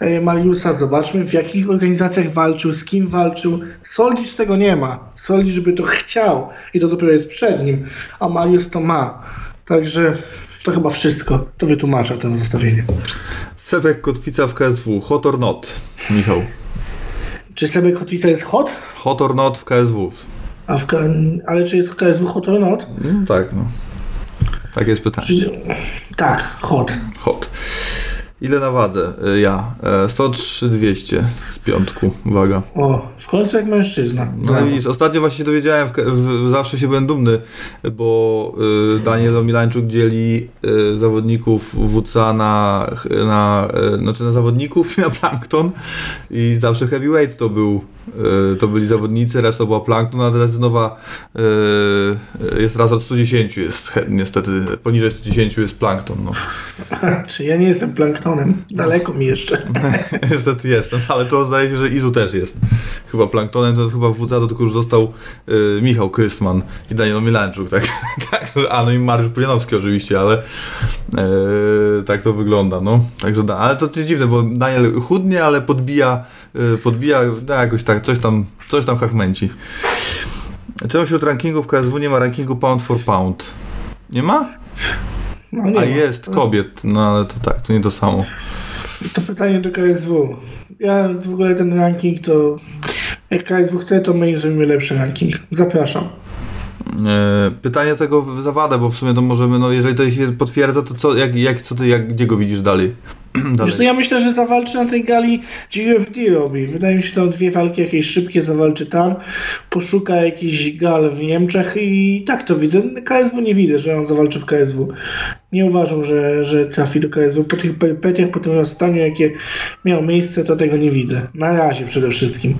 e, Mariusza, zobaczmy w jakich organizacjach walczył, z kim walczył. Soldicz tego nie ma. Soldicz by to chciał i to dopiero jest przed nim, a Mariusz to ma. Także to chyba wszystko. To wytłumacza to zestawienie. Sebek Kotwica w KSW, hot or not? Michał. Czy Sebek Kotwica jest hot? Hot or not w KSW? A w K... Ale czy jest w KSW hot or not? No, tak, no. Tak jest pytanie. Czy... Tak, hot. Hot. Ile na wadze? Y, Ja. E, 103 200 z piątku. Uwaga. O, w końcu jak mężczyzna. No widzisz, ostatnio właśnie się dowiedziałem, w, w, zawsze się byłem dumny, bo y, Daniel Omilańczuk dzieli y, zawodników WCA na, na, y, znaczy na zawodników i na plankton i zawsze heavyweight to był, to byli zawodnicy, reszta to była plankton, a teraz nowa y, jest raz od 110 jest niestety, poniżej 110 jest plankton, no. Czy ja nie jestem planktonem? Daleko mi jeszcze. Niestety jestem, ale to zdaje się, że Izu też jest. Chyba planktonem, to chyba w WCA to tylko już został y, Michał Krysman i Daniel Milanczuk, tak, tak, a no i Mariusz Pulianowski oczywiście, ale tak to wygląda, no. Także da, ale to jest dziwne, bo Daniel chudnie, ale podbija, podbija, da, jakoś tak, coś tam, coś tam chachmęci. Czemu wśród rankingów KSW nie ma rankingu pound for pound? Nie ma? No nie A ma. jest kobiet, no ale to tak, to nie to samo. To pytanie do KSW. Ja w ogóle ten ranking to... Jak KSW chce, to my im zrobimy lepszy ranking. Zapraszam. E, Pytanie tego zawadę, bo w sumie to możemy, no jeżeli to się potwierdza, to co, jak, jak, co ty, jak, gdzie go widzisz dalej? Zresztą ja myślę, że zawalczy na tej gali, UFD robi. Wydaje mi się, że tam dwie walki jakieś szybkie zawalczy tam, poszuka jakiś gal w Niemczech i tak to widzę. KSW nie widzę, że on zawalczy w KSW. Nie uważam, że, że trafi do KSW. Po tych perypetiach, po tym rozstaniu, jakie miało miejsce, to tego nie widzę. Na razie przede wszystkim.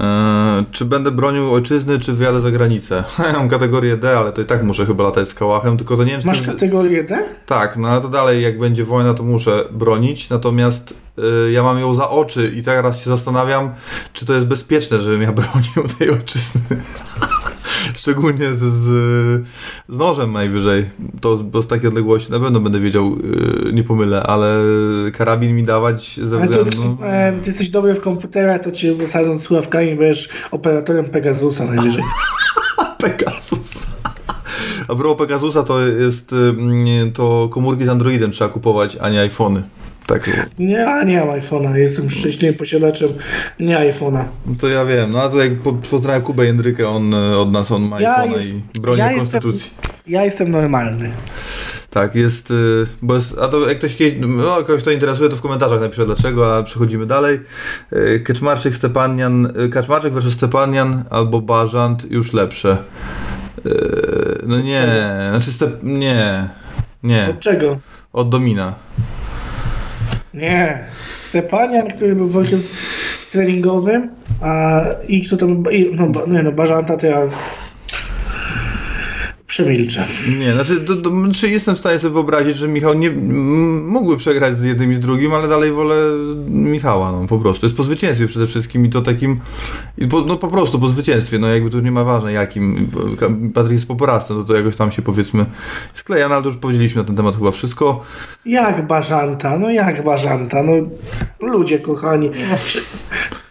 E, czy będę bronił ojczyzny, czy wyjadę za granicę? Ja mam kategorię D, ale to i tak muszę chyba latać z kałachem, tylko to nie wiem, czy Masz to- kategorię D? Tak, no ale to dalej, jak będzie wojna, to muszę bronić, natomiast y, ja mam ją za oczy i teraz się zastanawiam, czy to jest bezpieczne, żebym ja bronił tej ojczyzny. Szczególnie z, z, nożem najwyżej. To bo z takiej odległości na pewno będę wiedział, y, nie pomylę, ale karabin mi dawać ze względu... e, ty jesteś dobry w komputerach, to cię wysadzą słuchawkami, będziesz operatorem Pegasusa najwyżej. Pegasus. A propos Pegasusa, to jest y, to komórki z Androidem trzeba kupować, a nie iPhony. Tak, Nie, nie mam iPhone'a. Jestem szczęśliwym posiadaczem nie iPhone'a. No To ja wiem, no a to jak po, pozdrawiam Kubę Jędrykę, on e, od nas, on ma Ja iPhone'a jest- i broni ja jestem- konstytucji. Ja jestem normalny. Tak, jest, y, bo jest, a to jak ktoś kiedyś, no kogoś to interesuje, to w komentarzach napisze dlaczego, a przechodzimy dalej. Y, Kaczmarczyk, Stepanian, Kaczmarczyk versus Stepanian albo Bażant, już lepsze. No nie, znaczy step, nie, nie, Od czego? od Domina. Nie. Stepanian, który był walkiem... treningowym, a i kto tam, i, no, nie no, Bażanta to ja przemilczę. Nie, znaczy, do, do, czy jestem w stanie sobie wyobrazić, że Michał nie mógłby przegrać z jednym i z drugim, ale dalej wolę Michała, no po prostu. Jest po zwycięstwie przede wszystkim i to takim, po, no po prostu po zwycięstwie, no jakby tu nie ma ważne jakim. Patryk jest po porażce, no to jakoś tam się powiedzmy skleja, no ale to już powiedzieliśmy na ten temat chyba wszystko. Jak Bażanta, no jak Bażanta, no ludzie kochani. Czy-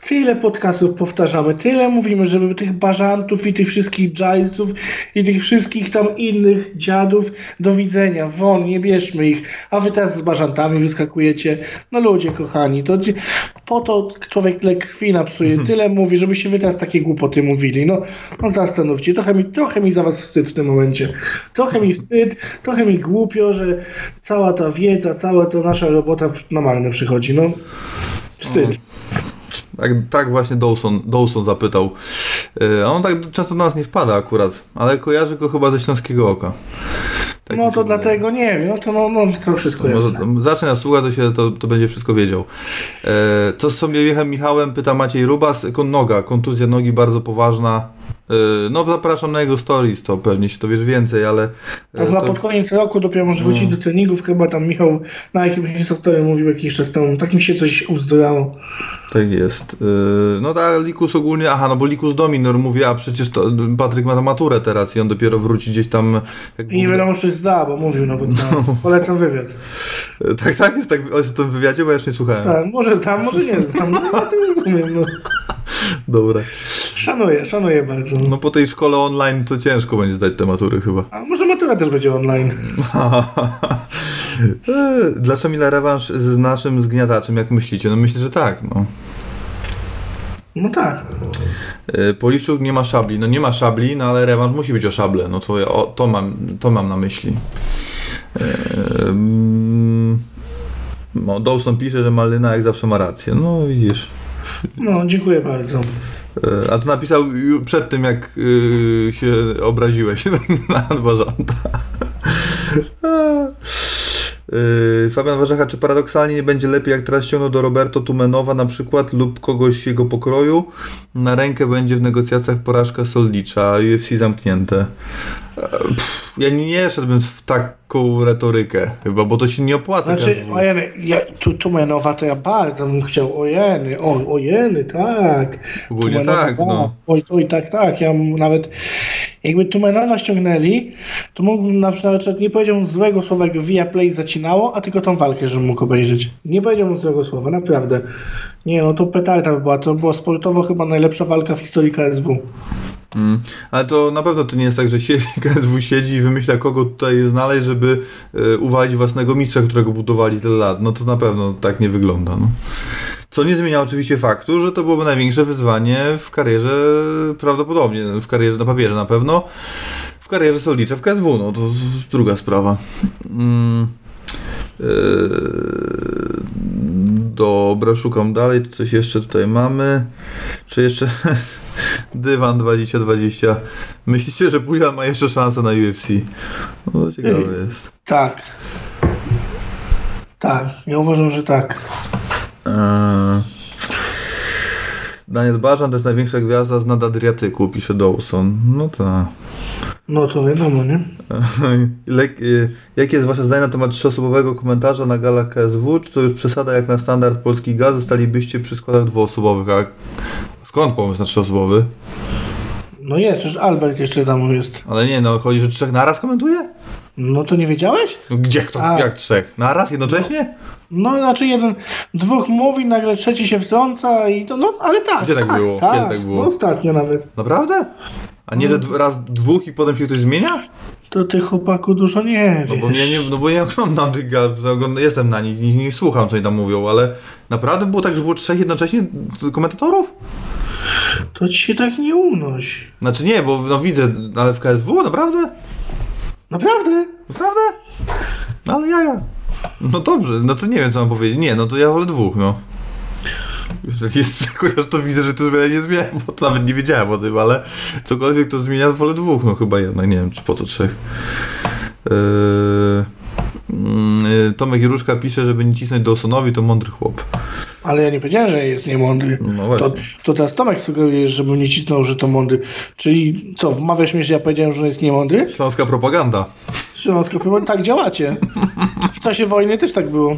Tyle podcastów powtarzamy, tyle mówimy, żeby tych bażantów i tych wszystkich Gilesów i tych wszystkich tam innych dziadów do widzenia, won, nie bierzmy ich, a wy teraz z bażantami wyskakujecie. No ludzie kochani, to po to człowiek tyle krwi napsuje, tyle mówi, żebyście wy teraz takie głupoty mówili. No, no zastanówcie, trochę mi, trochę mi za was wstyd w tym momencie. Trochę mi wstyd, trochę mi głupio, że cała ta wiedza, cała ta nasza robota na marne przychodzi. No, wstyd. Tak, tak właśnie Dawson, Dawson zapytał. Yy, A on tak często do nas nie wpada akurat, ale kojarzy go chyba ze Śląskiego Oka. Tak No to dlatego nie wiem, no to, no, no, to wszystko jasne. zacznie nas słuchać, to, się, to, to będzie wszystko wiedział. E, co z sobie Michałem Michałem, pyta Maciej Rubas. Noga, kontuzja nogi bardzo poważna. E, no zapraszam na jego stories, to pewnie się dowiesz więcej, ale... A E, chyba to, pod koniec roku dopiero może wrócić do treningów, chyba tam Michał na jakimś historii mówił jakiś czas temu, tak mi się coś uzdrało. tak jest. E, no tak, Likus ogólnie, aha, no bo Likus Dominor mówi, a przecież to Patryk ma maturę teraz i on dopiero wróci gdzieś tam... Jak I nie wiadomo czy zda, bo mówił, no bo tam, polecam wywiad. Tak, tak, jest tak, o, to w wywiadzie, bo ja jeszcze nie słuchałem. Tak, może tam, może nie tam, no ja to rozumiem, no. Dobra. Szanuję, szanuję bardzo. No po tej szkole online to ciężko będzie zdać te matury chyba. A może matura też będzie online. E, Dla Szamila rewanż z naszym zgniataczem, jak myślicie? No myślę, że tak, no. No tak. E, Poliszczuk nie ma szabli, no nie ma szabli, no ale rewanż musi być o szable, no to, ja- o, to, mam, to mam na myśli. E, mm, No, Dawson pisze, że Malina jak zawsze ma rację, no widzisz. No, dziękuję bardzo. E, A to napisał przed tym, jak y, się obraziłeś na Bażanta. Yy, Fabian Warzecha, czy paradoksalnie nie będzie lepiej, jak teraz ściągnął do Roberto Tumenowa na przykład lub kogoś jego pokroju? Na rękę będzie w negocjacjach porażka Soldicza, UFC zamknięte. Pff, ja nie szedłbym w taką retorykę chyba, bo to się nie opłaca. Znaczy, każdemu. ojeny, ja, tu, Tumenowa to ja bardzo bym chciał, ojeny, o, ojeny, tak. Ogólnie tak, no. Oj, oj, tak, tak, ja nawet, jakby Tumenowa ściągnęli, to mógłbym na przykład, nie powiedział złego słowa, jak Viaplay zacinało, a tylko tą walkę, żebym mógł obejrzeć. Nie powiedziałbym złego słowa, naprawdę. Nie, no to petarda by była, to była sportowo chyba najlepsza walka w historii KSW. Mm. Ale to na pewno to nie jest tak, że siedzi, KSW siedzi i wymyśla, kogo tutaj znaleźć, żeby e, uwalić własnego mistrza, którego budowali tyle lat. No to na pewno tak nie wygląda. No. Co nie zmienia oczywiście faktu, że to byłoby największe wyzwanie w karierze, prawdopodobnie, w karierze na papierze na pewno, w karierze Soldicza w KSW, no to jest druga sprawa. Mm. Eee, Dobra, szukam dalej, czy coś jeszcze tutaj mamy. Czy jeszcze Dywan 2020. Myślicie, że Pujan ma jeszcze szansę na UFC? No to ciekawe jest. Tak. Tak, ja uważam, że tak. Eee, Daniel Barzan to jest największa gwiazda z nad Adriatyku, pisze Dawson. No tak. No to wiadomo, nie? Y, jakie jest wasze zdanie na temat trzyosobowego komentarza na galach KSW? Czy to już przesada jak na standard polski gaz? Zostalibyście przy składach dwuosobowych, a skąd pomysł na trzyosobowy? No jest, już Albert jeszcze tam jest. Ale nie, no chodzi, że trzech naraz komentuje? No to nie wiedziałeś? No gdzie kto? A. Jak trzech? Naraz? Jednocześnie? No znaczy jeden, dwóch mówi, nagle trzeci się wtrąca i to, no ale tak. Gdzie tak było? Tak, Kiedy tak było? No, ostatnio nawet. Naprawdę? A nie, że raz dwóch i potem się ktoś zmienia? To ty chłopaku dużo nie No wiesz. bo, ja nie, no bo ja oglądam tych gal, jestem na nich i nie słucham, co oni tam mówią, ale naprawdę było tak, że było trzech jednocześnie komentatorów? To ci się tak nie unoś. Znaczy nie, bo no widzę, ale w KSW? Naprawdę? Naprawdę? Naprawdę? No ale ja, ja. No dobrze, no to nie wiem, co mam powiedzieć. Nie, no to ja wolę dwóch, no. Jest chociaż to widzę, że to wiele nie zmienia, bo to nawet nie wiedziałem o tym, ale cokolwiek to zmienia, wolę dwóch, no chyba jednak, nie wiem, czy po co trzech. Yy... mm, yy, Tomek Juruszka pisze, żeby nie cisnąć Dawsonowi, to mądry chłop. Ale ja nie powiedziałem, że jest niemądry. No właśnie. to, to teraz Tomek sugeruje, żebym nie cisnął, że to mądry. Czyli co, wmawiasz mi, że ja powiedziałem, że on jest niemądry? Śląska propaganda. Śląsko, chyba tak działacie. W czasie wojny też tak było.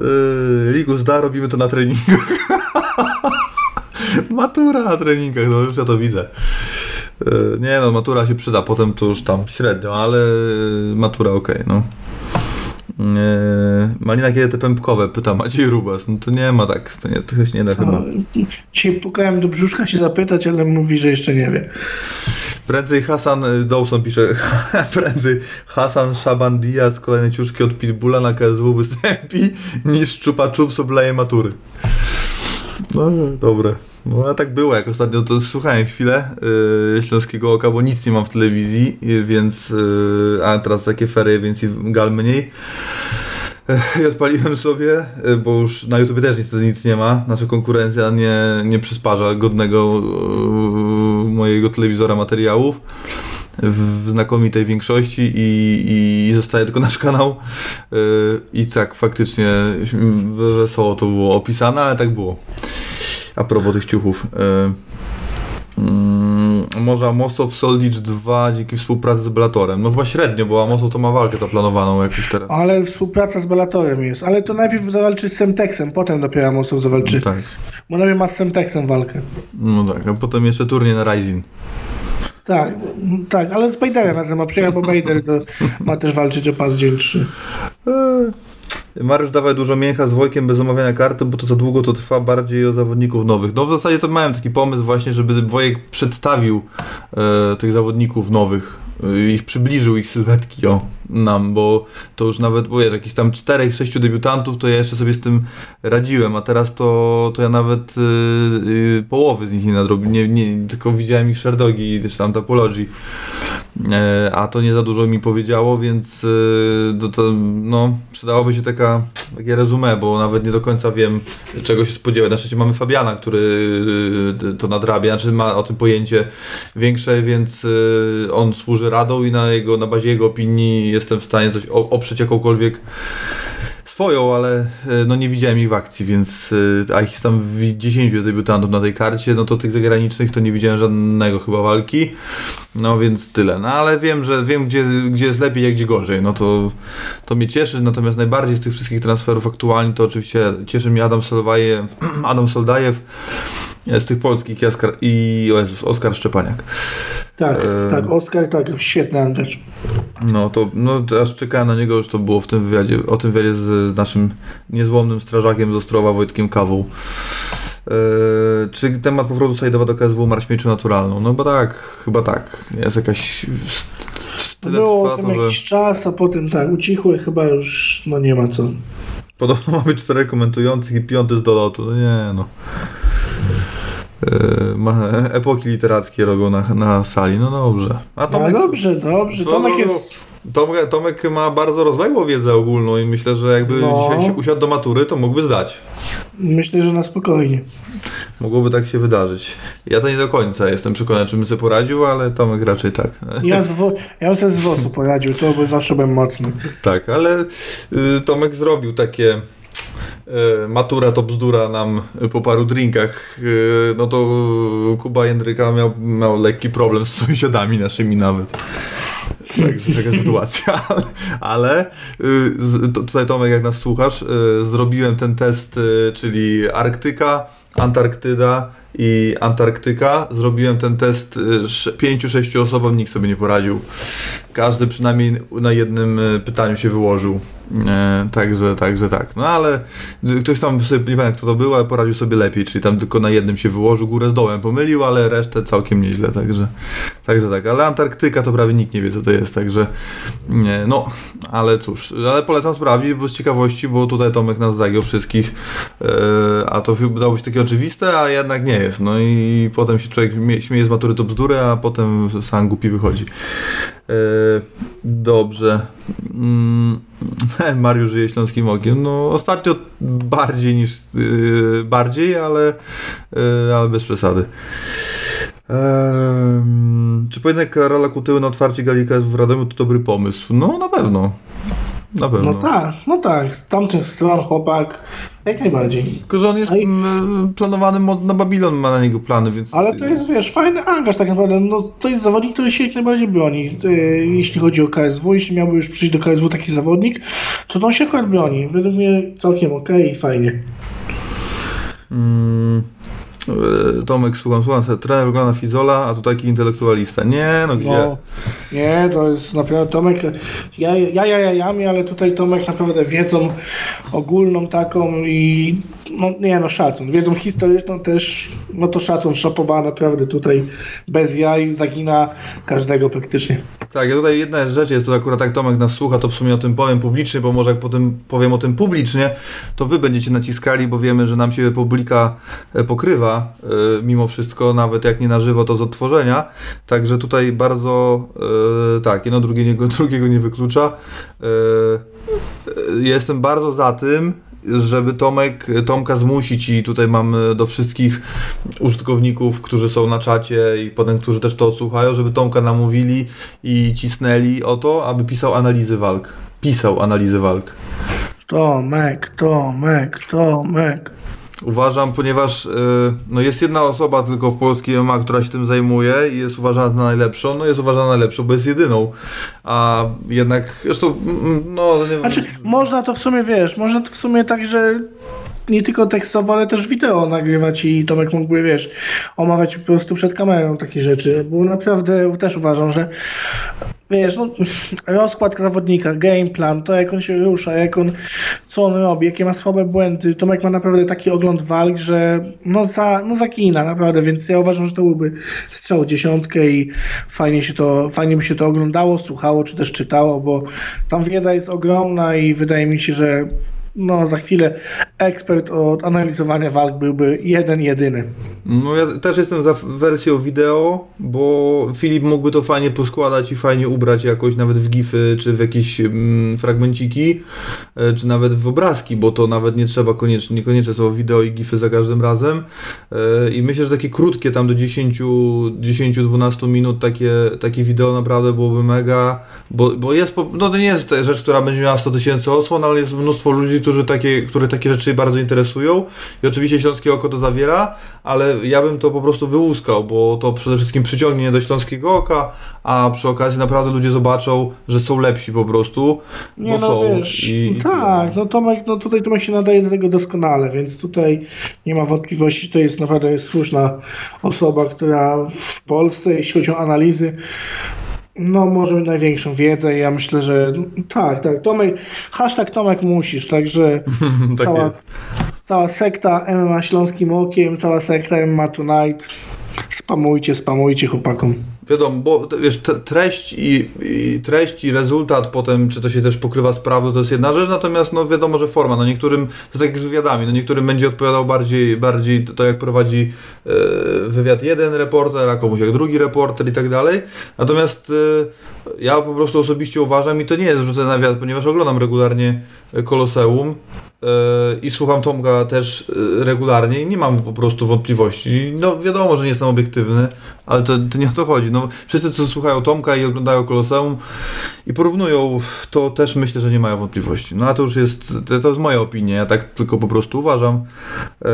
Yy, Ligus da, robimy to na treningach. matura na treningach, no już ja to widzę. Yy, nie no, matura się przyda, potem to już tam średnio, ale matura okej, no. Yy, Malina, kiedy te pępkowe? Pyta Maciej Rubas. No to nie ma tak, to, nie, to się nie da chyba. Dzisiaj pukałem do brzuszka się zapytać, ale mówi, że jeszcze nie wie. Prędzej Hasan Dawson pisze, prędzej Hasan Shaban Diaz kolejne ciuszki od Pitbulla na KSW występi niż Czupa Czups obleje matury. No dobre. No a tak było, jak ostatnio to słuchałem chwilę yy, Śląskiego Oka, bo nic nie mam w telewizji, yy, więc yy, a teraz takie ferie, więc gal mniej. Ech, I odpaliłem sobie, y, bo już na YouTube też niestety nic nie ma. Nasza konkurencja nie, nie przysparza godnego y, mojego telewizora materiałów w znakomitej większości i, i zostaje tylko nasz kanał. Y, I tak faktycznie wesoło to było opisane, ale tak było. A propos tych ciuchów. Y, mm, może Amosow Soldicz 2 dzięki współpracy z Bellatorem. No chyba średnio, bo Amosow to ma walkę zaplanowaną jakąś teraz. Ale współpraca z Bellatorem jest. Ale to najpierw zawalczy z Semtexem, potem dopiero Amosów zawalczy. Tak. Bo najpierw ma z Semtexem walkę. No tak, a potem jeszcze turniej na Rising. Tak, tak, ale z Baderem razem ma przyjechał, bo Bader to ma też walczyć o pas dzień 3. Eee, Mariusz dawaj dużo mięcha z Wojkiem bez omawiania karty, bo to za długo to trwa bardziej o zawodników nowych. No w zasadzie to miałem taki pomysł właśnie, żeby Wojek przedstawił e, tych zawodników nowych, ich przybliżył ich sylwetki o, nam, bo to już nawet, wiesz, jakichś tam czterech, sześciu debiutantów, to ja jeszcze sobie z tym radziłem, a teraz to, to ja nawet e, połowy z nich nie nadrobiłem, nie, nie, tylko widziałem ich Sherdogi czy tam Tapology. E, a to nie za dużo mi powiedziało, więc e, to, to, no, przydałoby się taka, takie resume, bo nawet nie do końca wiem, czego się spodziewać. Na szczęście mamy Fabiana, który to nadrabia, znaczy ma o tym pojęcie większe, więc on służy radą i na, jego, na bazie jego opinii jestem w stanie coś oprzeć jakąkolwiek swoją, ale e, no nie widziałem ich w akcji, więc e, a ich tam w 10 jest debiutantów na tej karcie, no to tych zagranicznych to nie widziałem żadnego chyba walki. No więc tyle. No ale wiem, że wiem gdzie, gdzie jest lepiej, a gdzie gorzej. No to, to mnie cieszy, natomiast najbardziej z tych wszystkich transferów aktualnie to oczywiście cieszy mnie Adam Soldajew, Adam Soldajew z tych polskich i Oskar, i o Jezus, Oskar Szczepaniak. Tak, E, tak, Oskar, tak, świetny angaż. No to no, aż czekałem na niego, już to było w tym wywiadzie, o tym wywiadzie z, z naszym niezłomnym strażakiem z Ostrowa Wojtkiem Kawą. Eee, czy temat powrotu Sajdowa do KSW ma śmiercią naturalną? No bo tak, chyba tak. Jest jakaś... Tyle Było trwa tam to, że jakiś czas, a potem tak, ucichło i chyba już no nie ma co. podobno mamy czterech komentujących i piąty z dolotu. No nie no. Ma, epoki literackie robią na, na sali, no dobrze. A No Tomek, dobrze, dobrze. Co Tomek no, jest. Tomek, Tomek ma bardzo rozległą wiedzę ogólną i myślę, że jakby No. dzisiaj się usiadł do matury, to mógłby zdać. Myślę, że na spokojnie. Mogłoby tak się wydarzyć. Ja to nie do końca jestem przekonany, czy bym sobie poradził, ale Tomek raczej tak. Ja, z wo- ja sobie z WOS-u poradził, to by zawsze byłem mocny. tak, ale y, Tomek zrobił takie matura to bzdura nam po paru drinkach, y, no to Kuba Jędryka miał, miał lekki problem z sąsiadami naszymi nawet. Także taka sytuacja, ale, y, to, tutaj Tomek, jak nas słuchasz, y, zrobiłem ten test, y, czyli Arktyka, Antarktyda i Antarktyka. Zrobiłem ten test y, sz- pięciu, sześciu osobom, nikt sobie nie poradził. Każdy przynajmniej na jednym pytaniu się wyłożył. E, także, także tak. No ale ktoś tam sobie, nie pamiętam kto to był, ale poradził sobie lepiej, czyli tam tylko na jednym się wyłożył, górę z dołem pomylił, ale resztę całkiem nieźle, także, także tak. Ale Antarktyka to prawie nikt nie wie co to jest, także nie, no, ale cóż, ale polecam sprawdzić, bo z ciekawości, bo tutaj Tomek nas zagiął wszystkich, e, a to wydawało się takie oczywiste, a jednak nie jest. No i potem się człowiek mie- śmieje z matury to bzdury, a potem sam głupi wychodzi. E, dobrze. Mm, Mariusz żyje śląskim okiem. No ostatnio bardziej niż yy, bardziej, ale, yy, ale bez przesady. Ehm, czy pojedynek Karola Kutyły na otwarcie Galika w Radomiu to dobry pomysł? No na pewno. Na pewno. No tak, no tak, z tamtych stron chłopak, jak najbardziej. Tylko, że on jest i- mm, planowany mod na Babilon, ma na niego plany, więc... Ale to jest, wiesz, fajny angaż tak naprawdę. No, to jest zawodnik, który się jak najbardziej broni. E, Jeśli chodzi o KSW, jeśli miałby już przyjść do KSW taki zawodnik, to on się akurat broni. Według mnie całkiem okej i fajnie. Mm, Tomek, słucham, słucham, trener wygląda Fizola, a tu taki intelektualista. Nie, no gdzie? No, nie, to jest naprawdę Tomek. Ja, ja, ja, ja, jami, ale tutaj Tomek naprawdę wiedzą ogólną taką i no nie no szacun. Wiedzą historyczną też, no to szacun, szapoba naprawdę tutaj bez jaj zagina każdego praktycznie. Tak, ja tutaj jedna rzecz jest, to akurat jak Tomek nas słucha, to w sumie o tym powiem publicznie, bo może jak potem powiem o tym publicznie, to wy będziecie naciskali, bo wiemy, że nam się publika e, pokrywa, e, mimo wszystko, nawet jak nie na żywo, to z odtworzenia. Także tutaj bardzo, e, tak, jedno drugie drugiego nie wyklucza. Jestem bardzo za tym, żeby Tomek, Tomka zmusić i tutaj mam e, do wszystkich użytkowników, którzy są na czacie i potem, którzy też to odsłuchają, żeby Tomka namówili i cisnęli o to, aby pisał analizy walk. Pisał analizy walk. Tomek, Tomek, Tomek. Uważam, ponieważ y, no jest jedna osoba tylko w polskim MMA, która się tym zajmuje i jest uważana za najlepszą, no jest uważana za najlepszą, bo jest jedyną. A jednak, zresztą, mm, no nie Znaczy, można to w sumie, wiesz, można to w sumie tak, że nie tylko tekstowo, ale też wideo nagrywać i Tomek mógłby, wiesz, omawiać po prostu przed kamerą takie rzeczy, bo naprawdę też uważam, że wiesz, no, rozkład zawodnika, game plan, to jak on się rusza, jak on, co on robi, jakie ma słabe błędy, Tomek ma naprawdę taki ogląd walk, że no, za, no zakina naprawdę, więc ja uważam, że to byłby strzał dziesiątkę i fajnie się to, fajnie by się to oglądało, słuchało, czy też czytało, bo tam wiedza jest ogromna i wydaje mi się, że no za chwilę ekspert od analizowania walk byłby jeden, jedyny. No ja też jestem za wersją wideo, bo Filip mógłby to fajnie poskładać i fajnie ubrać jakoś nawet w gify, czy w jakieś mm, fragmenciki, e, czy nawet w obrazki, bo to nawet nie trzeba koniecznie, niekoniecznie są wideo i gify za każdym razem. E, I myślę, że takie krótkie, tam do 10-12 minut takie, takie wideo naprawdę byłoby mega, bo, bo jest, no to nie jest rzecz, która będzie miała 100 tysięcy osłon, ale jest mnóstwo ludzi, którzy takie, które takie rzeczy bardzo interesują i oczywiście Śląskie Oko to zawiera, ale ja bym to po prostu wyłuskał, bo to przede wszystkim przyciągnie do Śląskiego Oka, a przy okazji naprawdę ludzie zobaczą, że są lepsi po prostu, Nie bo no są. wiesz, i, i tak, no Tomek, no tutaj Tomek się nadaje do tego doskonale, więc tutaj nie ma wątpliwości, to jest naprawdę słuszna osoba, która w Polsce, jeśli chodzi o analizy, no może mieć największą wiedzę ja myślę, że tak, tak, Tomek, hashtag Tomek musisz, także tak cała, jest. cała sekta MMA Śląskim Okiem, cała sekta MMA Tonight, spamujcie, spamujcie chłopakom. Wiadomo, bo wiesz, treść i, i treść i rezultat potem, czy to się też pokrywa z prawdą, to jest jedna rzecz, natomiast no wiadomo, że forma, no niektórym, to jest tak jak z wywiadami, no niektórym będzie odpowiadał bardziej, bardziej to, jak prowadzi e, wywiad jeden reporter, a komuś jak drugi reporter i tak dalej, natomiast e, ja po prostu osobiście uważam i to nie jest rzucę na wiatr, ponieważ oglądam regularnie Koloseum, e, i słucham Tomka też e, regularnie i nie mam po prostu wątpliwości. No wiadomo, że nie jestem obiektywny, ale to, to nie o to chodzi. No, wszyscy, co słuchają Tomka i oglądają Koloseum i porównują, to też myślę, że nie mają wątpliwości. No a to już jest, to, to jest moja opinia, ja tak tylko po prostu uważam. E,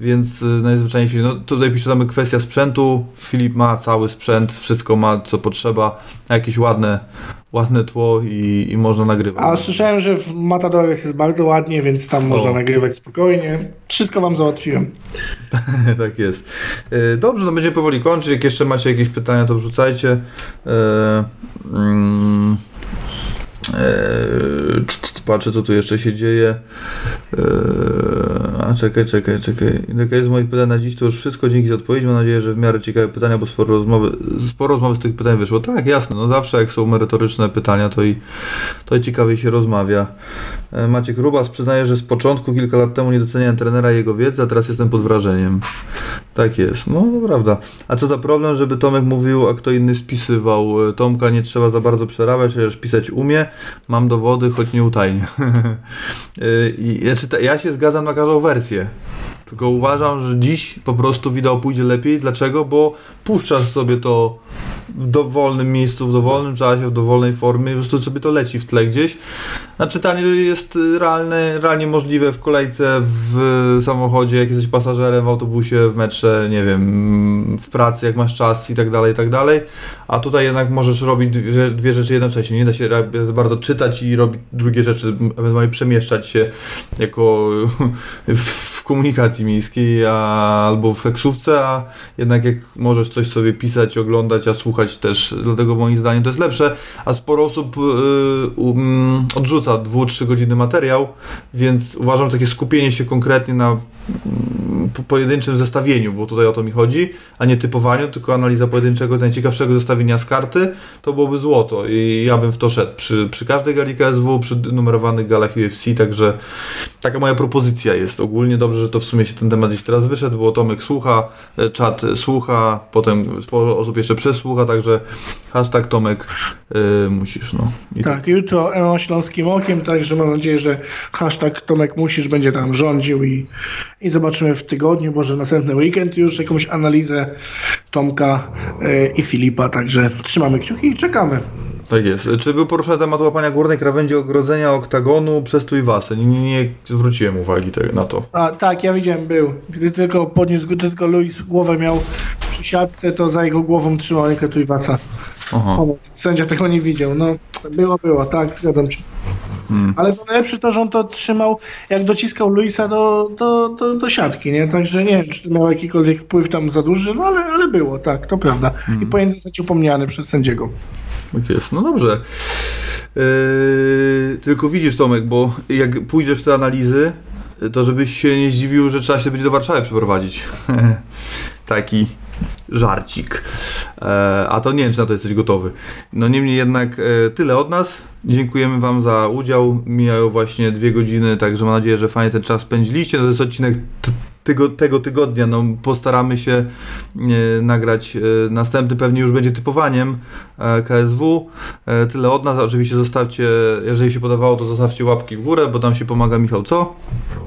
więc najzwyczajniej w no tutaj pisze tam kwestia sprzętu. Filip ma cały sprzęt, wszystko ma co potrzeba, jakieś ładne, ładne tło i, i można nagrywać. A słyszałem, że w Matadores jest bardzo ładnie, więc tam można O. nagrywać spokojnie. Wszystko wam załatwiłem. tak jest. E, Dobrze, no będziemy powoli kończyć. Jak jeszcze macie jakieś pytania, to wrzucajcie. Mm, e, patrzę, co tu jeszcze się dzieje. E, a czekaj, czekaj, czekaj. Jaka z moich pytań na dziś to już wszystko. Dzięki za odpowiedź. Mam nadzieję, że w miarę ciekawe pytania, bo sporo rozmowy, sporo rozmowy z tych pytań wyszło. Tak, jasne. No zawsze jak są merytoryczne pytania, to i, to i ciekawiej się rozmawia. E, Maciek Rubas przyznaje, że z początku, kilka lat temu nie doceniałem trenera i jego wiedzy, a teraz jestem pod wrażeniem. Tak jest, no to prawda. A co za problem, żeby Tomek mówił, a kto inny spisywał? E, Tomka nie trzeba za bardzo przerabiać, chociaż pisać umie. Mam dowody, choć nie utajnie. E, znaczy, ja się zgadzam na każdą wersję. Tylko uważam, że dziś po prostu wideo pójdzie lepiej. Dlaczego? Bo puszczasz sobie to w dowolnym miejscu, w dowolnym czasie, w dowolnej formie, po prostu sobie to leci w tle gdzieś. A czytanie jest realne, realnie możliwe w kolejce, w samochodzie, jak jesteś pasażerem, w autobusie, w metrze, nie wiem, w pracy, jak masz czas i tak dalej, i tak dalej. A tutaj jednak możesz robić dwie, dwie rzeczy jednocześnie. Nie da się bardzo czytać i robić drugie rzeczy, ewentualnie przemieszczać się jako w komunikacji miejskiej a, albo w taksówce, a jednak jak możesz coś sobie pisać, oglądać, a słuchać też, dlatego moim zdaniem to jest lepsze, a sporo osób y, um, odrzuca 2-3 godziny materiał, więc uważam, takie skupienie się konkretnie na mm, po- pojedynczym zestawieniu, bo tutaj o to mi chodzi, a nie typowaniu, tylko analiza pojedynczego, najciekawszego zestawienia z karty, to byłoby złoto. I ja bym w to szedł. Przy, przy każdej gali KSW, przy numerowanych galach UFC, także taka moja propozycja jest. Ogólnie. Dobrze, że to w sumie się ten temat gdzieś teraz wyszedł, bo Tomek słucha, e, czat słucha, potem sporo osób jeszcze przesłucha, także hashtag Tomek y, musisz, no. I Tak, jutro Emo Śląskim Okiem, także mam nadzieję, że hashtag Tomek Musisz będzie tam rządził i, i zobaczymy w tygodniu, może następny weekend już jakąś analizę Tomka y, i Filipa, także trzymamy kciuki i czekamy. Tak jest. Czy był poruszony temat łapania górnej krawędzi ogrodzenia oktagonu przez Tuiwasę? Nie, nie, nie zwróciłem uwagi na to. A tak, ja widziałem, był. Gdy tylko podniósł, gdy tylko Luis głowę miał przy siatce, to za jego głową trzymał rękę. Homo. Sędzia tego nie widział. No, było, było, tak, zgadzam się. Hmm. Ale to najlepsze to, że on to trzymał, jak dociskał Luisa do, do, do, do siatki, nie? Także nie wiem, czy to miał jakikolwiek wpływ tam za duży, no ale, ale było, tak, to prawda. Hmm. I powinien zostać upomniany przez sędziego. Tak jest. No dobrze. Yy, tylko widzisz Tomek, bo jak pójdziesz w te analizy, to żebyś się nie zdziwił, że trzeba się będzie do Warszawy przeprowadzić. Taki żarcik. E, a to nie wiem, czy na to jesteś gotowy. No niemniej jednak e, tyle od nas. Dziękujemy Wam za udział. Mijają właśnie dwie godziny, także mam nadzieję, że fajnie ten czas spędziliście. To jest odcinek tygo, tego tygodnia. No, postaramy się e, nagrać e, następny, pewnie już będzie typowaniem e, KSW. E, tyle od nas. Oczywiście zostawcie, jeżeli się podobało, to zostawcie łapki w górę, bo tam się pomaga Michał, co?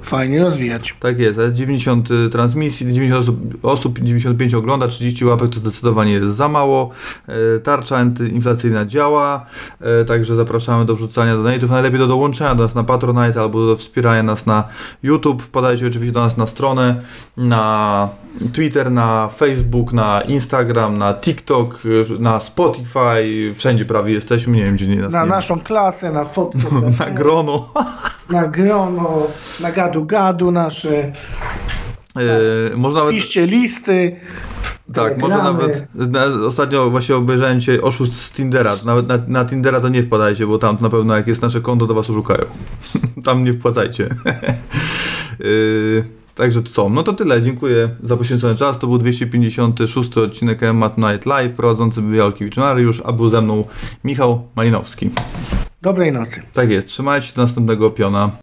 Fajnie rozwijać. Tak jest, jest 90 transmisji, 90 osób, osób 95 ogląda, 30 łapek to zdecydowanie jest za mało. E, Tarcza antyinflacyjna działa, e, także zapraszamy do wrzucania donate'ów, najlepiej do dołączenia do nas na Patronite albo do wspierania nas na YouTube. Wpadajcie oczywiście do nas na stronę, na Twitter, na Facebook, na Instagram, na TikTok, na Spotify, wszędzie prawie jesteśmy, nie wiem gdzie nie nas Na nie ma. naszą klasę, na fotkę, na grono. na grono, na gadu-gadu nasze. Można nawet... Piszcie listy. Tak, może nawet. Na, ostatnio właśnie obejrzałem dzisiaj oszust z Tindera. Nawet na, na Tindera to nie wpadajcie, bo tam na pewno jak jest nasze konto, to was oszukają. tam nie wpłacajcie. yy, także to co? No to tyle. Dziękuję za poświęcony czas. To był 256 odcinek Mat Night Live. Prowadzący był Jalkiewicz Mariusz, a był ze mną Michał Malinowski. Dobrej nocy. Tak jest. Trzymajcie się do następnego piona.